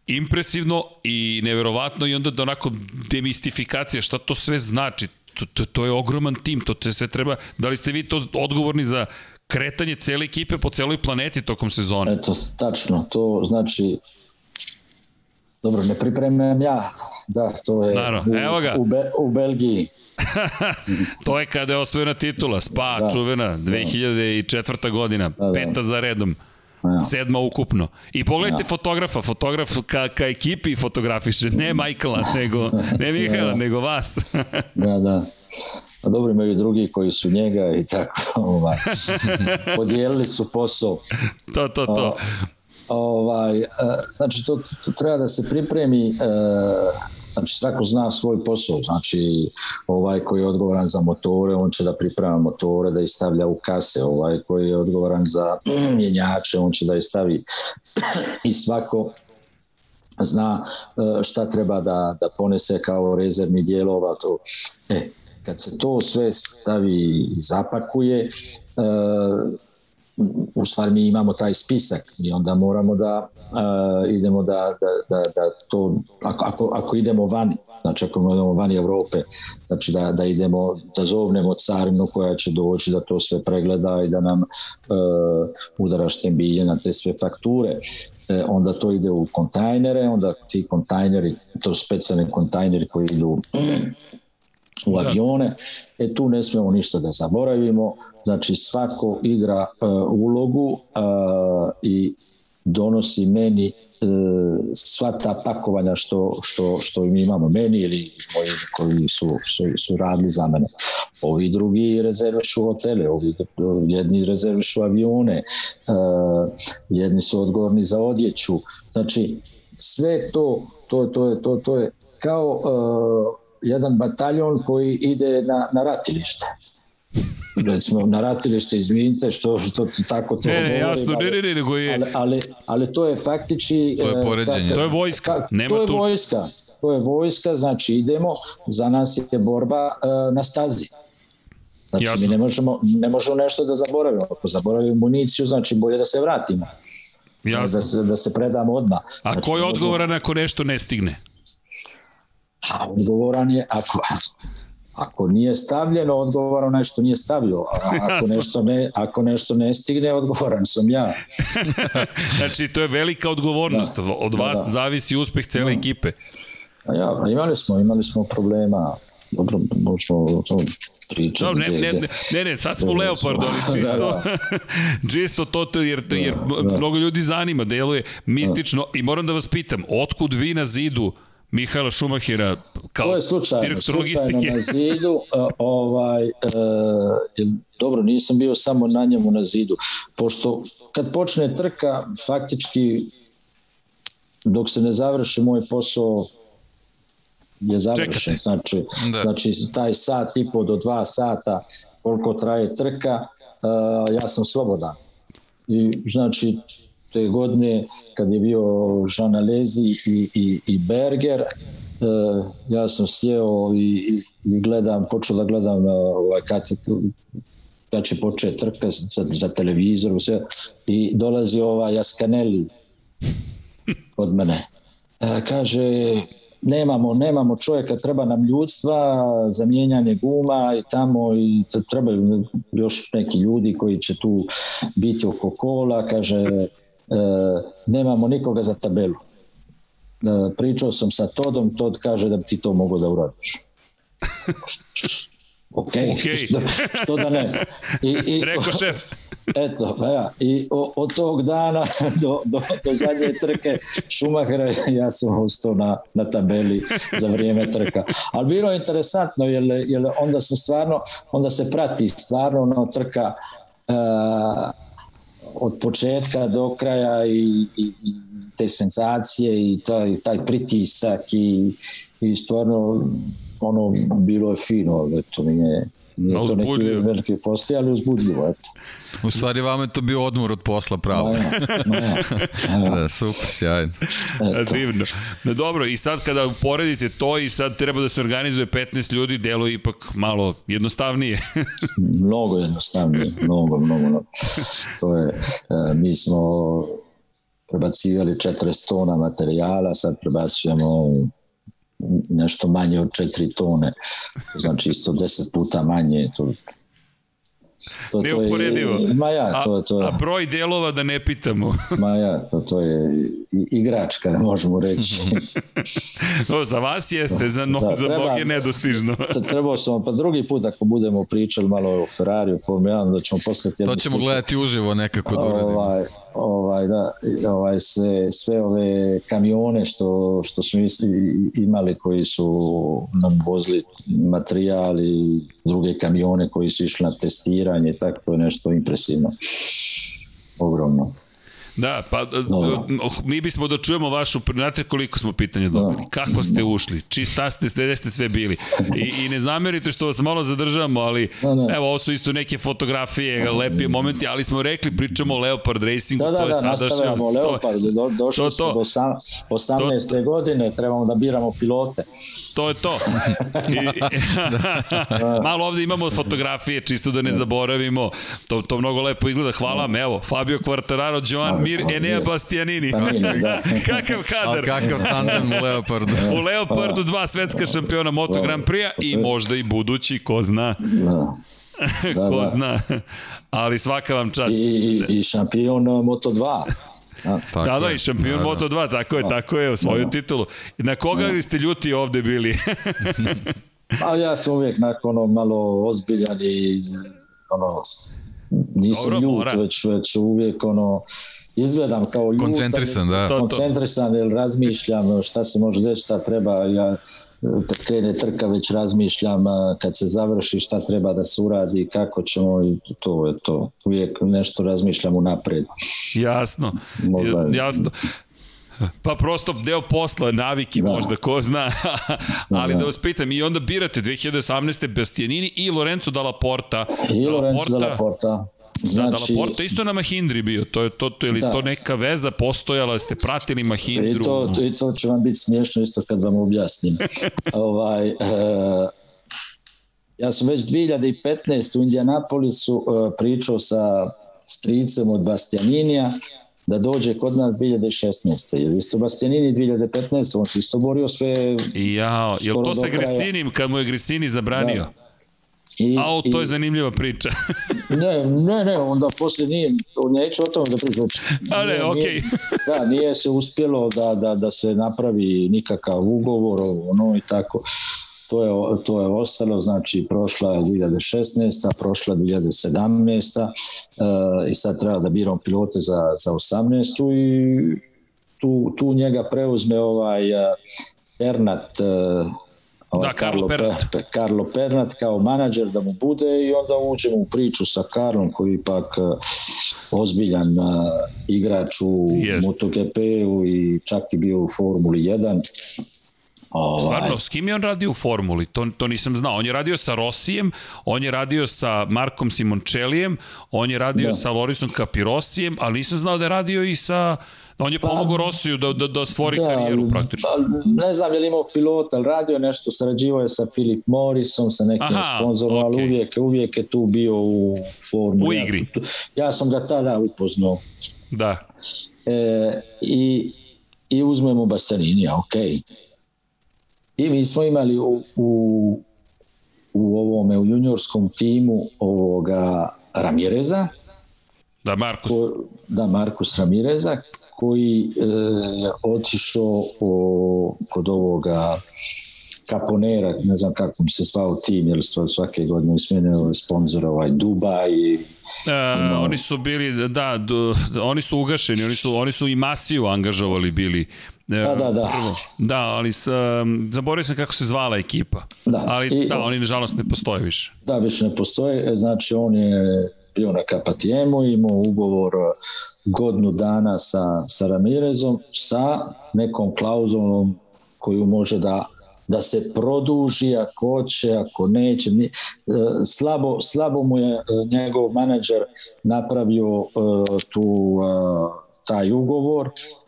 impresivno i neverovatno i onda da onako demistifikacija, šta to sve znači? To, to, to je ogroman tim, to te sve treba, da li ste vi to odgovorni za kretanje cele ekipe po celoj planeti tokom sezone? Eto, tačno, to znači Dobro, ne pripremam ja, da, to je Naravno, u, evo ga. U, Be, u Belgiji. to je kada je osvojena titula, Spa, da, čuvena, 2004. Da. godina, da, da. peta za redom. Ja. Sedma ukupno. I pogledajte ja. fotografa, fotograf ka, ka ekipi fotografiše, ne Michaela, nego, ne Mihaela, da. nego vas. da, da. A dobro imaju drugi koji su njega i tako, ovaj, podijelili su posao. To, to, to. ovaj, e, znači, to, to treba da se pripremi e, Znači svako zna svoj posao, znači ovaj koji je odgovoran za motore, on će da priprema motore, da ih stavlja u kase, ovaj koji je odgovoran za mjenjače, on će da ih stavi i svako zna e, šta treba da, da ponese kao rezervni dijelova. To. E, kad se to sve stavi i zapakuje, e, u stvari mi imamo taj spisak i onda moramo da uh, idemo da, da, da, da to, ako, ako, ako idemo vani, znači ako idemo vani Evrope, znači da, da idemo, da zovnemo carinu koja će doći da to sve pregleda i da nam uh, udara štembilje na te sve fakture, e, onda to ide u kontajnere, onda ti kontajneri, to specijalni kontajneri koji idu u da. avione, e tu ne smemo ništa da zaboravimo, znači svako igra uh, ulogu uh, i donosi meni uh, sva ta pakovanja što, što, što mi imamo meni ili moji koji su, su, su radili za mene. Ovi drugi rezervišu hotele, ovi jedni rezervišu avione, uh, jedni su odgovorni za odjeću. Znači, sve to, to, to, je, to, to je kao uh, jedan bataljon koji ide na, na ratilište recimo na ratilište, izvinite što, što tako to ne, ne, jasno, ne, ne, ne, nego je... Ali, ali, ali to je faktički... To je poređenje. Ka, to je vojska. Ka, Nema to je tu... vojska. To je vojska, znači idemo, za nas je borba uh, na stazi. Znači jasno. mi ne možemo, ne možemo nešto da zaboravimo. Ako zaboravimo municiju, znači bolje da se vratimo. Jasno. Da se, da se predamo odmah. A znači, ko je odgovoran možemo... ako nešto ne stigne? A odgovoran je, ako, Ako nije stavljeno, odgovoran nešto nije stavio. A ako nešto ne, ako nešto ne stigne, odgovoran sam ja. znači, to je velika odgovornost. Da, Od vas da, da. zavisi uspeh cele da. ekipe. A ja, imali smo, imali smo problema. Dobro, možemo pričati. No, ne, ne, ne, ne, ne, sad smo Leopard, ali čisto, da, da. čisto to, to jer, jer da, da. mnogo ljudi zanima, deluje mistično da. i moram da vas pitam, otkud vi na zidu Mihajla Šumahira kao to je slučajno, slučajno na zidu. Uh, ovaj, uh, dobro, nisam bio samo na njemu na zidu. Pošto kad počne trka, faktički dok se ne završi moj posao je završen. Čekate. Znači, da. znači taj sat i po do dva sata koliko traje trka, uh, ja sam slobodan. I znači te godine kad je bio Jean Alesi i, i, i Berger, e, ja sam sjeo i, i gledam, počeo da gledam ovaj, kad, kad će početi trka za, za televizor sve, i dolazi ova Jaskaneli od mene. E, kaže, nemamo, nemamo čovjeka, treba nam ljudstva za mijenjanje guma i tamo i trebaju još neki ljudi koji će tu biti oko kola, kaže e, nemamo nikoga za tabelu. E, pričao sam sa Todom, Tod kaže da bi ti to mogo da uradiš. ok, okay. Što, što da ne. I, i, Rekao šef. Eto, pa ja, i od tog dana do, do, do zadnje trke Šumahera ja sam ostao na, na tabeli za vrijeme trka. Ali bilo je interesantno, jer, jer onda se stvarno, onda se prati stvarno ono trka uh, od početka do kraja i, i, i te senzacije i taj, taj pritisak i, i stvarno ono bilo je fino, eto, nije, nije to neki veliki postoji, ali uzbudljivo, eto. U stvari vama je to bio odmor od posla pravo. No, ja, no, ja. da, super, sjajno. Eto. Divno. No, dobro, i sad kada uporedite to i sad treba da se organizuje 15 ljudi, delo je ipak malo jednostavnije. mnogo jednostavnije, mnogo, mnogo. mnogo. To je, e, mi smo prebacivali 40 tona materijala, sad prebacujemo nešto manje od 4 tone, znači isto 10 puta manje, to To, to je, ma ja, to, to, a, a broj delova da ne pitamo. ma ja, to, to je igračka, možemo reći. no, za vas jeste, za, no, da, za treba, mnoge nedostižno. trebao sam, pa drugi put ako budemo pričali malo o Ferrari, o Formula 1, da ćemo poslati... To ćemo gledati uživo nekako da uradimo. Ovaj, ovaj, da, ovaj, sve, sve ove kamione što, što smo imali koji su nam vozili materijal i druge kamione koji su išli na testiranje, tako to je nešto impresivno. Ogromno. Da, pa no. mi bismo da čujemo vašu, znate koliko smo pitanja dobili, no. kako ste ušli, či šta ste, gde ste sve bili I, i ne zamerite što vas malo zadržavamo, ali no, no. evo ovo su isto neke fotografije, lepije momenti, ali smo rekli, pričamo o Leopard Racingu, da, da, to je da, nastavljamo Leopard, do, došli to, smo do 18. To, godine, trebamo da biramo pilote. To je to. I, malo ovde imamo fotografije, čisto da ne zaboravimo, to, to mnogo lepo izgleda, hvala vam, evo, Fabio Quartararo, Joan Mir Enea Bastianini. da. kakav kadar. Kakav tandem u Leopardu. u Leopardu dva svetska šampiona Moto Grand Prix i možda i budući, ko zna. Da. Da, ko da. zna. Ali svaka vam čast. I, i, i šampion Moto 2. Da, tako da, da, i šampion da, da. Moto 2, tako je, da. tako je, svoju da, da. titulu. Na koga da. ste ljuti ovde bili? Pa ja sam uvijek nakon ono malo ozbiljan i ono, nisam Dobro, ljut, mora. već, već uvijek ono, izgledam kao ljut. Koncentrisan, da. Koncentrisan, jer razmišljam šta se može reći, šta treba, ja kad krene trka već razmišljam kad se završi šta treba da se uradi, kako ćemo i to je to. Uvijek nešto razmišljam unapred. Jasno, Možda... jasno. Pa prosto deo posla, naviki da. možda, ko zna. Ali da, da vas pitam, i onda birate 2018. Bastianini i Lorenzo Dalla Porta. I Lorenzo Dalla Porta. Znači, da, da Porto isto na Mahindri bio, to je to, to ili da. to neka veza postojala, ste pratili Mahindru? I to, i to će vam biti smiješno isto kad vam objasnim. ovaj, uh, ja sam već 2015. u Indianapolisu uh, pričao sa stricem od Bastianinija da dođe kod nas 2016. Jer isto Bastianini 2015. On se isto borio sve... Jao, je to sa Grisinim, kad mu je Grisini zabranio? Da. I, A, to je zanimljiva priča. ne, ne, ne, onda posle nije, neću o tome da pričam. A ne, okej. Okay. da, nije se uspjelo da, da, da se napravi nikakav ugovor, ono i tako. To je, to je ostalo, znači prošla je 2016. prošla 2017. Uh, e, i sad treba da biram pilote za, za 18. i tu, tu njega preuzme ovaj uh, Ernat uh, Ovaj, da, Karlo, Pernat. Pe, Karlo Pernat kao menadžer da mu bude i onda uđemo u priču sa Karlom koji ipak uh, ozbiljan uh, igrač u yes. MotoGP-u i čak i bio u Formuli 1 Ovaj. Stvarno, s kim je on radio u formuli? To, to nisam znao. On je radio sa Rosijem, on je radio sa Markom Simončelijem, on je radio da. sa Lorisom Kapirosijem, ali nisam znao da je radio i sa... On je pa, pomogao Rosiju da, da, da stvori da, karijeru praktično. Pa, ne znam je li imao pilota, ali radio nešto, sarađivo je sa Philip Morrisom, sa nekim Aha, sponzorom, okay. ali uvijek, uvijek je tu bio u formuli. U igri. Ja, ja sam ga tada upoznao. Da. E, i, I uzmemo Bastarinija, okej. Okay I mi smo imali u, u, u ovome, u juniorskom timu ovoga Ramireza. Da, Markus. Ko, da, Markus Ramireza, koji e, otišao o, kod ovoga Caponera, ne znam kako mi se zvao tim, jer svake godine smenio sponzora ovaj Dubai. E, oni su bili, da, do, oni su ugašeni, oni su, oni su i Masiju angažovali bili Da, da, da. Prvo. Da, ali sa, zaboravio sam kako se zvala ekipa. Da, ali I, da, oni nažalost ne postoje više. Da, više ne postoje. Znači, on je bio na Kapatijemu, imao ugovor godnu dana sa, sa Ramirezom, sa nekom klauzulom koju može da da se produži ako će, ako neće. E, slabo, slabo mu je e, njegov menadžer napravio tu taj ugovor E,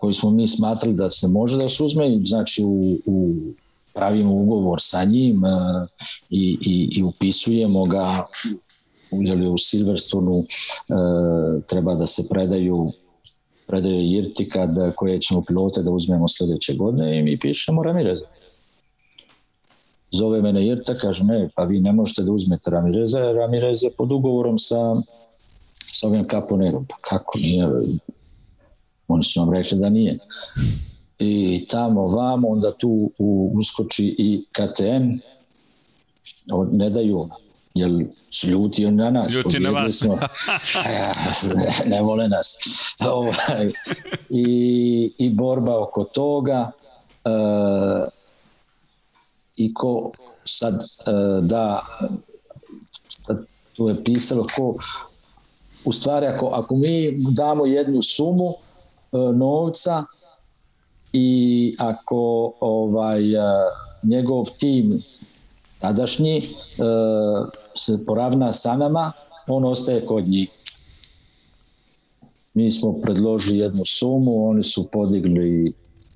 koji smo mi smatrali da se može da se uzme, znači u, u pravimo ugovor sa njim e, i, i, i upisujemo ga ili u Silverstonu e, treba da se predaju predaju Irti kad koje ćemo pilote da uzmemo sledeće godine i mi pišemo Ramireza. Zove mene Irta, kaže ne, pa vi ne možete da uzmete Ramireza, Ramirez je pod ugovorom sa, sa ovim Caponerom. Pa kako nije? Oni su nam rekli da nije. I tamo, vamo, onda tu uskoči i KTM, ne daju jer su ljuti na nas. Ljuti na vas. Smo, ne, ne vole nas. Ovaj, i, I borba oko toga. Uh, I ko sad uh, da tu je pisalo ko u stvari ako, ako mi damo jednu sumu novca i ako ovaj e, njegov tim tadašnji e, se poravna sa nama, on ostaje kod njih. Mi smo predložili jednu sumu, oni su podigli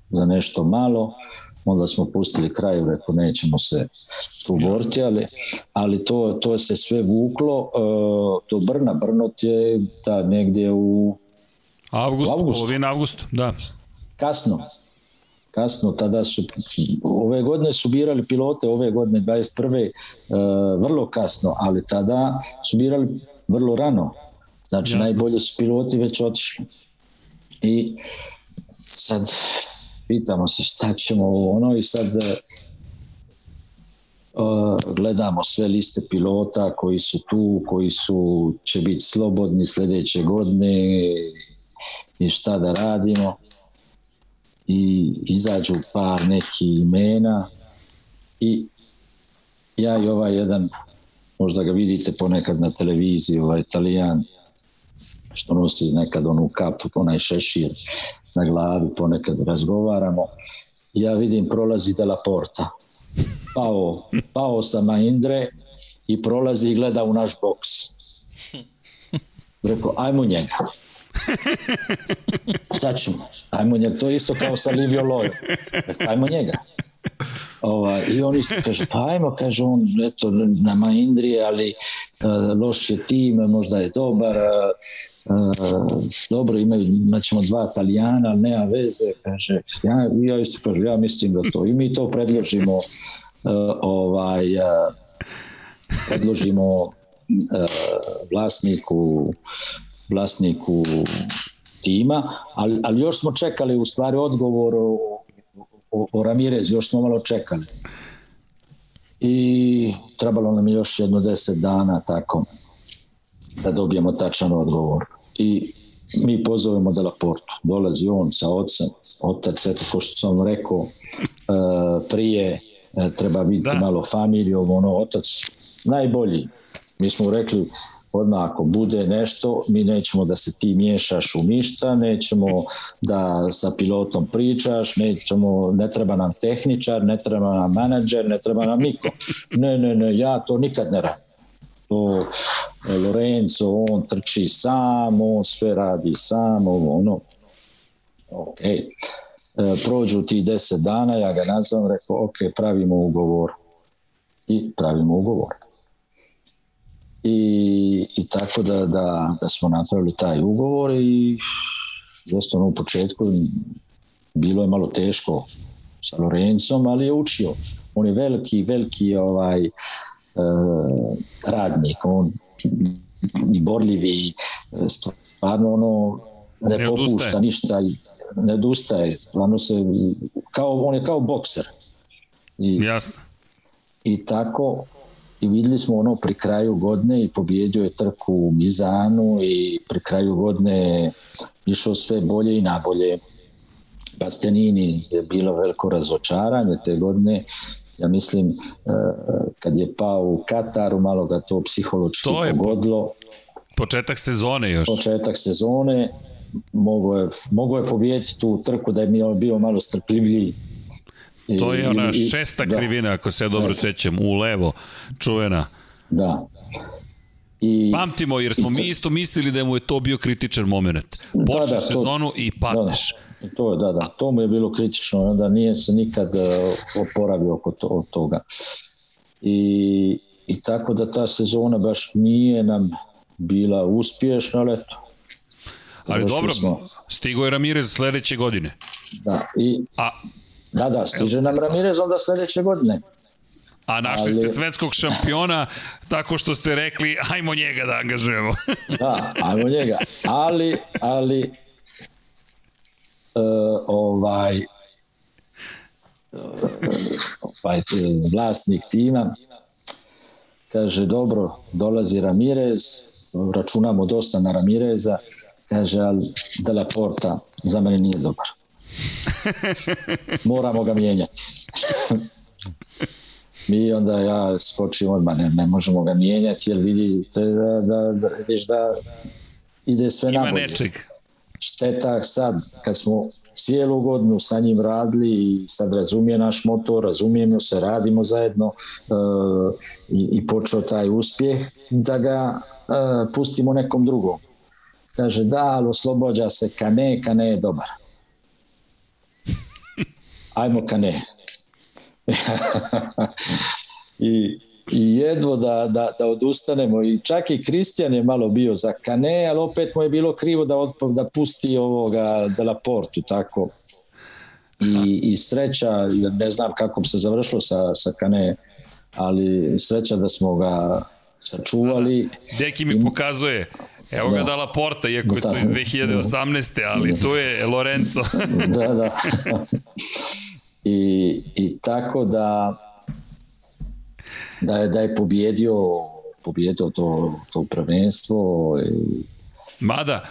za nešto malo, onda smo pustili kraju, rekao nećemo se tu ali, ali to, to se sve vuklo do Brna. Brnot je da, negdje u Avgust, avgust. polovina avgust, da. Kasno. Kasno, tada su, ove godine su birali pilote, ove godine 21. Uh, vrlo kasno, ali tada su birali vrlo rano. Znači, Jasno. najbolji su piloti već otišli. I sad pitamo se šta ćemo ono i sad uh, gledamo sve liste pilota koji su tu, koji su će biti slobodni sledeće godine i šta da radimo. I izađu par neki imena i ja i ovaj jedan možda ga vidite ponekad na televiziji ovaj italijan što nosi nekad onu kapu onaj šešir na glavi ponekad razgovaramo. Ja vidim prolazi de la porta. Pao, pao sa Maindre i prolazi i gleda u naš boks. Rekao ajmo njega Šta ćemo? Ajmo njega, to je isto kao sa Livio Lojo. Ajmo njega. Ova, I on isto kaže, pa ajmo, kaže on, eto, na Mahindri, ali uh, loš je tim, možda je dobar, uh, dobro, imaju, imaćemo dva Italijana, ali nema veze, kaže, ja, ja isto kažem, ja mislim da to, i mi to predložimo, uh, ovaj, predložimo vlasniku vlasniku tima, ali, ali još smo čekali u stvari odgovor o, o, o Ramirez, još smo malo čekali. I trebalo nam još jedno deset dana tako da dobijemo tačan odgovor. I mi pozovemo da Laportu. Dolazi on sa ocem, otac, eto, ko što sam rekao, e, prije e, treba biti da. malo familijom, ono, otac najbolji, Mi smo rekli odmah ako bude nešto, mi nećemo da se ti miješaš u ništa, nećemo da sa pilotom pričaš, nećemo, ne treba nam tehničar, ne treba nam menadžer, ne treba nam niko. Ne, ne, ne, ja to nikad ne radim. To Lorenzo, on trči sam, on sve radi sam, ovo, ono. Ok. E, prođu ti deset dana, ja ga nazvam, rekao, ok, pravimo ugovor. I pravimo ugovor i, i tako da, da, da smo napravili taj ugovor i jednostavno u početku bilo je malo teško sa Lorencom, ali je učio. On je veliki, veliki ovaj e, radnik, on i borljivi, stvarno ono ne, ne popušta odustaje. ništa, ne odustaje, stvarno se, kao, on je kao bokser. I, Jasno. I tako, i videli smo ono pri kraju godine i pobjedio je trku u Mizanu i pri kraju godine išao sve bolje i nabolje. Bastianini je bilo veliko razočaranje te godine. Ja mislim, e, kad je pao u Kataru, malo ga to psiholočki to je pogodilo. Početak sezone još. Početak sezone. Mogo je, mogo je pobijediti tu trku da je bio malo strpljiviji To je ona šesta da, krivina, ako se dobro sećam, u levo, čuvena. Da. I, Pamtimo, jer smo i to, mi isto mislili da mu je to bio kritičan moment. Počneš da, da, sezonu i padneš. Da, da. To je, da, da, to mu je bilo kritično, onda nije se nikad uh, oporavio oko to, od toga. I, I tako da ta sezona baš nije nam bila uspješna, ali eto. Ali dobro, smo. stigo je Ramirez sledeće godine. Da, i... A Da, da, stiže nam Ramirez onda sledeće godine. A našli ali... ste svetskog šampiona tako što ste rekli ajmo njega da angažujemo. da, ajmo njega. Ali, ali uh, ovaj uh, ovaj vlasnik tima kaže dobro, dolazi Ramirez, računamo dosta na Ramireza, kaže, ali Dela Porta za mene nije dobar. Moramo ga mijenjati. Mi onda ja skočim odmah, ne, ne možemo ga mijenjati jer vidite da, da, da, viš da ide sve Ima nabolje. nečeg. Šteta sad, kad smo cijelu godinu sa njim radili i sad razumije naš motor, razumijemo se, radimo zajedno uh, i, i počeo taj uspjeh da ga uh, pustimo nekom drugom. Kaže da, ali oslobođa se Kane, Kane je dobar ajmo ka ne. I, i jedvo da, da, da odustanemo i čak i Kristijan je malo bio za Kane, ali opet mu je bilo krivo da, od, da pusti ovoga de la Portu, tako. I, i sreća, ne znam kako se završilo sa, sa Kane, ali sreća da smo ga sačuvali. Deki mi pokazuje, Evo da. ga dala porta, iako je to iz 2018. ali tu je Lorenzo. da, da. I, i tako da da je, da je pobjedio pobjedio to, to prvenstvo i... Mada,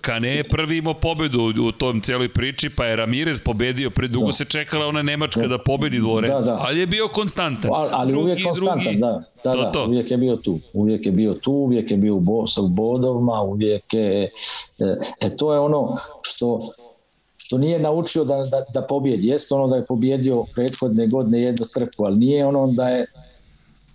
Kane je prvi imao pobedu u tom cijeloj priči, pa je Ramirez pobedio, predugo da. se čekala ona Nemačka da, da pobedi Lorenzo, da, da. ali je bio konstantan. Ali, ali drugi, uvijek konstantan, drugi, da, da, to, da, to. uvijek je bio tu, uvijek je bio tu, uvijek je bio u, bo, sa bodovima, uvijek je, e, e, to je ono što što nije naučio da, da, da pobjedi. Jeste ono da je pobjedio prethodne godine jednu trku, ali nije ono da je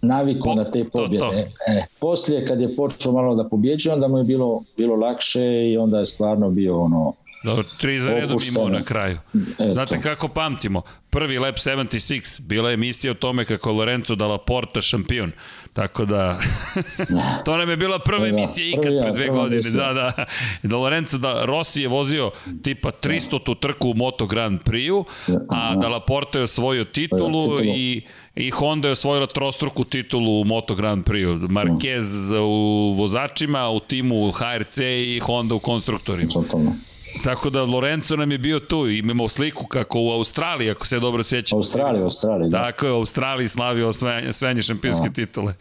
naviku na te pobjede. E, poslije kad je počeo malo da pobjeđuje, onda mu je bilo, bilo lakše i onda je stvarno bio ono Do, tri za redom imao na kraju. Eto. Znate kako pamtimo? Prvi Lab 76, bila je emisija o tome kako Lorenzo da Laporta šampion. Tako da, to nam je bila prva da, emisija ikad prvi, pre dve godine. Emisija. Da, da. Da Lorenzo, da Rossi je vozio tipa 300 tu trku u Moto Grand Prix-u, a da Laporta je osvojio titulu i i Honda je osvojila trostruku titulu u Moto Grand Prix. Marquez u vozačima, u timu HRC i Honda u konstruktorima. Totalno. Tako da Lorenzo nam je bio tu, imamo sliku kako u Australiji, ako se dobro sjećam. Australiji, Australiji, da. Tako je, u Australiji slavio osvajanje, osvajanje šampionske da. titule.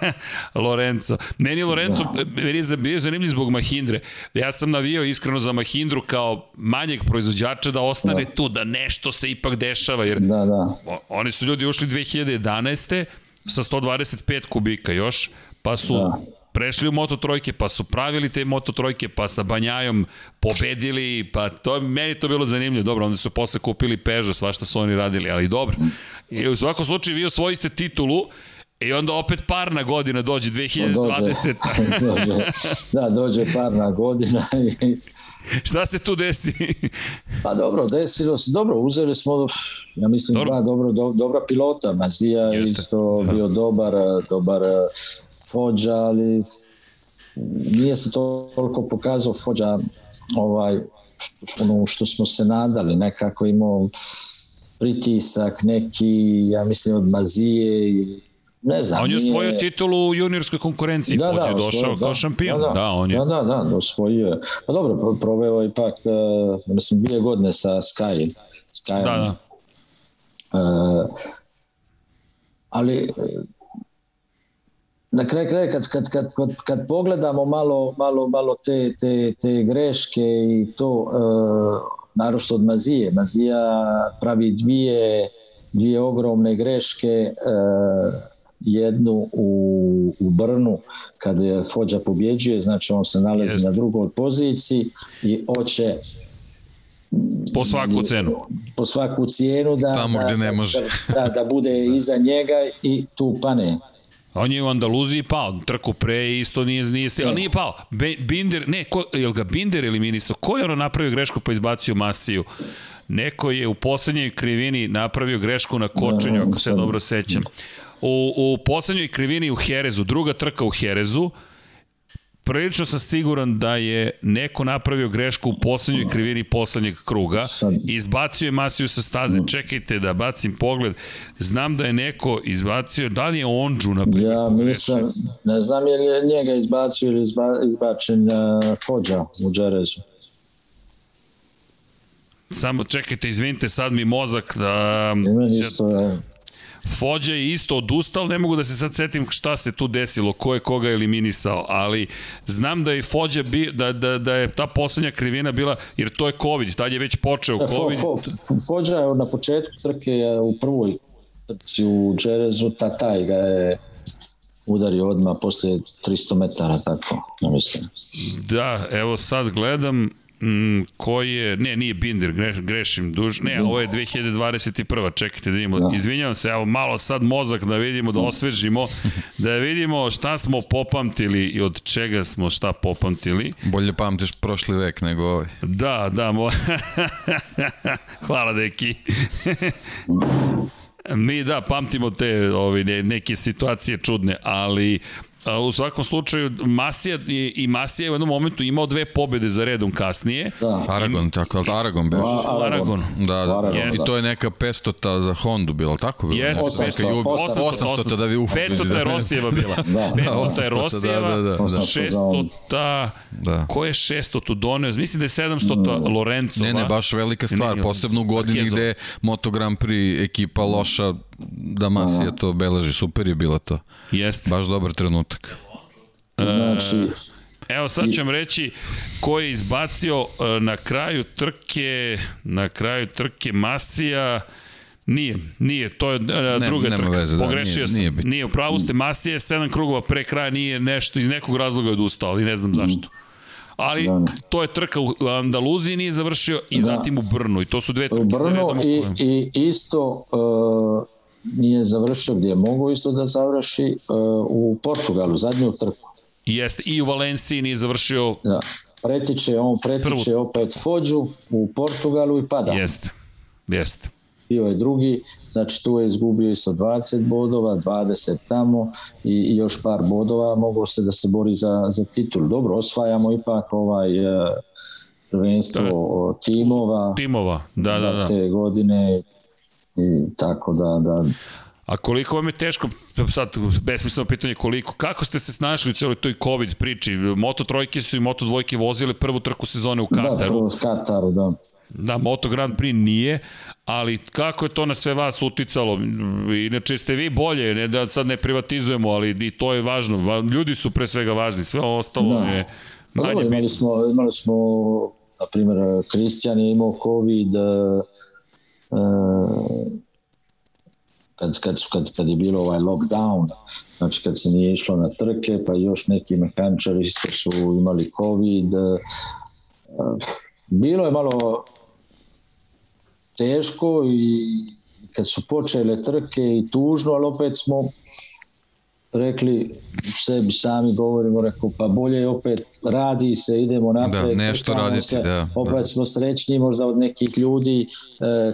Lorenzo. Meni Lorenzo, da. meni je bio zanimljiv zbog Mahindre. Ja sam navio iskreno za Mahindru kao manjeg proizvođača da ostane da. tu, da nešto se ipak dešava, jer da, da. oni su ljudi ušli 2011 sa 125 kubika još, pa su da prešli u Moto trojke, pa su pravili te Moto trojke, pa sa Banjajom pobedili, pa to, meni to bilo zanimljivo. Dobro, onda su posle kupili Peugeot, svašta su oni radili, ali dobro. I u svakom slučaju vi osvojiste titulu, I onda opet parna godina dođe 2020. Dođe, dođe, da, dođe parna godina. I... Šta se tu desi? pa dobro, desilo se. Dobro, uzeli smo, ja mislim, dobro. dva dobro, do, dobra pilota. Mazija Jeste. isto bio dobar, dobar Fođa, ali nije se to toliko pokazao Fođa ovaj, što, ono što smo se nadali, nekako imao pritisak neki, ja mislim od Mazije ili ne znam. On je osvojio nije... titulu u juniorskoj konkurenciji, da, da, je došao da, kao šampion. Da, da, da, on je. Da, da, da, osvojio je. Pa dobro, proveo ipak, uh, mislim, dvije godine sa Sky. Sky da, da. Uh, ali na kraju kraja kad, kad, kad, kad, kad pogledamo malo, malo, malo te, te, te greške i to uh, narošto od Mazije Mazija pravi dvije dvije ogromne greške uh, jednu u, u Brnu kada je Fođa pobjeđuje znači on se nalazi Jest. na drugoj poziciji i hoće po svaku cenu po svaku cijenu da, Tamo da, ne može. da, da, bude iza njega i tu pane On je u Andaluziji pao, trku pre isto nije, nije ali nije pao. Be, Binder, ne, ko, je li ga Binder eliminisao? Ko je ono napravio grešku pa izbacio Masiju? Neko je u poslednjoj krivini napravio grešku na kočenju, ako se dobro sećam. U, u poslednjoj krivini u Herezu, druga trka u Herezu, prilično sam siguran da je neko napravio grešku u poslednjoj krivini poslednjeg kruga i izbacio je Masiju sa staze. Mm. Čekajte da bacim pogled. Znam da je neko izbacio, da li je Ondžu na primjer? Ja mislim, ne znam je li njega izbacio ili izba, izbačen uh, Fođa u Džerezu. Samo čekajte, izvinite, sad mi mozak da... Isto, ja. Fođa je isto odustao, ne mogu da se sad setim šta se tu desilo, ko je koga eliminisao, ali znam da je Fođa bi, da, da, da je ta poslednja krivina bila, jer to je COVID, tad je već počeo e, COVID. Fo, fo, Fođa je na početku trke u prvoj trci u Džerezu, Tataj ga je udario odmah posle 300 metara, tako, ja mislim. Da, evo sad gledam, Mm, koji je, ne, nije Binder, greš, grešim duž, ne, ovo je 2021. Čekajte da vidimo, da. izvinjavam se, evo malo sad mozak da vidimo, da osvežimo, da vidimo šta smo popamtili i od čega smo šta popamtili. Bolje pamtiš prošli vek nego ovaj. Da, da, mo... hvala deki. Mi da, pamtimo te ovi, neke situacije čudne, ali u svakom slučaju Masija i, i Masija je u jednom momentu imao dve pobede za redom kasnije. Da. Aragon, I, tako, Aragon beš. Aragon. Aragon. Da, da. Aragon, I to je neka 500 za Hondu bilo, tako bilo? Jeste, 800, 800, 800, da vi uhu. 500 je Rosijeva bila. da. 500 je Rosijeva, da, da, da. 600 da. ko je 600 tu doneo? Mislim da je 700 mm. Lorencova. Ne, ne, baš velika stvar, ne, posebno u godini gde Moto Grand Prix ekipa loša da Masija to beleži, super je bilo to. Jeste. Baš dobar trenutak. Znači, e, Evo sad ću vam reći ko je izbacio e, na kraju trke, na kraju trke Masija, Nije, nije, to je uh, ne, druga trka. Veze, da, Pogrešio nije, nije sam. Nije, u pravu ste, Masija je sedam krugova pre kraja, nije nešto, iz nekog razloga odustao, ali ne znam zašto. Ali da. to je trka u Andaluziji nije završio i da. zatim u Brnu i to su dve trke. U Brnu i, i isto uh, nije završio gdje je mogo isto da završi uh, u Portugalu, zadnju trku. Jeste, i u Valenciji nije završio... Da. Pretiče, on pretiče prvu. opet Fođu u Portugalu i pada. Jeste, jeste. Bio je drugi, znači tu je izgubio isto 20 bodova, 20 tamo i, i još par bodova, mogao se da se bori za, za titul. Dobro, osvajamo ipak ovaj uh, prvenstvo timova. Timova, da, da, da. Te godine i tako da, da A koliko vam je teško, sad besmisleno pitanje koliko, kako ste se snašli u celoj toj COVID priči? Moto trojke su i Moto dvojke vozile prvu trku sezone u da, Kataru. Da, prvo u Kataru, da. Da, Moto Grand Prix nije, ali kako je to na sve vas uticalo? Inače ste vi bolje, ne da sad ne privatizujemo, ali i to je važno. Ljudi su pre svega važni, sve ostalo da. je pa manje imali smo, imali smo, na primjer, Kristijan je imao COVID, kad, kad, kad, kad je bilo ovaj lockdown, znači kad se nije išlo na trke, pa još neki mehaničari isto su imali covid. Bilo je malo teško i kad su počele trke i tužno, ali opet smo rekli sebi sami govorimo, rekao pa bolje opet radi se, idemo napred. Da, nešto raditi, se, da. Opet da. smo srećni možda od nekih ljudi e,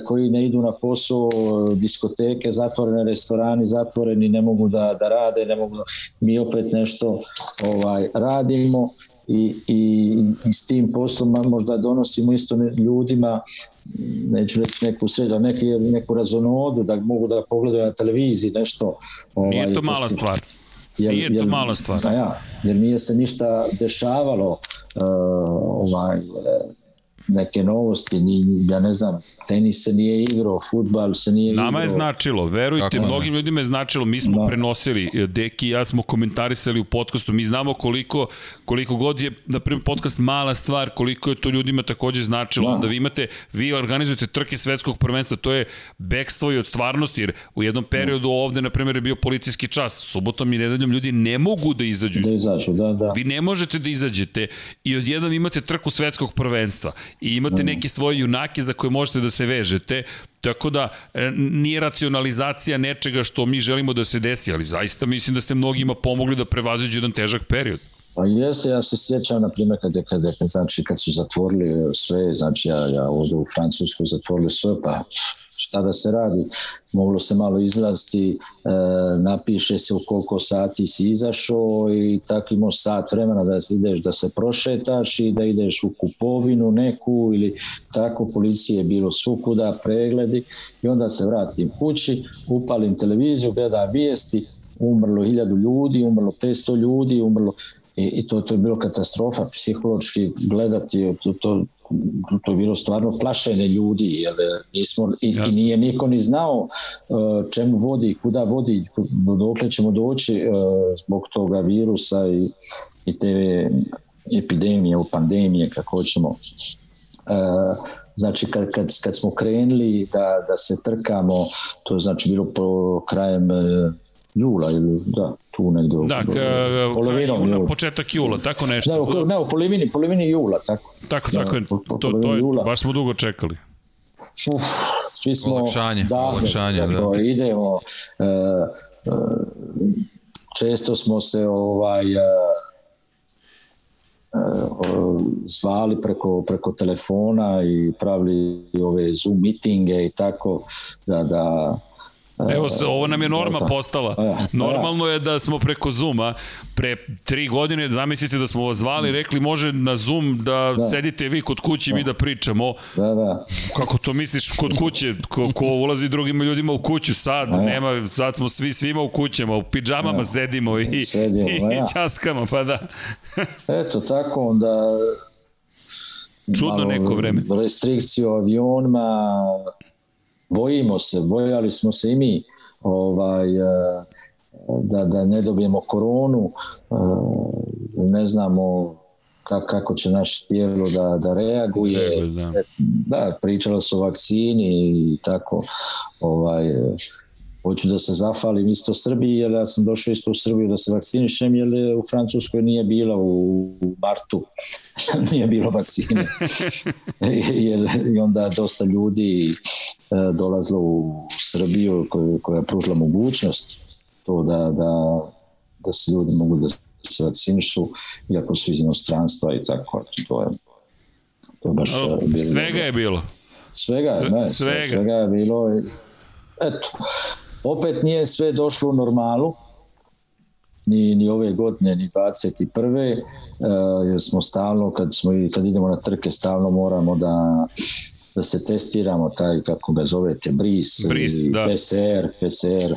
koji ne idu na posao, diskoteke, zatvorene restorani, zatvoreni, ne mogu da, da rade, ne mogu da, mi opet nešto ovaj radimo i, i, i s tim poslom možda donosimo isto ljudima neću reći neku sređa, neki, neku razonodu da mogu da pogledaju na televiziji nešto. Ovaj, Nije to mala stvar. Jer, nije to jer, mala stvar. Pa ja, jer nije se ništa dešavalo uh, ovaj, neke novosti, ni, ja ne znam, tenis se nije igrao, futbal se nije Nama igrao. Nama je značilo, verujte, Kako mnogim ne? ljudima je značilo, mi smo da. prenosili, e, Deki i ja smo komentarisali u podcastu, mi znamo koliko, koliko god je, na primjer, podcast mala stvar, koliko je to ljudima takođe značilo, da. onda vi imate, vi organizujete trke svetskog prvenstva, to je bekstvo i od stvarnosti, jer u jednom periodu ovde, na primjer, je bio policijski čas, subotom i nedeljom ljudi ne mogu da izađu. Da izađu, da, da. Vi ne možete da izađete i odjednom imate trku svetskog prvenstva i imate mm. neke svoje junake za koje možete da se vežete, tako da e, nije racionalizacija nečega što mi želimo da se desi, ali zaista mislim da ste mnogima pomogli da prevaziđu jedan težak period. Pa jeste, ja se sjećam, na primjer, kada, kada, znači, kad su zatvorili sve, znači ja, ja ovde u Francuskoj zatvorili sve, pa šta da se radi, moglo se malo izlaziti, e, napiše se u koliko sati si izašao i tako imao sat vremena da ideš da se prošetaš i da ideš u kupovinu neku ili tako, policije je bilo svukuda, pregledi. I onda se vratim kući, upalim televiziju, gledam vijesti, umrlo hiljadu ljudi, umrlo 500 ljudi, umrlo i, i to, to je bilo katastrofa. Psihološki gledati to, to, to je bilo stvarno plašenje ljudi jer nismo i, i nije niko ni znao uh, čemu vodi kuda vodi dokle ćemo doći uh, zbog toga virusa i, i te epidemije, pandemije kako hoćemo uh, znači kad, kad, kad smo krenuli da, da se trkamo to je znači bilo po krajem jula ili da, tu negde. Da, ka, polovinom jula. Početak jula, tako nešto. Da, ne, u polovini, polovini jula, tako. Tako, tako da, je, po, po, to, to je, jula. baš smo dugo čekali. Uf, svi smo olakšanje, da, olakšanje, da. da. idemo uh, uh, često smo se ovaj uh, zvali preko, preko telefona i pravili ove Zoom mitinge i tako da, da Evo, ovo nam je norma postala. Normalno je da smo preko Zuma pre tri godine, zamislite da smo vas zvali, rekli može na Zoom da, da. sedite vi kod kuće i mi da pričamo. Da, da. Kako to misliš kod kuće? Ko, ko ulazi drugim ljudima u kuću sad? Da. Nema, sad smo svi svima u kućama, u pidžamama da. sedimo i, sedimo, i, da. i časkama, pa da. Eto, tako onda Čudno neko vreme. Restrikciju avionima, bojimo se, bojali smo se i mi ovaj, e, da, da ne dobijemo koronu, e, ne znamo kako će naše tijelo da, da reaguje. Da. da, pričalo se o vakcini i tako. Ovaj, hoću da se zafalim isto Srbiji, jer ja sam došao isto u Srbiju da se vakcinišem, jer u Francuskoj nije bila u martu, nije bilo vakcine. jer, I onda dosta ljudi E, dolazilo u Srbiju koja, koja je pružila mogućnost to da, da, da se ljudi mogu da se vakcinišu, iako su iz inostranstva i tako, to je, to je baš o, bilo. Svega je bilo. Svega, ne, svega. svega je bilo. Eto, opet nije sve došlo u normalu, ni, ni ove godine, ni 21. Uh, jer smo stalno, kad, smo, kad idemo na trke, stalno moramo da da se testiramo taj, kako ga zovete, BRIS, BRIS da. PCR, PCR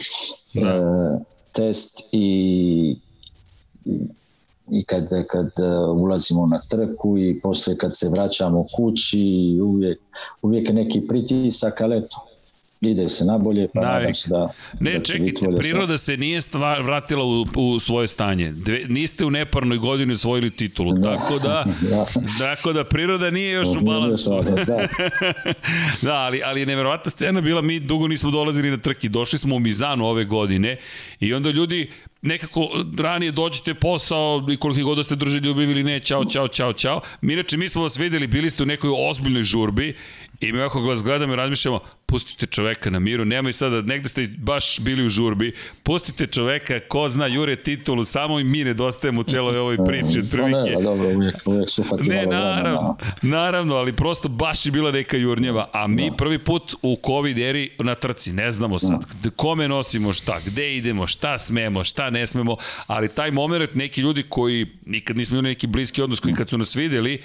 da. e, test i i kad, kad e, ulazimo na trku i posle kad se vraćamo kući uvijek, uvijek je neki pritisak, ali eto, ide se nabolje, pa Navik. nadam se da, ne, da čekajte, priroda se nije stvar, vratila u, u svoje stanje. Dve, niste u neparnoj godini osvojili titulu, da. tako da, da. tako da priroda nije još u balansu. Da, da ali, ali je neverovatna scena bila, mi dugo nismo dolazili na trki, došli smo u Mizanu ove godine i onda ljudi nekako ranije dođete posao i koliko god da ste drži ljubiv ili ne, čao, čao, čao, čao. Mi inače, mi smo vas videli, bili ste u nekoj ozbiljnoj žurbi i mi ako vas gledamo i razmišljamo, pustite čoveka na miru, nemoj sada, negde ste baš bili u žurbi, pustite čoveka, ko zna Jure titulu, samo i mi nedostajemo u celoj ovoj priči, otprilike. Pa ne, dobro, uvijek, uvijek su Ne, naravno, naravno, ali prosto baš je bila neka jurnjeva, a mi da. prvi put u COVID eri na trci, ne znamo sad, da. kome nosimo šta, gde idemo, šta smemo, šta ne smemo, ali taj moment neki ljudi koji nikad nismo imali neki bliski odnos, koji kad su nas videli,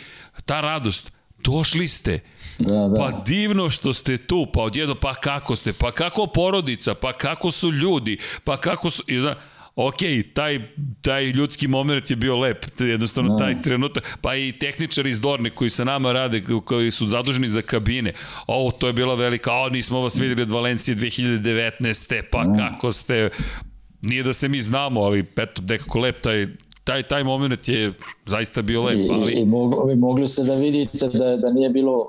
ta radost, došli ste, Da, da. Pa divno što ste tu, pa odjedno, pa kako ste, pa kako porodica, pa kako su ljudi, pa kako su... I da, ok, taj, taj ljudski moment je bio lep, jednostavno no. Da. taj trenutak, pa i tehničari iz Dorne koji sa nama rade, koji su zaduženi za kabine, ovo, to je bila velika, o, nismo vas videli od Valencije 2019. pa no. Da. kako ste, nije da se mi znamo, ali eto, nekako lep taj, taj, taj moment je zaista bio lep. Ali... I, i mogli, mogli ste da vidite da, da nije bilo uh,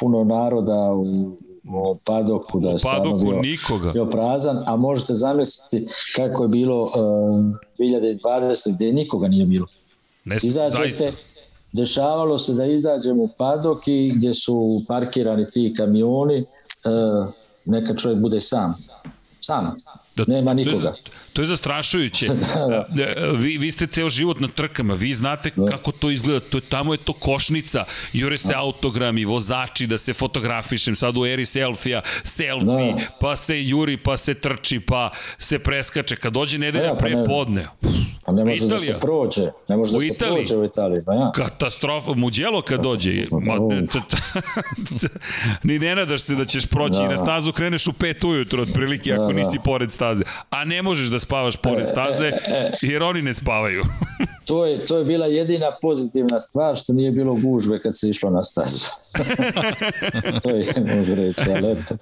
puno naroda u, u padoku, da je padoku bio, nikoga. bio prazan, a možete zamisliti kako je bilo uh, 2020 gde nikoga nije bilo. Ne, Izađete, zaista. dešavalo se da izađemo u padok i gdje su parkirani ti kamioni, uh, neka čovjek bude sam. Sam. Da, Nema nikoga. To je, to je zastrašujuće. Da, da. E, vi, vi ste ceo život na trkama, vi znate da. kako to izgleda, to je, tamo je to košnica, jure se da. autogrami, vozači, da se fotografišem, sad u eri selfija, selfie, da. pa se juri, pa se trči, pa se preskače, kad dođe nedelja ja, pa pre podne. Pa ne može Italija. da se prođe, ne može da se Italiji. prođe u Italiji. Pa ja. Katastrofa, muđelo kad dođe. Ma, ni ne nadaš se da ćeš proći da. i na stazu kreneš u pet ujutro, otprilike, ako da, da. nisi pored staze. A ne možeš da spavaš pored staze, jer oni ne spavaju. to, je, to je bila jedina pozitivna stvar što nije bilo gužve kad se išlo na stazu. to je, mogu reći, ali eto.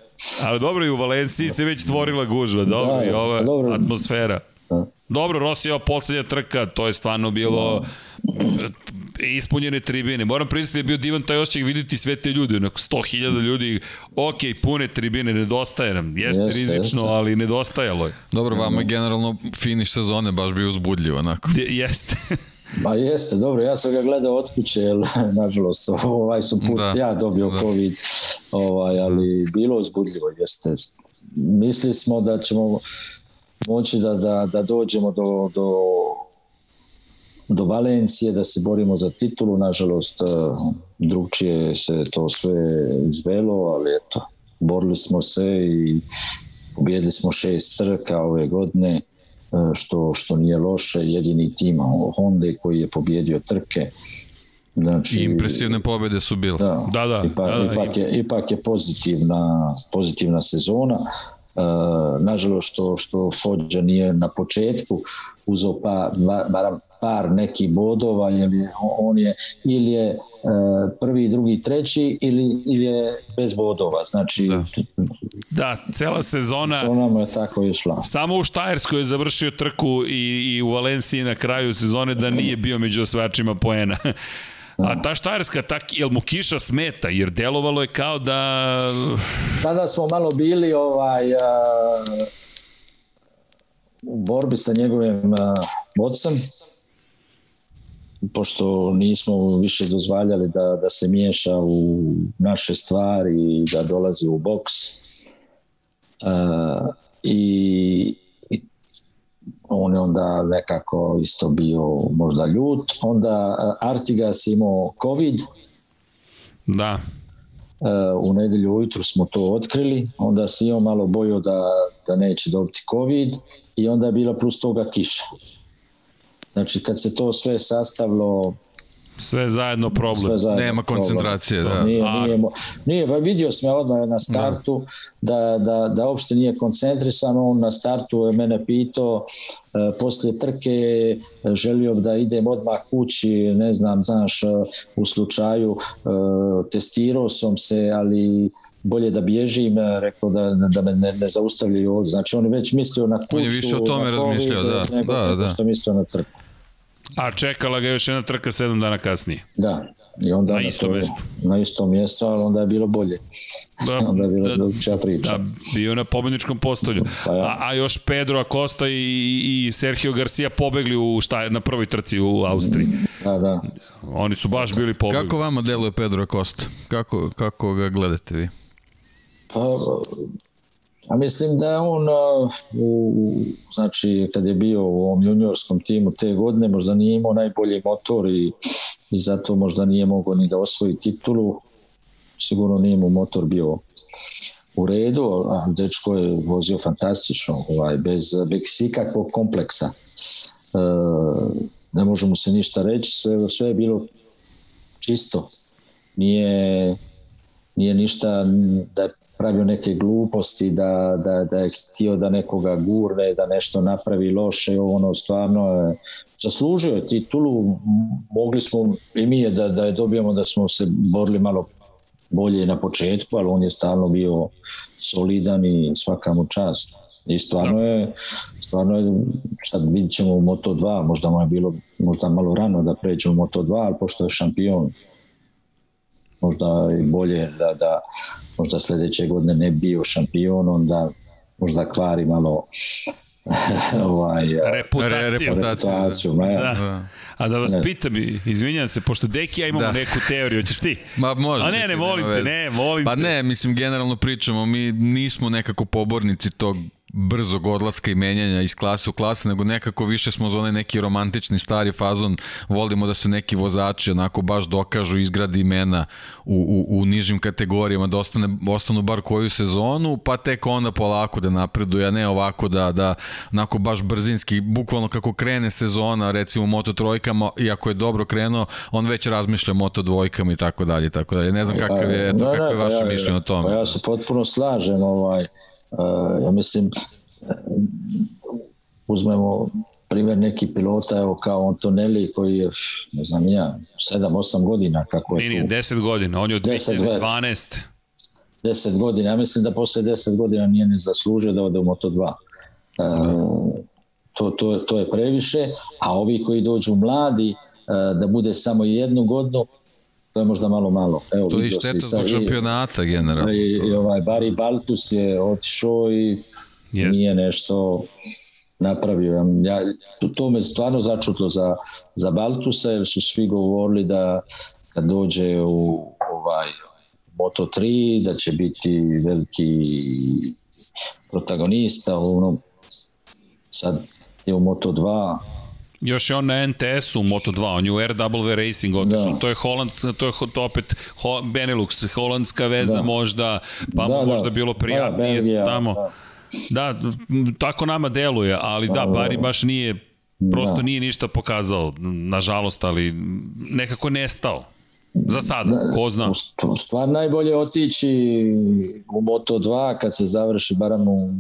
Ali dobro, i u Valenciji se već stvorila gužva, dobro, da, i ova pa dobro. atmosfera. Da. Dobro, Rosijeva poslednja trka, to je stvarno bilo da. Ispunjene tribine. Moram priznati da je bio divan taj osjećaj vidjeti sve te ljude, onako 100.000 ljudi, ok, pune tribine, nedostaje nam, jeste, jeste rizično, jeste. ali nedostajalo je. Dobro, vama je generalno finiš sezone baš bio uzbudljiv, onako. De, jeste. Ma jeste, dobro, ja sam ga gledao od kuće, jer, nažalost, ovaj su put da, ja dobio da. COVID, ovaj, ali bilo uzbudljivo, jeste. Mislili smo da ćemo moći da, da, da dođemo do, do, do Valencije, da se borimo za titulu. Nažalost, e, drugčije se to sve izvelo, ali eto, borili smo se i pobjedili smo šest trka ove godine, e, što, što nije loše. Jedini tim Honda koji je pobjedio trke. Znači, I impresivne pobede su bile. Da, da, da, ipak, da, da, ipak, je, ipak je pozitivna, pozitivna sezona. Uh, nažalost što, što Fođa nije na početku uzao pa, bar, par nekih bodova, jer je, on je ili je uh, prvi, drugi, treći ili, ili je bez bodova. Znači, da. da, cela sezona sezona mu je tako išla. Samo u Štajerskoj je završio trku i, i u Valenciji na kraju sezone da nije bio među osvajačima poena. A ta štajerska, tak, jel mu kiša smeta? Jer delovalo je kao da... Tada smo malo bili ovaj, a, u borbi sa njegovim a, ocem, pošto nismo više dozvaljali da, da se miješa u naše stvari i da dolazi u boks. A, I on je onda nekako isto bio možda ljut. Onda Artigas imao COVID. Da. E, u nedelju ujutru smo to otkrili, onda se imao malo bojo da, da neće dobiti COVID i onda je bila plus toga kiša. Znači kad se to sve sastavilo Sve zajedno problem. Sve zajedno Nema problem. koncentracije, da. Nije, nije, nije, pa vidio sam ja odmah na startu da. da, da, da uopšte nije koncentrisan, on na startu je mene pitao e, posle trke želio da idem odmah kući, ne znam, znaš, e, u slučaju e, testirao sam se, ali bolje da bježim, rekao da, da me ne, ne zaustavljaju ovdje. Znači on je već mislio na kuću, on je više o tome razmišljao, da, da, da. što mislio na trku. A čekala ga još jedna trka sedam dana kasnije. Da, I onda na isto mesto. Na isto mjesto, ali onda je bilo bolje. Da, onda je bilo da, drugčija priča. Da, bio na pobedničkom postolju. Pa ja. a, a još Pedro Acosta i, i Sergio Garcia pobegli u šta, na prvoj trci u Austriji. Da, da. Oni su baš bili pobegli. Kako vama deluje Pedro Acosta? Kako, kako ga gledate vi? Pa, A mislim da je on, u, znači, kad je bio u ovom juniorskom timu te godine, možda nije imao najbolji motor i, i zato možda nije mogao ni da osvoji titulu. Sigurno nije mu motor bio u redu, a dečko je vozio fantastično, ovaj, bez, bez ikakvog kompleksa. E, ne možemo se ništa reći, sve, sve je bilo čisto. Nije, nije ništa da je pravio neke gluposti, da, da, da je htio da nekoga gurne, da nešto napravi loše, ono stvarno je zaslužio je titulu, mogli smo i mi je da, da je dobijemo da smo se borili malo bolje na početku, ali on je stalno bio solidan i svaka mu čast. I stvarno je, stvarno je, sad vidit ćemo u Moto2, možda mu je bilo možda malo rano da pređemo u Moto2, ali pošto je šampion, možda i bolje da, da možda sledeće godine ne bio šampion, onda možda kvari malo ovaj, reputaciju. reputaciju da. da. A da vas pitam, izvinjam se, pošto Deki ja imamo da. neku teoriju, ćeš ti? Ma može. A ne, ne, molim te, ne, molim Pa ne, mislim, generalno pričamo, mi nismo nekako pobornici tog brzog odlaska i menjanja iz klase u klase, nego nekako više smo za onaj neki romantični stari fazon, volimo da se neki vozači onako baš dokažu, izgradi imena u, u, u nižim kategorijama, da ostane, ostanu bar koju sezonu, pa tek onda polako da napreduje, a ne ovako da, da onako baš brzinski, bukvalno kako krene sezona, recimo Moto trojkama, i ako je dobro krenuo, on već razmišlja Moto dvojkama i tako dalje, tako dalje. Ne znam kakav je, eto, kako je vaše ja, mišljenje o tome. Pa ja se potpuno slažem, ovaj, ja mislim uzmemo primjer neki pilota evo kao Antonelli koji je ne znam ja 7-8 godina kako je Nije, 10 godina, on je od 2012 10 godina, ja mislim da posle 10 godina nije ni zaslužio da ode u Moto2 e, to, to, to je previše a ovi koji dođu mladi e, da bude samo jednu godinu to je možda malo malo. Evo, to je šteta zbog šampionata generalno. I, i ovaj Bari Baltus je otišao i Jest. nije nešto napravio. Ja, to, to me stvarno začutlo za, za Baltusa jer su svi govorili da kad dođe u ovaj Moto 3 da će biti veliki protagonista ono sad je u Moto 2 Još je on na NTS-u u Moto2, on je u RW Racing otišao. Da. To je Holand, to je to opet Ho, Benelux, holandska veza da. možda, pa da, možda da. bilo prijatnije da, Belgija, tamo. Da. Da, tako nama deluje, ali da, Bari baš nije, prosto da. nije ništa pokazao, nažalost, ali nekako nestao. Za sada, da, ko zna. Stvar najbolje otići u Moto2 kad se završi barem u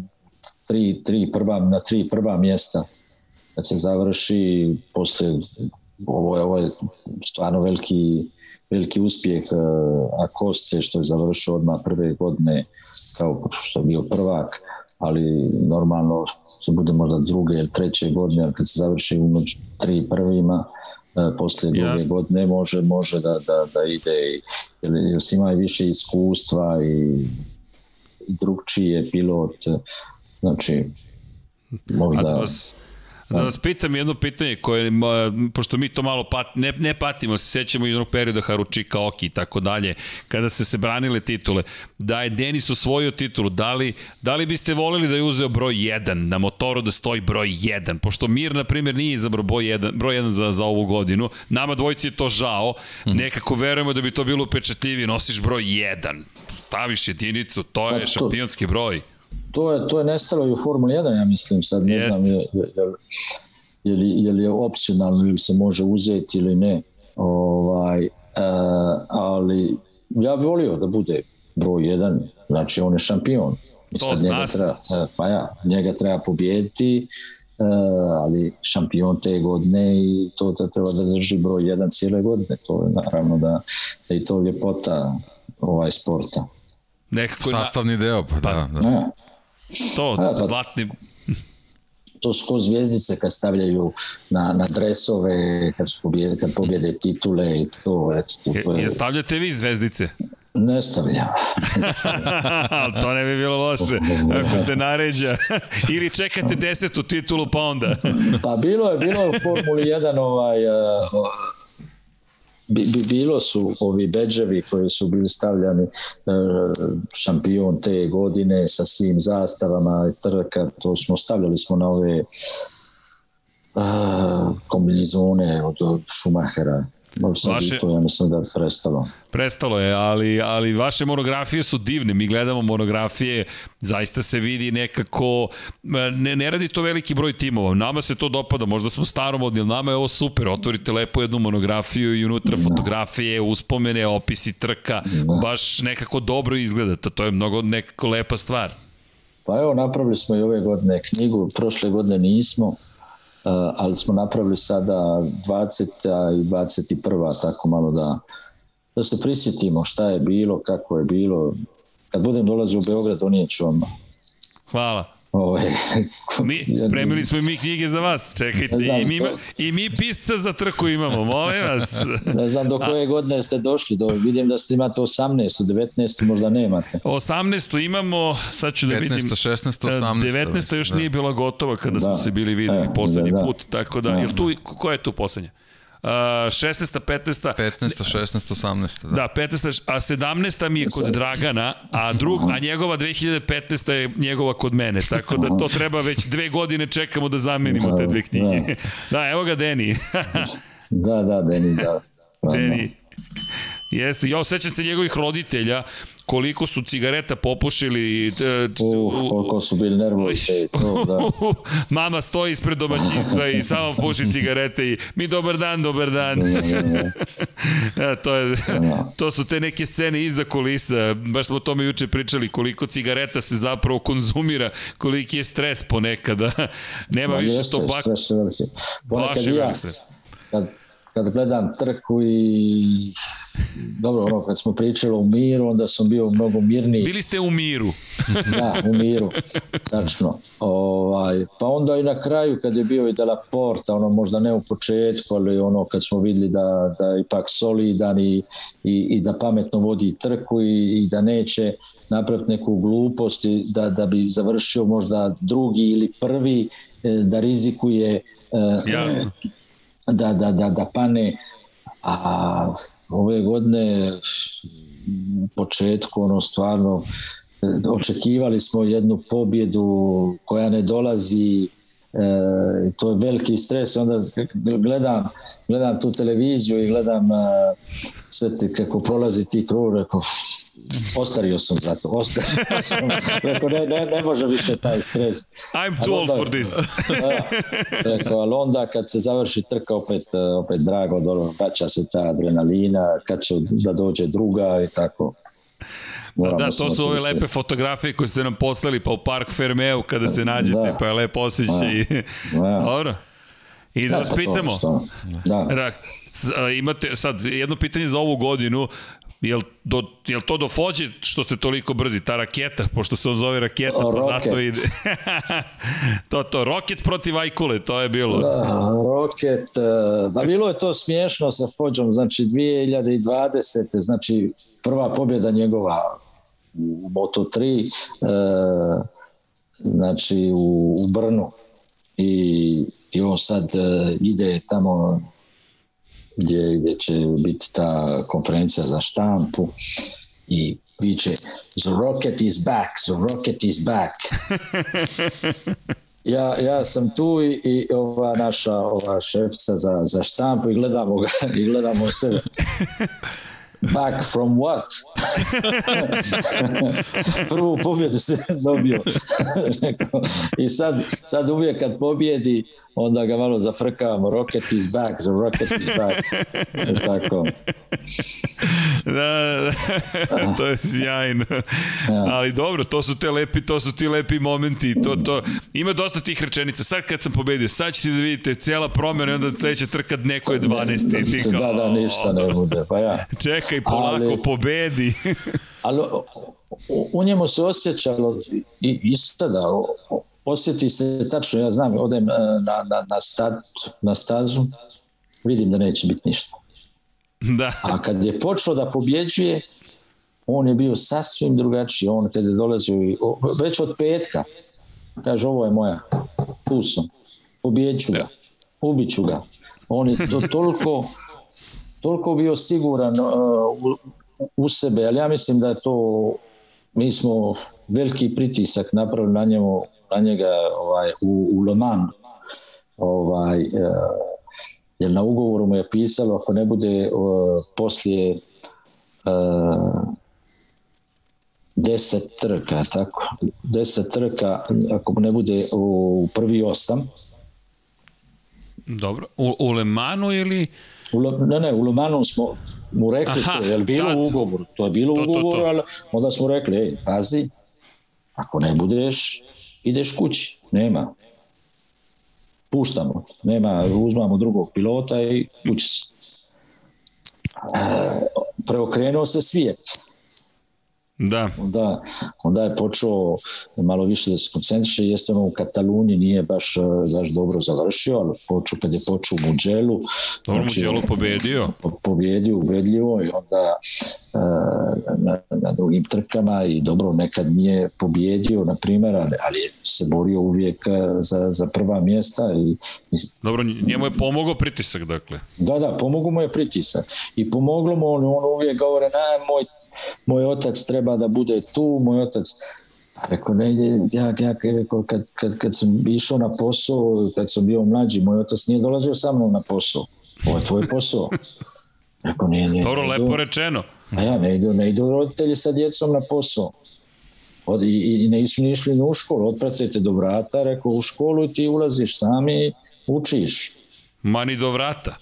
tri, tri prva, na tri prva mjesta. Kad se završi posle ovo je, ovo je stvarno veliki veliki uspjeh uh, Akoste što je završio odmah prve godine kao što je bio prvak ali normalno se bude možda druge ili treće godine, ali kad se završi u tri prvima, e, posle druge Jasne. godine može može da, da, da ide jer, jer ima više iskustva i, i drugčiji je pilot znači možda A da vas, pitam jedno pitanje koje, pošto mi to malo pat, ne, ne patimo, se sećamo jednog perioda Haručika, Oki i tako dalje, kada se se branile titule, da je Denis osvojio titulu, da li, da li biste voleli da je uzeo broj 1 na motoru da stoji broj 1, pošto Mir, na primjer, nije izabrao broj 1, broj 1 za, za ovu godinu, nama dvojici je to žao, mhm. nekako verujemo da bi to bilo upečetljivije, nosiš broj 1, staviš jedinicu, to je pa šampionski broj to je, to je nestalo i u Formuli 1, ja mislim, sad ne Jest. znam je, je, je, li, je li je opcionalno ili se može uzeti ili ne. Ovaj, ali ja bih volio da bude broj jedan, znači on je šampion. I To sad njega se. treba, e, pa ja, njega treba pobijediti, e, ali šampion te godine i to da treba da drži broj jedan cijele godine. To je naravno da, da i to ljepota ovaj sporta. Nekako na, Sastavni deo, pa da. da. To, A, pa- zlatni, to su ko zvijezdice kad stavljaju na, na dresove, kad, su pobjede, kad pobjede titule i to, eto, to, to je, je, stavljate vi zvezdice? ne stavljam. To ne bi bilo loše ako se naređa. Ili čekate desetu titulu pa onda. Pa bilo je, bilo je u Formuli 1 ovaj, uh, bi, bi, bilo su ovi bedževi koji su bili stavljani uh, šampion te godine sa svim zastavama trka, to smo stavljali smo na ove uh, kombinizone od, od Schumachera. Malo sam Vaše- to, ja mislim da je prestalo. Prestalo je, ali, ali vaše monografije su divne. Mi gledamo monografije, zaista se vidi nekako, ne, ne radi to veliki broj timova. Nama se to dopada, možda smo staromodni, ali nama je ovo super. Otvorite lepo jednu monografiju i unutra fotografije, uspomene, opisi trka. Baš nekako dobro izgleda. To, je mnogo nekako lepa stvar. Pa evo, napravili smo i ove godine knjigu, prošle godine nismo, ali smo napravili sada 20. i 21. tako malo da, da se prisjetimo šta je bilo, kako je bilo. Kad budem dolazio u Beograd, donijeću vam Hvala. Ovaj, Mi, spremili smo i mi knjige za vas, čekajte, znam, i, mi, ima, to- i mi pisca za trku imamo, molim vas. ne znam do koje godine ste došli, do, vidim da ste imate 18, 19, možda nemate. 18. imamo, sad ću da 15, vidim. 16, E, 18. 19. još da. nije bila gotova kada smo Da. se bili videli E, poslednji da, da. put, tako da, Da, jel tu, ko je tu poslednja? Uh, 16. 15. 15, 16, 18. Da. Da, 15. A 17. mi je kod Dragana, a, drug, a njegova 2015. je njegova kod mene, tako da to treba već dve godine čekamo da zamenimo te dve knjige. Da, evo ga Deni. Da, da, Deni, da. Deni. Jeste, ja osjećam se njegovih roditelja koliko su cigareta popušili. e, Uf, koliko su bili nervozni to, da. Mama stoji ispred domaćinstva i samo puši cigarete i mi dobar dan, dobar dan. E, to, je, to su te neke scene iza kulisa. Baš smo o tome juče pričali koliko cigareta se zapravo konzumira, koliki je stres ponekada. Nema Ma više jeste, to bak. stres je veliki. Ponekad ja, kad, kad gledam trku i dobro, ono, kad smo pričali o miru, onda sam bio mnogo mirniji. Bili ste u miru. Da, u miru, tačno. Ovaj, pa onda i na kraju kad je bio i Dela Porta, ono možda ne u početku, ali ono kad smo videli da, da je ipak solidan i, i, i da pametno vodi trku i, i da neće napraviti neku glupost i da, da bi završio možda drugi ili prvi, e, da rizikuje e, Jasno. Da, da, da, da pane a ove godine početku ono stvarno e, očekivali smo jednu pobjedu koja ne dolazi e, to je veliki stres. Onda gledam, gledam tu televiziju i gledam a, sve te, kako prolazi ti krug rekao ostario sam za to ostario sam rekao ne, ne, ne može više taj stres I'm too old for this. da, rekao, ali onda kad se završi trka opet, eh, opet drago, dolo, vraća se ta adrenalina, kad će da dođe druga i tako. Moramo Da, se to su ove motivisati. lepe fotografije koje ste nam poslali pa u Park Fermeu kada se nađete, Da. pa je lepo osjećaj. Da. Dobro. I da Da, vas to, pitamo, što- Da, Rak, s- a, imate sad jedno pitanje za ovu godinu, Jel, do, jel to do Fođe što ste toliko brzi, ta raketa, pošto se on zove raketa, pa zato ide. to, to, Rocket protiv Ajkule, to je bilo. Da, Rocket, eh, da bilo je to smiješno sa Fođom, znači 2020. znači prva pobjeda njegova u Moto3, eh, znači u, u Brnu i, i on sad eh, ide tamo gdje, gdje će biti ta konferencija za štampu i viče The rocket is back, the rocket is back. Ja, ja sam tu i, i ova naša ova šefca za, za štampu i gledamo ga i gledamo sebe. Back from what? Prvu pobjedu se dobio. I sad, sad uvijek kad pobjedi, onda ga malo zafrkavamo. Rocket is back, the rocket is back. Tako. Da, da, to je sjajno. Ja. Ali dobro, to su te lepi, to su ti lepi momenti. To, to, ima dosta tih rečenica. Sad kad sam pobedio, sad ćete da vidite cijela promjena i onda sledeća trka neko je 12. Ti kao, da, da, ništa ne bude. Pa ja. Čekaj, polako, ali, pobedi. ali u, u njemu se osjećalo i, i sada osjeti se tačno, ja znam, odem na, na, na, stad, na stazu, vidim da neće biti ništa. Da. A kad je počeo da pobjeđuje, on je bio sasvim drugačiji. On kad je dolazio, već od petka, kaže ovo je moja, tu sam, pobjeđu ga, ubiću ga. On je to toliko, toliko bio siguran uh, u, u sebe, ali ja mislim da je to, mi smo veliki pritisak napravili na njemu, na njega ovaj, u, u Le Mans, ovaj, uh, jer na ugovoru mu je pisalo ako ne bude uh, poslije uh, deset trka, tako, deset trka, ako ne bude u prvi osam. Dobro, u, u Lemanu ili... U, ne, ne, u Lemanu smo mu rekli Aha, to, je bilo tad. u ugovoru, to je bilo u ugovoru, to, to. ali onda smo rekli, ej, pazi, ako ne budeš, ideš kući, nema. Puštamo, nema, uzmamo drugog pilota i kući se. E, preokrenuo se svijet Da. Onda, onda je počeo malo više da se koncentriše, jeste ono u Kataluniji nije baš, baš dobro završio, ali počeo, kad je počeo u Muđelu. Dobro, znači, Muđelu pobedio. Po, pobedio, ubedljivo i onda na, na drugim trkama i dobro, nekad nije pobjedio, na primjer, ali, ali se borio uvijek za, za prva mjesta. I, i, dobro, njemu je pomogao pritisak, dakle. Da, da, pomogao mu je pritisak. I pomoglo mu, on, on uvijek govore, na, moj, moj otac treba da bude tu, moj otac Pa rekao, ne ja, ja rekao, kad, kad, kad sam išao na posao, kad sam bio mlađi, moj otac nije dolazio sa mnom na posao. Ovo je tvoj posao. Rekao, nije, nije. Dobro, lepo rečeno. A ja, ne idu, ne idu roditelji sa djecom na posao. Od, i, i ne nisu ni išli u školu, otpratite do vrata, rekao u školu ti ulaziš sami, učiš. Ma ni do vrata.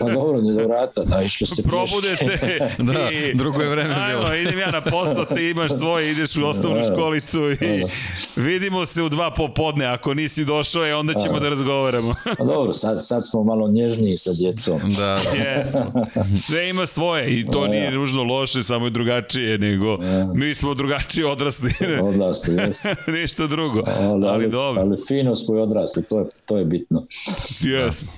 pa dobro, ni do vrata, da, išlo se Probudete. da, i, drugo je vreme ajmo, bilo. idem ja na posao, ti imaš svoje, ideš u osnovnu školicu i vidimo se u dva popodne. Ako nisi došao, je, onda ćemo da razgovaramo. pa dobro, sad, sad smo malo nježniji sa djecom. Da, da. Sve ima svoje i to nije ružno loše, samo je drugačije, nego mi smo drugačije odrasli. odrasli, jeste. Ništa drugo, ali, ali, dobro. Ali fino smo i odrasli, to je, to je bitno. Jesmo.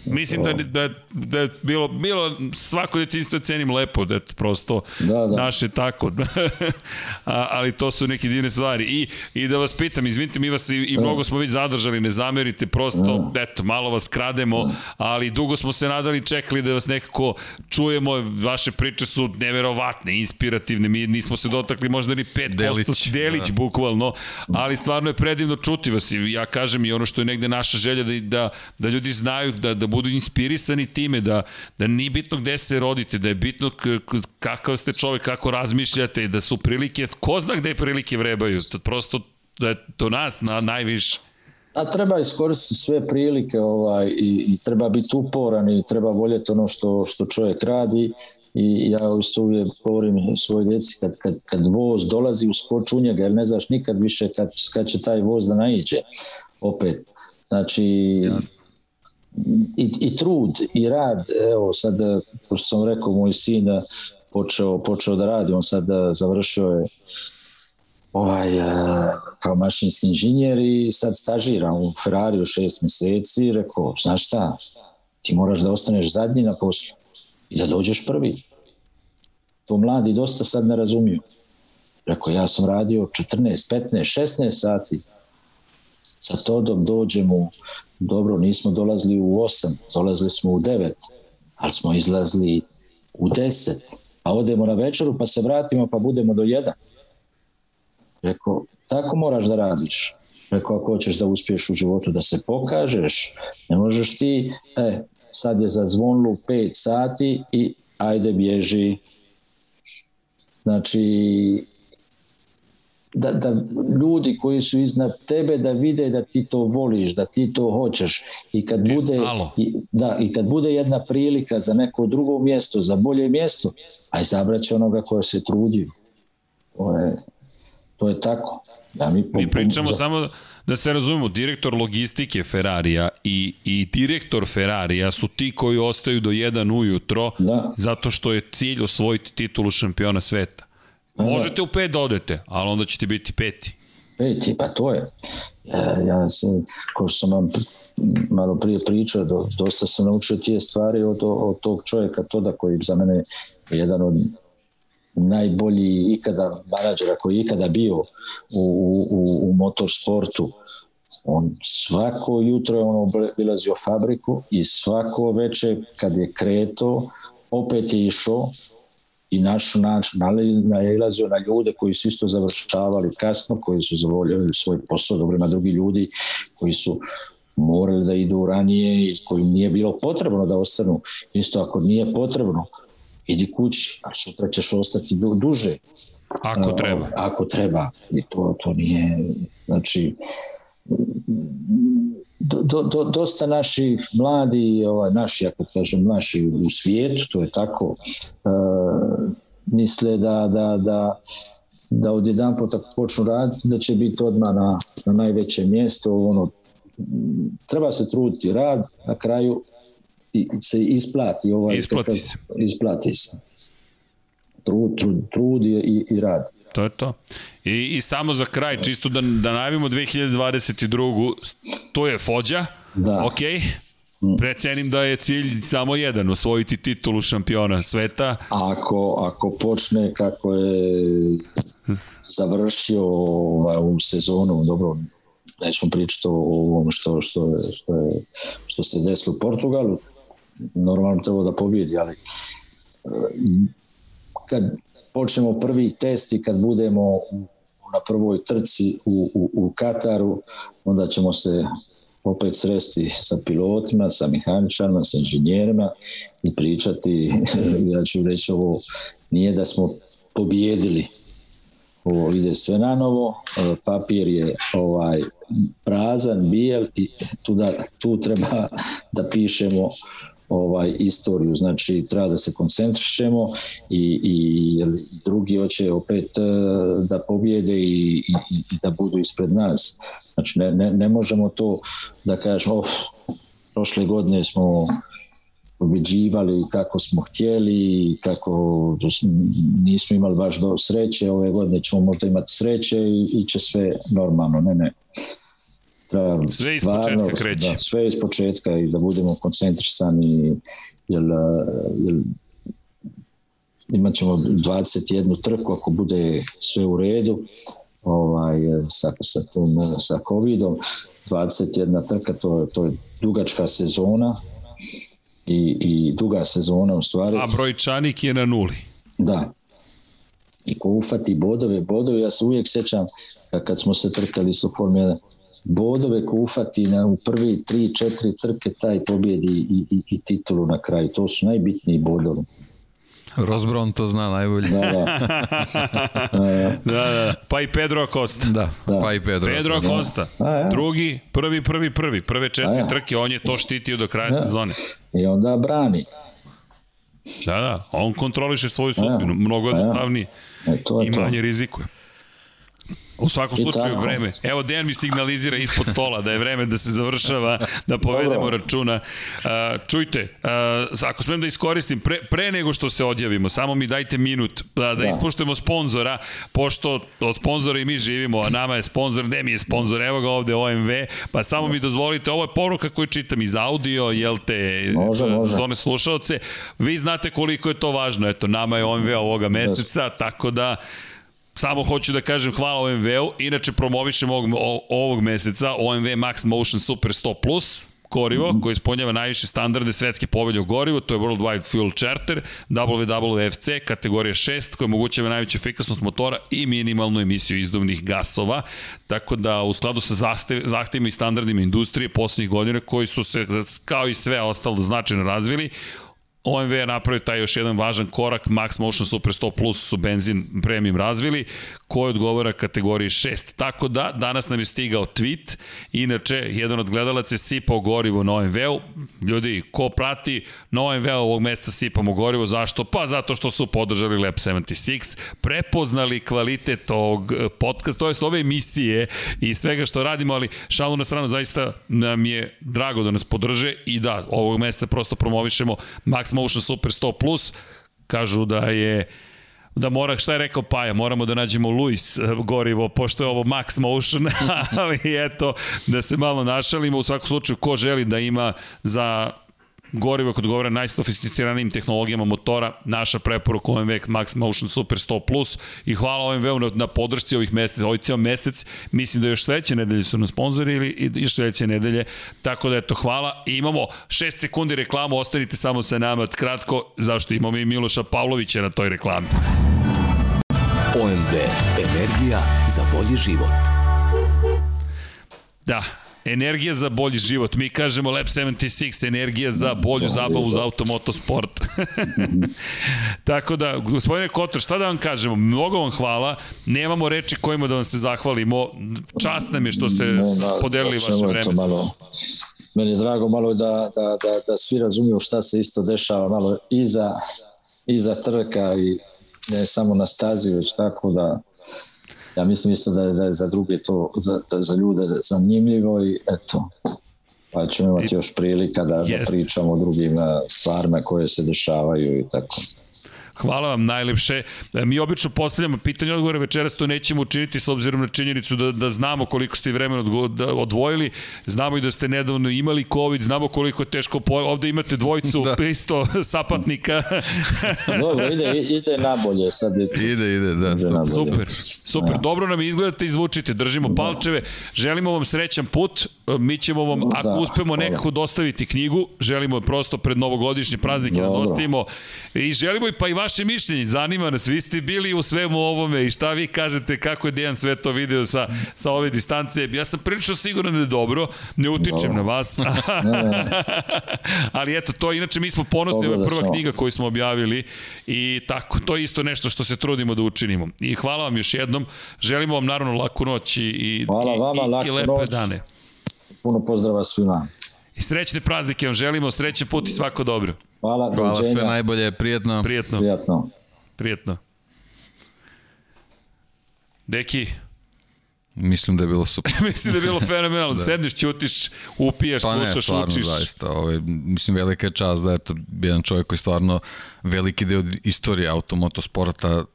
Mislim da, da, da je bilo, bilo svako detinstvo cenim lepo, da je prosto da, da. naše tako. A, ali to su neke divne stvari. I, I da vas pitam, izvinite, mi vas i, i mnogo smo već zadržali, ne zamerite, prosto, da. eto, malo vas krademo, da. ali dugo smo se nadali, čekali da vas nekako čujemo, vaše priče su neverovatne, inspirativne, mi nismo se dotakli možda ni 5%, delić, delić da. bukvalno, ali stvarno je predivno čuti vas i ja kažem i ono što je negde naša želja da, da, da ljudi znaju da, da budu inspirisani time, da, da nije bitno gde se rodite, da je bitno kakav ste čovek, kako razmišljate, da su prilike, ko zna gde prilike vrebaju, to prosto da je to nas na najviše. A treba iskoristiti sve prilike ovaj, i, i treba biti uporan i treba voljeti ono što, što čovjek radi i ja isto uvijek govorim svoj djeci kad, kad, kad voz dolazi u skoč u njega jer ne znaš nikad više kad, kad će taj voz da naiđe opet. Znači, Jasno i, i trud i rad, evo sad, kao što sam rekao, moj sin počeo, počeo da radi, on sad završio je ovaj, kao mašinski inženjer i sad stažira u Ferrari u šest meseci i rekao, znaš šta, ti moraš da ostaneš zadnji na poslu i da dođeš prvi. To mladi dosta sad ne razumiju. Rekao, ja sam radio 14, 15, 16 sati sa Todom dođem u, dobro, nismo dolazili u 8, dolazili smo u 9, ali smo izlazili u 10, a odemo na večeru pa se vratimo pa budemo do 1. Rekao, tako moraš da radiš. Rekao, ako hoćeš da uspiješ u životu, da se pokažeš, ne možeš ti, e, sad je zazvonilo 5 sati i ajde bježi Znači, da, da ljudi koji su iznad tebe da vide da ti to voliš, da ti to hoćeš i kad Ti bude i, da, i kad bude jedna prilika za neko drugo mjesto, za bolje mjesto, aj zabraće onoga koja se trudio. To je, to je tako. Ja, mi, Mi pričamo za- samo da se razumemo, direktor logistike Ferrarija i, i direktor Ferrarija su ti koji ostaju do 1 ujutro Da. zato što je cilj osvojiti titulu šampiona sveta. Možete u pet da odete, ali onda ćete biti peti. Peti, pa to je. E, ja sam, ko što sam vam malo prije pričao, do, dosta sam naučio tije stvari od, od tog čovjeka Toda koji za mene je jedan od najbolji ikada menadžera koji je ikada bio u, u, u, u motorsportu. On svako jutro je on obilazio fabriku i svako veče kad je kreto opet je išao i naš način nailazio na ljude koji su isto završavali kasno, koji su zavoljeli svoj posao, dobro ima drugi ljudi koji su morali da idu ranije i koji nije bilo potrebno da ostanu. Isto ako nije potrebno, idi kući, a sutra ćeš ostati du, duže. Ako treba. Ako treba. I to, to nije, znači, do, do, do, dosta naših mladi, ovaj, naši, ja kad kažem naši u svijetu, to je tako, uh, misle da, da, da, da od jedan puta počnu raditi, da će biti odmah na, na najveće mjesto, ono, treba se truditi rad, na kraju i, se isplati. Ovaj, Isplati se. Isplati se. Trud, trud, trud i, i, i rad. To je to. I, i samo za kraj, čisto da, da najavimo 2022. To je Fođa. Da. Ok. Precenim da je cilj samo jedan, osvojiti titulu šampiona sveta. Ako, ako počne kako je završio ovaj, ovu sezonu, dobro, nećemo pričati o ovom što, što, je, što, je, što se desilo u Portugalu, normalno treba da pobjedi, ali e, kad počnemo prvi test i kad budemo u- na prvoj trci u, u, u Kataru, onda ćemo se opet sresti sa pilotima, sa mehaničarima, sa inženjerima i pričati, ja ću reći ovo, nije da smo pobjedili, ovo ide sve na novo, e, papir je ovaj prazan, bijel i tu, da, tu treba da pišemo ovaj istoriju, znači treba da se koncentrišemo i, i jer drugi hoće opet e, da pobjede i, i, i da budu ispred nas. Znači ne, ne, ne možemo to da kažemo of, prošle godine smo pobjeđivali kako smo htjeli, kako nismo imali baš do sreće, ove godine ćemo možda imati sreće i, i će sve normalno. Ne, ne. Treba Sve iz stvarno. Da, sve iz početka i da budemo koncentrisani, jer, jer imat ćemo 21 trku ako bude sve u redu ovaj, sa, sa, tom, sa covidom 21 trka to, to je dugačka sezona i, i duga sezona u stvari A brojčanik je na nuli. da i ko ufati bodove bodove, ja se uvijek sjećam kad- kad smo se trkali isto Formula 1 bodove ko ufati na, u prvi tri, četiri trke taj pobjedi i, i, i titulu na kraju to su najbitniji bodovi Ross Brown to zna najbolje. da, da. Da, da, pa i Pedro Acosta. Da, Da. pa i Pedro. Pedro Acosta. A, ja. Drugi, prvi, prvi, prvi. Prve četiri A, ja. trke, on je to štitio do kraja sezone. i onda brani Da, da, on kontroliše svoju sudbinu. Mnogo A, ja. jednostavnije e, to je i to manje rizikuje. U svakom slučaju tako. vreme. Evo Dejan mi signalizira ispod stola da je vreme da se završava, da povedemo Dobro. računa. Uh, čujte, uh, ako smem da iskoristim, pre, pre nego što se odjavimo, samo mi dajte minut da, da, Da. ispuštujemo sponzora, pošto od sponzora i mi živimo, a nama je sponzor, gde mi je sponzor, evo ga ovde OMV, pa samo mi dozvolite, ovo je poruka koju čitam iz audio, jel te, Može, može. one slušalce, vi znate koliko je to važno, eto, nama je OMV ovoga meseca, tako da Samo hoću da kažem hvala OMV-u, inače promovišem ovog, ovog meseca OMV Max Motion Super 100 Plus, gorivo koje ispunjava najviše standarde svetske povelje o gorivu, to je Worldwide Fuel Charter, WWFC, kategorija 6, koja omogućava najveću efikasnost motora i minimalnu emisiju izduvnih gasova, tako da u skladu sa zahtev, zahtevima i standardima industrije poslednjih godina koji su se, kao i sve ostalo, značajno razvili, OMV je napravio taj još jedan važan korak, Max Motion Super 100 Plus su benzin premium razvili, koji odgovara kategoriji 6. Tako da, danas nam je stigao tweet, inače, jedan od gledalaca je sipao gorivo na OMV-u. Ljudi, ko prati, na OMV-u ovog meseca sipamo gorivo, zašto? Pa zato što su podržali Lab 76, prepoznali kvalitet ovog eh, podcasta, to jest ove emisije i svega što radimo, ali šalu na stranu, zaista nam je drago da nas podrže i da, ovog meseca prosto promovišemo Max Motion Super 100 Plus, kažu da je da mora, šta je rekao Paja, moramo da nađemo Luis eh, gorivo, pošto je ovo Max Motion, ali eto, da se malo našalimo, u svakom slučaju, ko želi da ima za gorivo kod govore najsofisticiranijim tehnologijama motora, naša preporuka OMV Max Motion Super 100 Plus i hvala OMV-u na, na podršci ovih mesec, ovaj cijel mesec, mislim da još sledeće nedelje su nam sponzori ili još sledeće nedelje, tako da eto hvala i imamo 6 sekundi reklamu, ostanite samo sa nama kratko, zašto imamo i Miloša Pavlovića na toj reklami. OMV. Energija za bolji život. Da, Energija za bolji život. Mi kažemo Lab 76, energija za bolju zabavu za automotosport. Tako da, gospodine Kotor, šta da vam kažemo? Mnogo vam hvala. Nemamo reči kojima da vam se zahvalimo. Čast nam je što ste ne, da, podelili vaše vreme. Malo, meni je drago malo da, da, da, da svi razumiju šta se isto dešava malo iza, iza trka i ne samo na stazi, već tako da ja mislim isto da je, da je za druge to, za, da za ljude zanimljivo i eto, pa ćemo imati još prilika da, da pričamo o drugim stvarima koje se dešavaju i tako. Hvala vam najlepše. E, mi obično postavljamo pitanje odgovore, večeras to nećemo učiniti s obzirom na činjenicu da, da znamo koliko ste vremena da, odvojili, znamo i da ste nedavno imali COVID, znamo koliko je teško, ovde imate dvojicu da. isto sapatnika. Dobro, ide, ide nabolje sad. Je, ide, ide, da. Ide nabolje. super, super. Da. Dobro nam izgledate i zvučite, držimo da. palčeve. Želimo vam srećan put, e, mi ćemo vam, ako da, uspemo nekako dostaviti knjigu, želimo prosto pred novogodišnje praznike da dostavimo i želimo i pa i vaše mišljenje, zanima nas, vi ste bili u svemu ovome i šta vi kažete, kako je Dejan sve to video sa, sa ove distance. Ja sam prilično siguran da je dobro, ne utičem na vas. Ali eto, to inače mi smo ponosni, ovo je prva knjiga koju smo objavili i tako, to je isto nešto što se trudimo da učinimo. I hvala vam još jednom, želimo vam naravno laku noć i, i, hvala vama, i, i, i lepe noć. dane. Puno pozdrava svima. I srećne praznike vam želimo, srećan put i svako dobro. Hvala, Hvala sve najbolje, prijetno. Prijetno. Prijetno. Prijetno. Deki, Mislim da je bilo super. mislim da je bilo fenomenalno. da. Sedneš, ćutiš, upiješ, pa slušaš, ne, stvarno, učiš. Zaista, ovaj, mislim, velika je čast da je to jedan čovjek koji stvarno veliki deo istorije automotosporta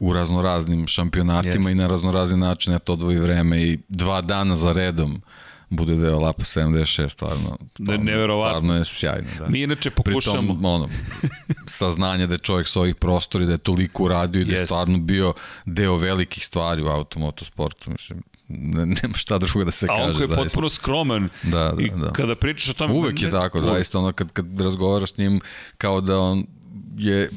u raznoraznim šampionatima Jest. i na raznorazni način eto odvoji vreme i dva dana za redom bude deo Lapa 76, stvarno. Da, neverovatno. Stvarno je sjajno, da. Mi inače pokušamo... Pritom, ono, saznanje da je čovjek s ovih prostori, da je toliko uradio i da je stvarno bio deo velikih stvari u automotosportu, mislim ne, nema šta drugo da se A kaže. A on koji je potpuno skroman. Da, da, da. I kada pričaš o tome... Uvek je tako, uvek. zaista, ono kad, kad razgovaraš s njim, kao da on je,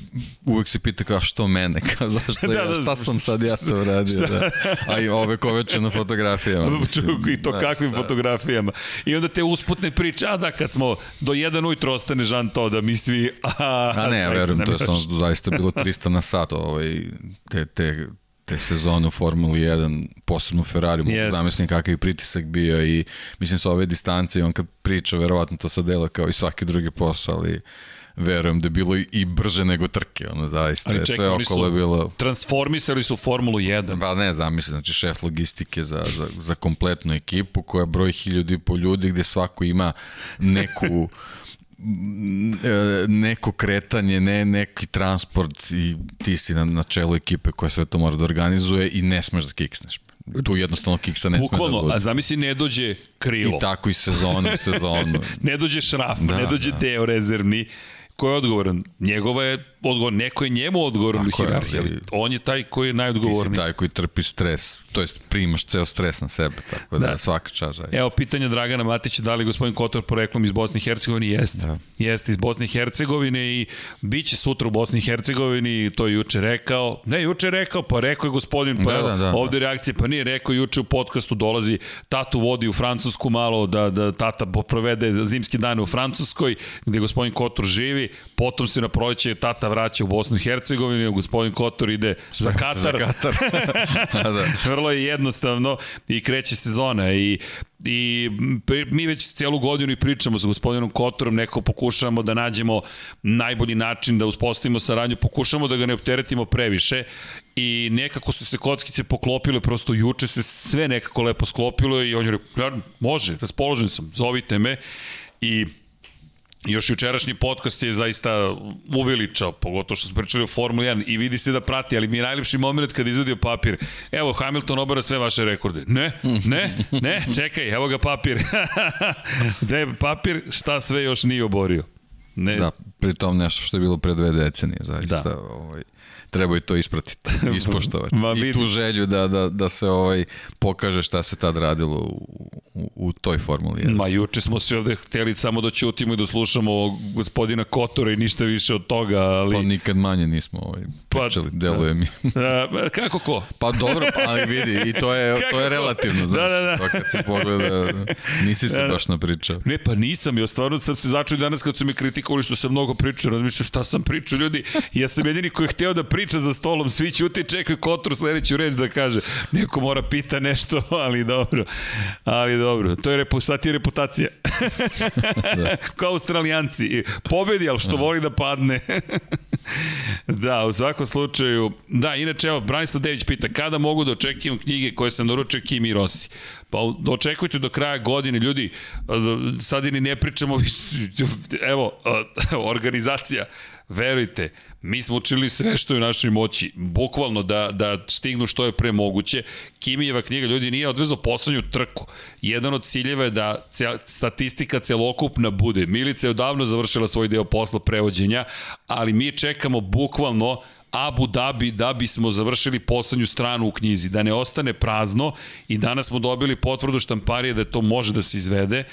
uvek se pita kao što mene, kao zašto da, ja, da, šta sam sad ja to uradio, da. A i ove koveče na fotografijama. Mislim, I to da, kakvim šta? fotografijama. I onda te usputne priče, a da, kad smo do jedan ujutro ostane Žan to da mi svi... A, a ne, ja verujem, to je stvarno zaista bilo 300 na sat, ovaj, te, te, te sezone u Formuli 1, posebno u Ferrari, yes. zamislim kakav je pritisak bio i mislim sa ove distance i on kad priča, verovatno to sad dela kao i svaki drugi posao, ali verujem da je bilo i brže nego trke, ono zaista. Ali čekaj, sve okolo je bilo... transformisali su Formulu 1. Pa ne, zamisli, znači šef logistike za, za, za kompletnu ekipu koja broji hiljadu i pol ljudi gde svako ima neku e, neko kretanje, ne neki transport i ti si na, na čelu ekipe koja sve to mora da organizuje i ne smeš da kiksneš. Tu jednostavno kiksa ne Bukvalno, sme da bude. a zamisli ne dođe krilo. I tako i sezonu, sezonu. ne dođe šraf, da, ne dođe da. deo rezervni ko je odgovoran? Njegova je odgovor, neko je njemu odgovoran u hierarhiji, ali on je taj koji je Ti si najodgovorniji. taj koji trpi stres, to jest primaš ceo stres na sebe, tako da, Da. da. svaka čast zaista. Evo pitanje Dragana Matića, da li gospodin Kotor poreklom iz Bosne i Hercegovine? Jeste. Da. Jeste iz Bosne i Hercegovine i bit će sutra u Bosni i Hercegovini, to je juče rekao. Ne, juče je rekao, pa rekao je gospodin, pa Da, evo, da, da, ovde reakcije, pa nije rekao juče u podcastu dolazi, tatu vodi u Francusku malo, da, da tata provede zimski dan u Francuskoj, gde gospodin Kotor živi, potom se na proleće tata vraća u Bosnu i Hercegovinu, gospodin Kotor ide za Katar. Za Katar. da, da. Vrlo je jednostavno i kreće sezona i i mi već celu godinu i pričamo sa gospodinom Kotorom, neko pokušavamo da nađemo najbolji način da uspostavimo saradnju, pokušamo da ga ne opteretimo previše i nekako su se kockice poklopile, prosto juče se sve nekako lepo sklopilo i on je rekao, "Ja, može, raspoložen sam, zovite me i Još jučerašnji podcast je zaista uveličao, pogotovo što smo pričali o Formuli 1 i vidi se da prati, ali mi je najlepši moment kada izvadio papir. Evo, Hamilton obara sve vaše rekorde. Ne, ne, ne, čekaj, evo ga papir. Gde je papir, šta sve još nije oborio? Ne, Da, pri tom nešto što je bilo pre dve decenije, zaista. Da. Ovaj, treba i to ispratiti, ispoštovati. Ma, I tu želju da, da, da se ovaj pokaže šta se tad radilo u, u, u toj formuli. Ma juče smo svi ovde hteli samo da ćutimo i da slušamo gospodina Kotora i ništa više od toga, ali... Pa nikad manje nismo ovaj, Pa, pričali, deluje mi. A, kako ko? Pa dobro, pa ali vidi, i to je, Kako to je relativno, znaš. Da, da, da. To kad se pogleda, nisi se baš napričao. Ne, pa nisam, ja stvarno sam se začuo i danas kad su me kritikovali što sam mnogo pričao, razmišljam šta sam pričao, ljudi, ja sam jedini koji je hteo da priča za stolom, svi ćute i čekaju Kotor sledeću reč da kaže, neko mora pita nešto, ali dobro, ali dobro, to je repu, sad je reputacija. da. Kao australijanci, pobedi, ali što voli da padne. da, u svakom slučaju, da, inače, evo, Branislav Dević pita, kada mogu da očekivam knjige koje sam naručio Kimi i Rossi? Pa očekujte do kraja godine, ljudi, sad i ne pričamo više, evo, organizacija, verujte, mi smo učili sve što je u našoj moći, bukvalno da, da stignu što je pre moguće. Kimijeva knjiga, ljudi, nije odvezao poslednju trku. Jedan od ciljeva je da cel, statistika celokupna bude. Milica je odavno završila svoj deo posla prevođenja, ali mi čekamo bukvalno Abu Dhabi da bismo završili poslednju stranu u knjizi, da ne ostane prazno i danas smo dobili potvrdu štamparije da to može da se izvede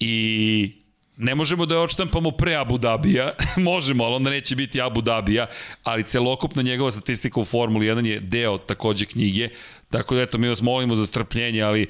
i ne možemo da je odštampamo pre Abu Dhabija, možemo, ali onda neće biti Abu Dhabija, ali celokupna njegova statistika u Formuli 1 je deo takođe knjige, tako da eto, mi vas molimo za strpljenje, ali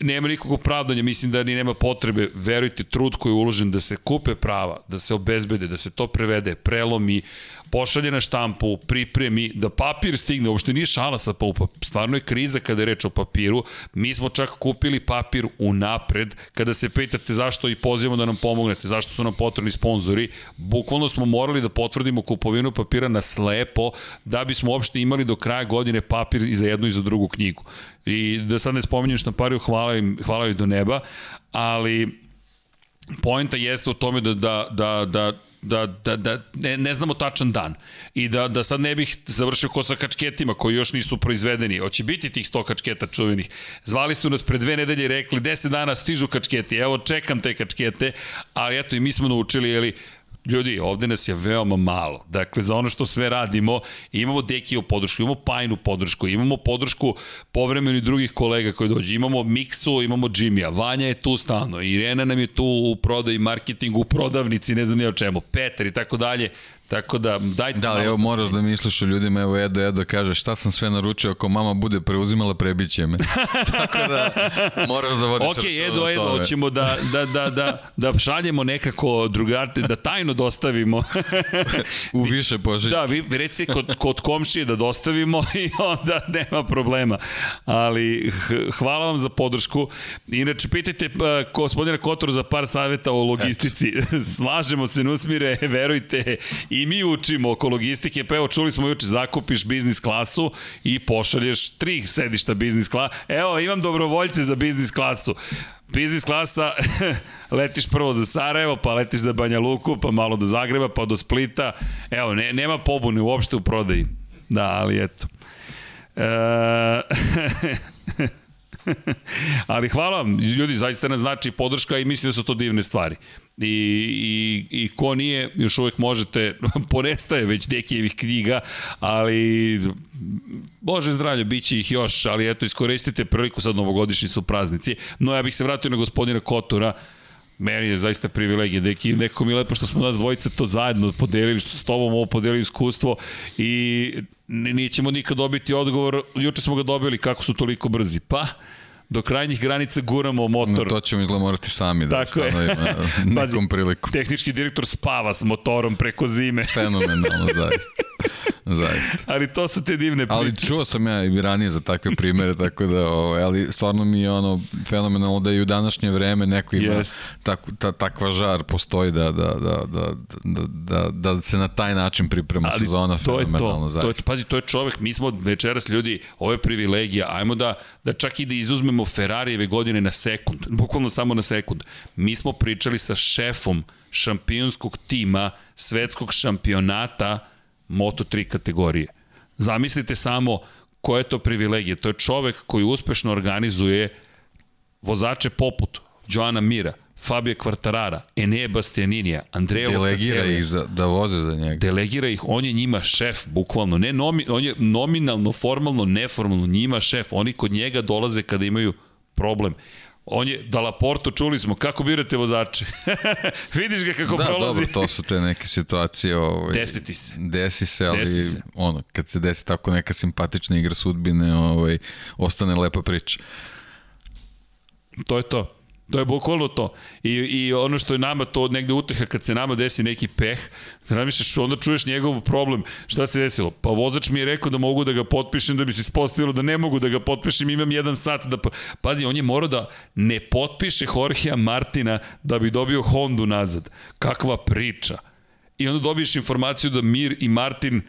nema nikakvog opravdanja, mislim da ni nema potrebe, verujte, trud koji je uložen da se kupe prava, da se obezbede, da se to prevede, prelomi, pošalje na štampu, pripremi, da papir stigne, uopšte nije šala sa pa stvarno je kriza kada je reč o papiru, mi smo čak kupili papir u napred, kada se pitate zašto i pozivamo da nam pomognete, zašto su nam potrebni sponzori, bukvalno smo morali da potvrdimo kupovinu papira na slepo, da bismo uopšte imali do kraja godine papir i za jednu i za drugu knjigu. I da sad ne spominjem štampariju, hvala im, hvala im do neba, ali poenta jeste u tome da, da, da, da da, da, da ne, ne znamo tačan dan i da, da sad ne bih završio ko sa kačketima koji još nisu proizvedeni. Hoće biti tih 100 kačketa čuvenih. Zvali su nas pre dve nedelje i rekli 10 dana stižu kačketi, evo čekam te kačkete, ali eto i mi smo naučili, jeli, Ljudi, ovde nas je veoma malo. Dakle, za ono što sve radimo, imamo Dekiju podršku, imamo Pajnu podršku, imamo podršku povremeno i drugih kolega koji dođu. Imamo Miksu, imamo Jimmya, Vanja je tu stalno, Irena nam je tu u prodaji, marketingu, u prodavnici, ne znam nije o čemu, Petar i tako dalje. Tako da, dajte Da, ali evo moraš da misliš o ljudima, evo Edo, Edo kaže šta sam sve naručio ako mama bude preuzimala prebiće me. Tako da moraš da vodiš Ok, Edo, Edo, hoćemo da, da, da, da, da šaljemo nekako drugarte, da tajno dostavimo. U više pošiljke. Da, vi recite kod, kod komšije da dostavimo i onda nema problema. Ali hvala vam za podršku. Inače, pitajte gospodina Kotora za par saveta o logistici. Slažemo se, Nusmire, verujte, i mi učimo oko logistike. Pa evo, čuli smo juče, zakupiš biznis klasu i pošalješ tri sedišta biznis klasa. Evo, imam dobrovoljce za biznis klasu. Biznis klasa, letiš prvo za Sarajevo, pa letiš za Banja Luku, pa malo do Zagreba, pa do Splita. Evo, ne, nema pobune uopšte u prodaji. Da, ali eto. E, Ali hvala vam, ljudi, zaista nas znači podrška i mislim da su to divne stvari. I, i, i ko nije, još uvek možete, ponestaje već nekijevih knjiga, ali Bože zdravlje, bit će ih još, ali eto, iskoristite priliku sad novogodišnji su praznici. No, ja bih se vratio na gospodina Kotora, Meni je zaista privilegija, deki, neko mi je lepo što smo nas dvojice to zajedno podelili, što s tobom ovo podelili iskustvo i nećemo nikad dobiti odgovor, juče smo ga dobili kako su toliko brzi. Pa, do krajnjih granica guramo motor. No, to ćemo izgleda morati sami da Tako stanovimo nekom Pazi, priliku. Tehnički direktor spava s motorom preko zime. Fenomenalno, zaista. Zaista. ali to su te divne priče. Ali čuo sam ja i ranije za takve primere, tako da, ovaj, ali stvarno mi je ono fenomenalno da i u današnje vreme neko ima yes. tak, ta, takva žar postoji da, da, da, da, da, da, da se na taj način priprema ali sezona to fenomenalno. Je to, zaista. to je, pazi, to je čovek, mi smo večeras ljudi, ovo je privilegija, ajmo da, da čak i da izuzmemo Ferrarijeve godine na sekund, bukvalno samo na sekund. Mi smo pričali sa šefom šampionskog tima svetskog šampionata Moto3 kategorije. Zamislite samo koja je to privilegija. To je čovek koji uspešno organizuje vozače poput Joana Mira, Fabio Quartarara, Enea Bastianinija, Andrea Delegira ih za, da voze za njega. Delegira ih, on je njima šef, bukvalno. Ne nomi, on je nominalno, formalno, neformalno njima šef. Oni kod njega dolaze kada imaju problem. On je, da Laporto, čuli smo, kako birate vozače? Vidiš ga kako da, prolazi. Da, dobro, to su te neke situacije. Ovaj, Desiti se. Desi se, ali desi se. ono, kad se desi tako neka simpatična igra sudbine, ovaj, ostane lepa priča. To je to. To je bukvalno to. I, I ono što je nama to negde uteha kad se nama desi neki peh, razmišljaš, onda čuješ njegov problem. Šta se desilo? Pa vozač mi je rekao da mogu da ga potpišem da bi se ispostavilo da ne mogu da ga potpišem, imam jedan sat da... Pazi, on je morao da ne potpiše Jorgea Martina da bi dobio Hondu nazad. Kakva priča. I onda dobiješ informaciju da Mir i Martin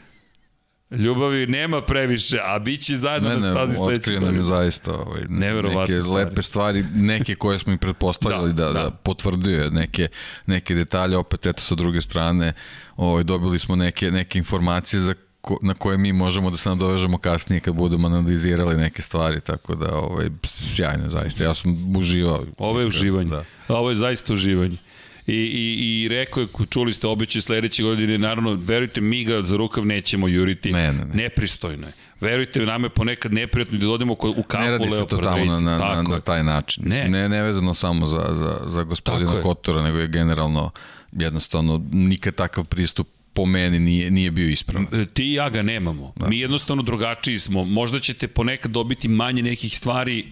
Ljubavi nema previše, a bit će zajedno ne, na stazi sledeće godine. nam je zaista ovaj, neke stvari. lepe stvari, neke koje smo i pretpostavljali da, da, da. da potvrdio neke, neke detalje, opet eto sa druge strane ovaj, dobili smo neke, neke informacije za ko, na koje mi možemo da se nadovežemo kasnije kad budemo analizirali neke stvari, tako da ovaj, sjajno zaista. Ja sam uživao. Ovo je uživanje. Da. Ovo je zaista uživanje. I, i, i rekao je, čuli ste obeće sledeće godine, naravno, verujte, mi ga za rukav nećemo juriti. Ne, ne, ne. Nepristojno je. Verujte, nama je ponekad neprijatno da odemo u kafu Ne radi se to tamo na, na, na, na taj način. Ne. ne, ne vezano samo za, za, za gospodina Kotora, nego je generalno jednostavno nikad takav pristup po meni nije, nije bio ispravan. Ti i ja ga nemamo. Da. Mi jednostavno drugačiji smo. Možda ćete ponekad dobiti manje nekih stvari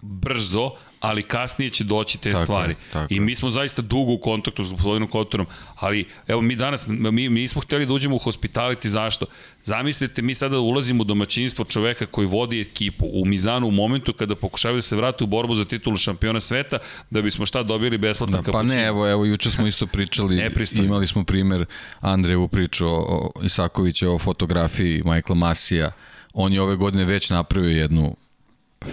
brzo, ali kasnije će doći te tako stvari. tako I mi smo zaista dugo u kontaktu s gospodinom Kotorom, ali evo mi danas, mi, mi smo hteli da uđemo u hospitality, zašto? Zamislite, mi sada ulazimo u domaćinstvo čoveka koji vodi ekipu u Mizanu u momentu kada pokušavaju da se vrati u borbu za titulu šampiona sveta, da bismo šta dobili besplatno da, Pa ne, evo, evo, juče smo isto pričali, imali smo primer Andrejevu priču o, o Isakovića o fotografiji Michaela Masija, on je ove godine već napravio jednu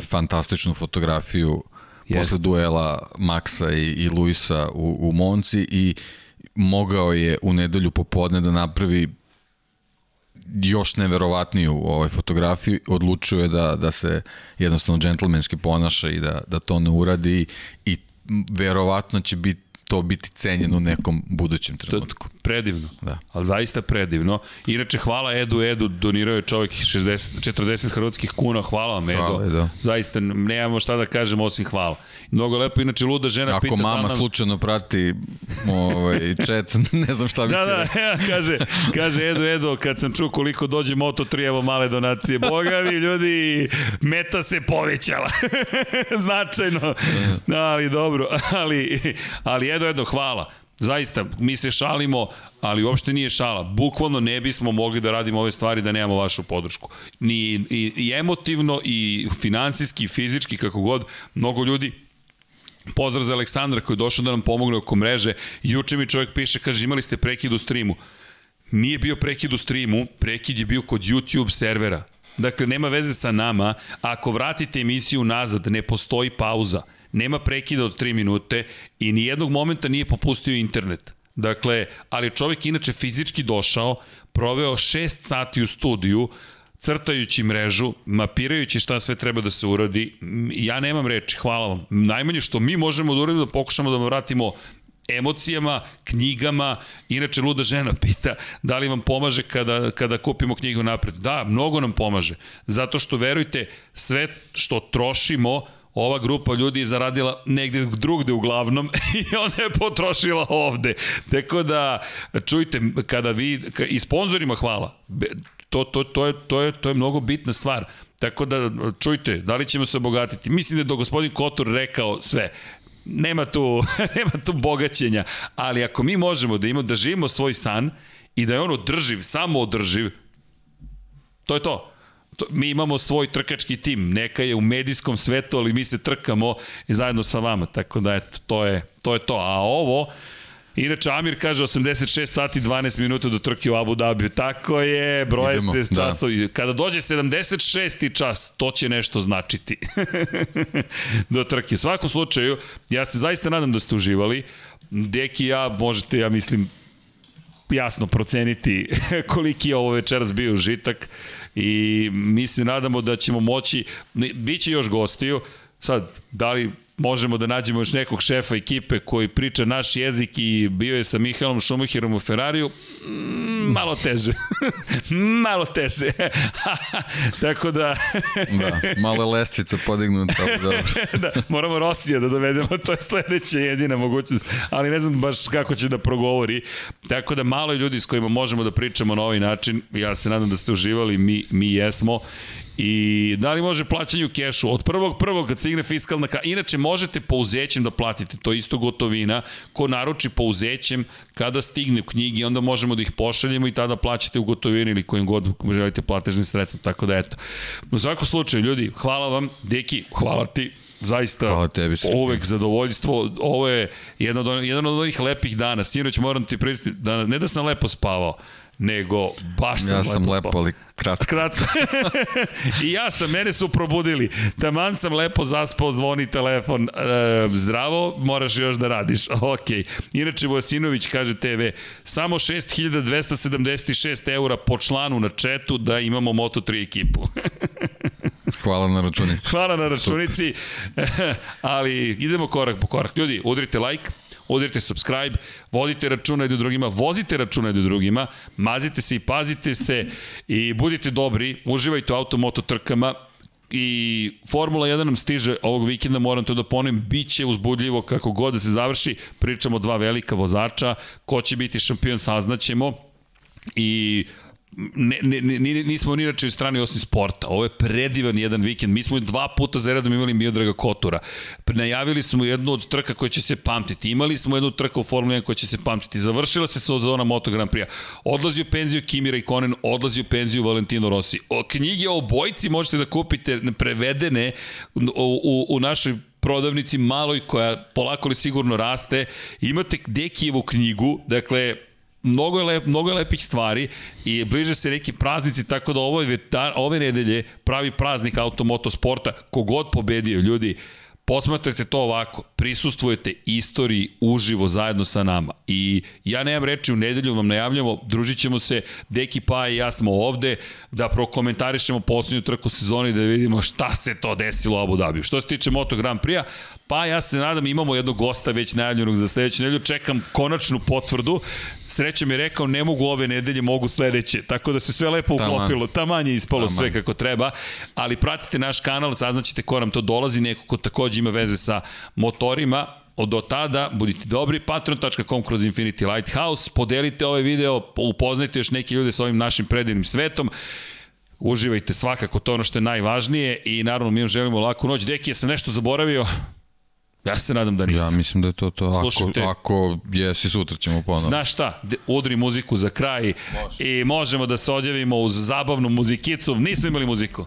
fantastičnu fotografiju Jest. posle duela Maxa i, i Luisa u, u Monci i mogao je u nedelju popodne da napravi još neverovatniju ovaj fotografiju, odlučio je da, da se jednostavno džentlmenski ponaša i da, da to ne uradi i verovatno će biti to biti cenjeno u nekom budućem trenutku. To predivno, da. ali zaista predivno. Inače, hvala Edu, Edu, donirao je čovjek 60, 40 hrvatskih kuna, hvala vam Edu. Hvala, Edu. Zaista, nemamo šta da kažemo osim hvala. Mnogo lepo, inače, luda žena Ako pita... Ako mama da nam... slučajno prati ovaj, chat, ne znam šta bih da, da, ja, kaže, kaže Edu, Edu, kad sam čuo koliko dođe Moto3, evo male donacije. Boga mi, ljudi, meta se povećala. Značajno. Ali dobro, ali, ali Edo, Edo, hvala. Zaista, mi se šalimo, ali uopšte nije šala. Bukvalno ne bismo mogli da radimo ove stvari da nemamo vašu podršku. Ni i, i emotivno, i finansijski, i fizički, kako god, mnogo ljudi Pozdrav za Aleksandra koji je došao da nam pomogne oko mreže. Juče mi čovjek piše, kaže imali ste prekid u streamu. Nije bio prekid u streamu, prekid je bio kod YouTube servera. Dakle, nema veze sa nama. Ako vratite emisiju nazad, ne postoji pauza nema prekida od 3 minute i ni jednog momenta nije popustio internet. Dakle, ali čovjek inače fizički došao, proveo 6 sati u studiju, crtajući mrežu, mapirajući šta sve treba da se uradi, ja nemam reči, hvala vam. Najmanje što mi možemo da uradimo da pokušamo da vam vratimo emocijama, knjigama. Inače, luda žena pita da li vam pomaže kada, kada kupimo knjigu napred. Da, mnogo nam pomaže. Zato što, verujte, sve što trošimo, ova grupa ljudi je zaradila negde drugde uglavnom i onda je potrošila ovde. Tako da, čujte, kada vi, i sponsorima hvala, to, to, to, je, to, je, to je mnogo bitna stvar. Tako da, čujte, da li ćemo se obogatiti? Mislim da je do gospodin Kotor rekao sve nema tu, nema tu bogaćenja, ali ako mi možemo da imamo, da živimo svoj san i da je on održiv, samo održiv, to je to. Mi imamo svoj trkački tim, neka je u medijskom svetu, ali mi se trkamo zajedno sa vama, tako da eto, to je to. Je to. A ovo, Inače, Amir kaže 86 sati 12 minuta do trke u Abu Dhabi. Tako je, broje Idemo, se da. časovi. Da. Kada dođe 76. čas, to će nešto značiti do trke. U svakom slučaju, ja se zaista nadam da ste uživali. Deki ja, možete, ja mislim, jasno proceniti koliki je ovo večeras bio užitak i mi se nadamo da ćemo moći, biće još gostiju, sad, da li možemo da nađemo još nekog šefa ekipe koji priča naš jezik i bio je sa Mihalom Šumahirom u Ferrariju, mm, malo teže. malo teže. Tako da... da, malo lestvica podignuta. Dobro. da, moramo Rosija da dovedemo, to je sledeća jedina mogućnost, ali ne znam baš kako će da progovori. Tako da malo ljudi s kojima možemo da pričamo na ovaj način, ja se nadam da ste uživali, mi, mi jesmo I da li može plaćanje u kešu? Od prvog prvog kad stigne fiskalna ka... Inače, možete pouzećem da platite, to je isto gotovina. Ko naruči pouzećem, kada stigne u knjigi, onda možemo da ih pošaljemo i tada plaćate u gotovini ili kojim god želite platežni sredstvo. Tako da eto. U svakom slučaju, ljudi, hvala vam. Deki, hvala ti zaista Hvala tebi, uvek zadovoljstvo. Ovo je jedan od, jedan od onih lepih dana. Sinoć moram ti pristiti, da, ne da sam lepo spavao, nego baš sam ja sam lepo, lepo ali kratko. Kratko. I ja sam, mene su probudili. Taman sam lepo zaspao, zvoni telefon. E, zdravo, moraš još da radiš. Ok. Inače, Vojasinović kaže TV, samo 6276 eura po članu na četu da imamo Moto3 ekipu. Hvala na računici. Hvala na računici. ali idemo korak po korak. Ljudi, udrite like, udarite subscribe, vodite računa jedno drugima, vozite računa jedno drugima, mazite se i pazite se i budite dobri, uživajte u automoto trkama, i Formula 1 nam stiže ovog vikenda, moram to da ponovim, bit će uzbudljivo kako god da se završi, pričamo dva velika vozača, ko će biti šampion saznaćemo i ne, ne, ne, nismo ni inače strani osim sporta. Ovo je predivan jedan vikend. Mi smo dva puta za redom imali Miodraga Kotura. Najavili smo jednu od trka koja će se pamtiti. Imali smo jednu trku u Formula 1 koja će se pamtiti. Završila se sezona Moto Grand Prix. Odlazi u penziju Kimi Raikkonen, odlazi u penziju Valentino Rossi. O, knjige o bojci možete da kupite prevedene u, u, u našoj prodavnici maloj koja polako li sigurno raste. Imate Dekijevu knjigu, dakle, mnogo je, lep, mnogo je lepih stvari i bliže se neki praznici, tako da ovo je, ove nedelje pravi praznik automotosporta, kogod pobedio, ljudi, posmatrajte to ovako, prisustvujete istoriji uživo zajedno sa nama. I ja nemam reči, u nedelju vam najavljamo, družit ćemo se, Deki Pa i ja smo ovde, da prokomentarišemo poslednju trku sezoni, da vidimo šta se to desilo u Abu Dhabi. Što se tiče Moto Grand Prix-a, pa ja se nadam imamo jednog gosta već najavljenog za sledeću nedelju, čekam konačnu potvrdu, Sreća mi je rekao ne mogu ove nedelje, mogu sledeće. Tako da se sve lepo uklopilo. Taman je ispalo Taman. sve kako treba. Ali pratite naš kanal, saznaćete ko nam to dolazi, neko ko takođe ima veze sa motorima, od do tada budite dobri, patreon.com kroz Infinity Lighthouse, podelite ovaj video, upoznajte još neki ljude sa ovim našim predivnim svetom, uživajte svakako, to ono što je najvažnije i naravno mi vam želimo laku noć. Deki, ja sam nešto zaboravio? Ja se nadam da nisam. Ja mislim da je to to. Slušajte, ako, ako jesi, sutra ćemo ponovno. Znaš šta, udri muziku za kraj Može. i možemo da se odjavimo uz zabavnu muzikicu. Nismo imali muziku.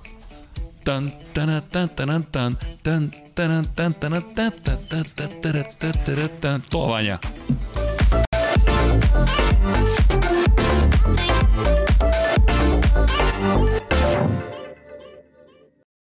Tan tan tan tan tan tan tan tan tan tan tan tan tan tan tan tan tan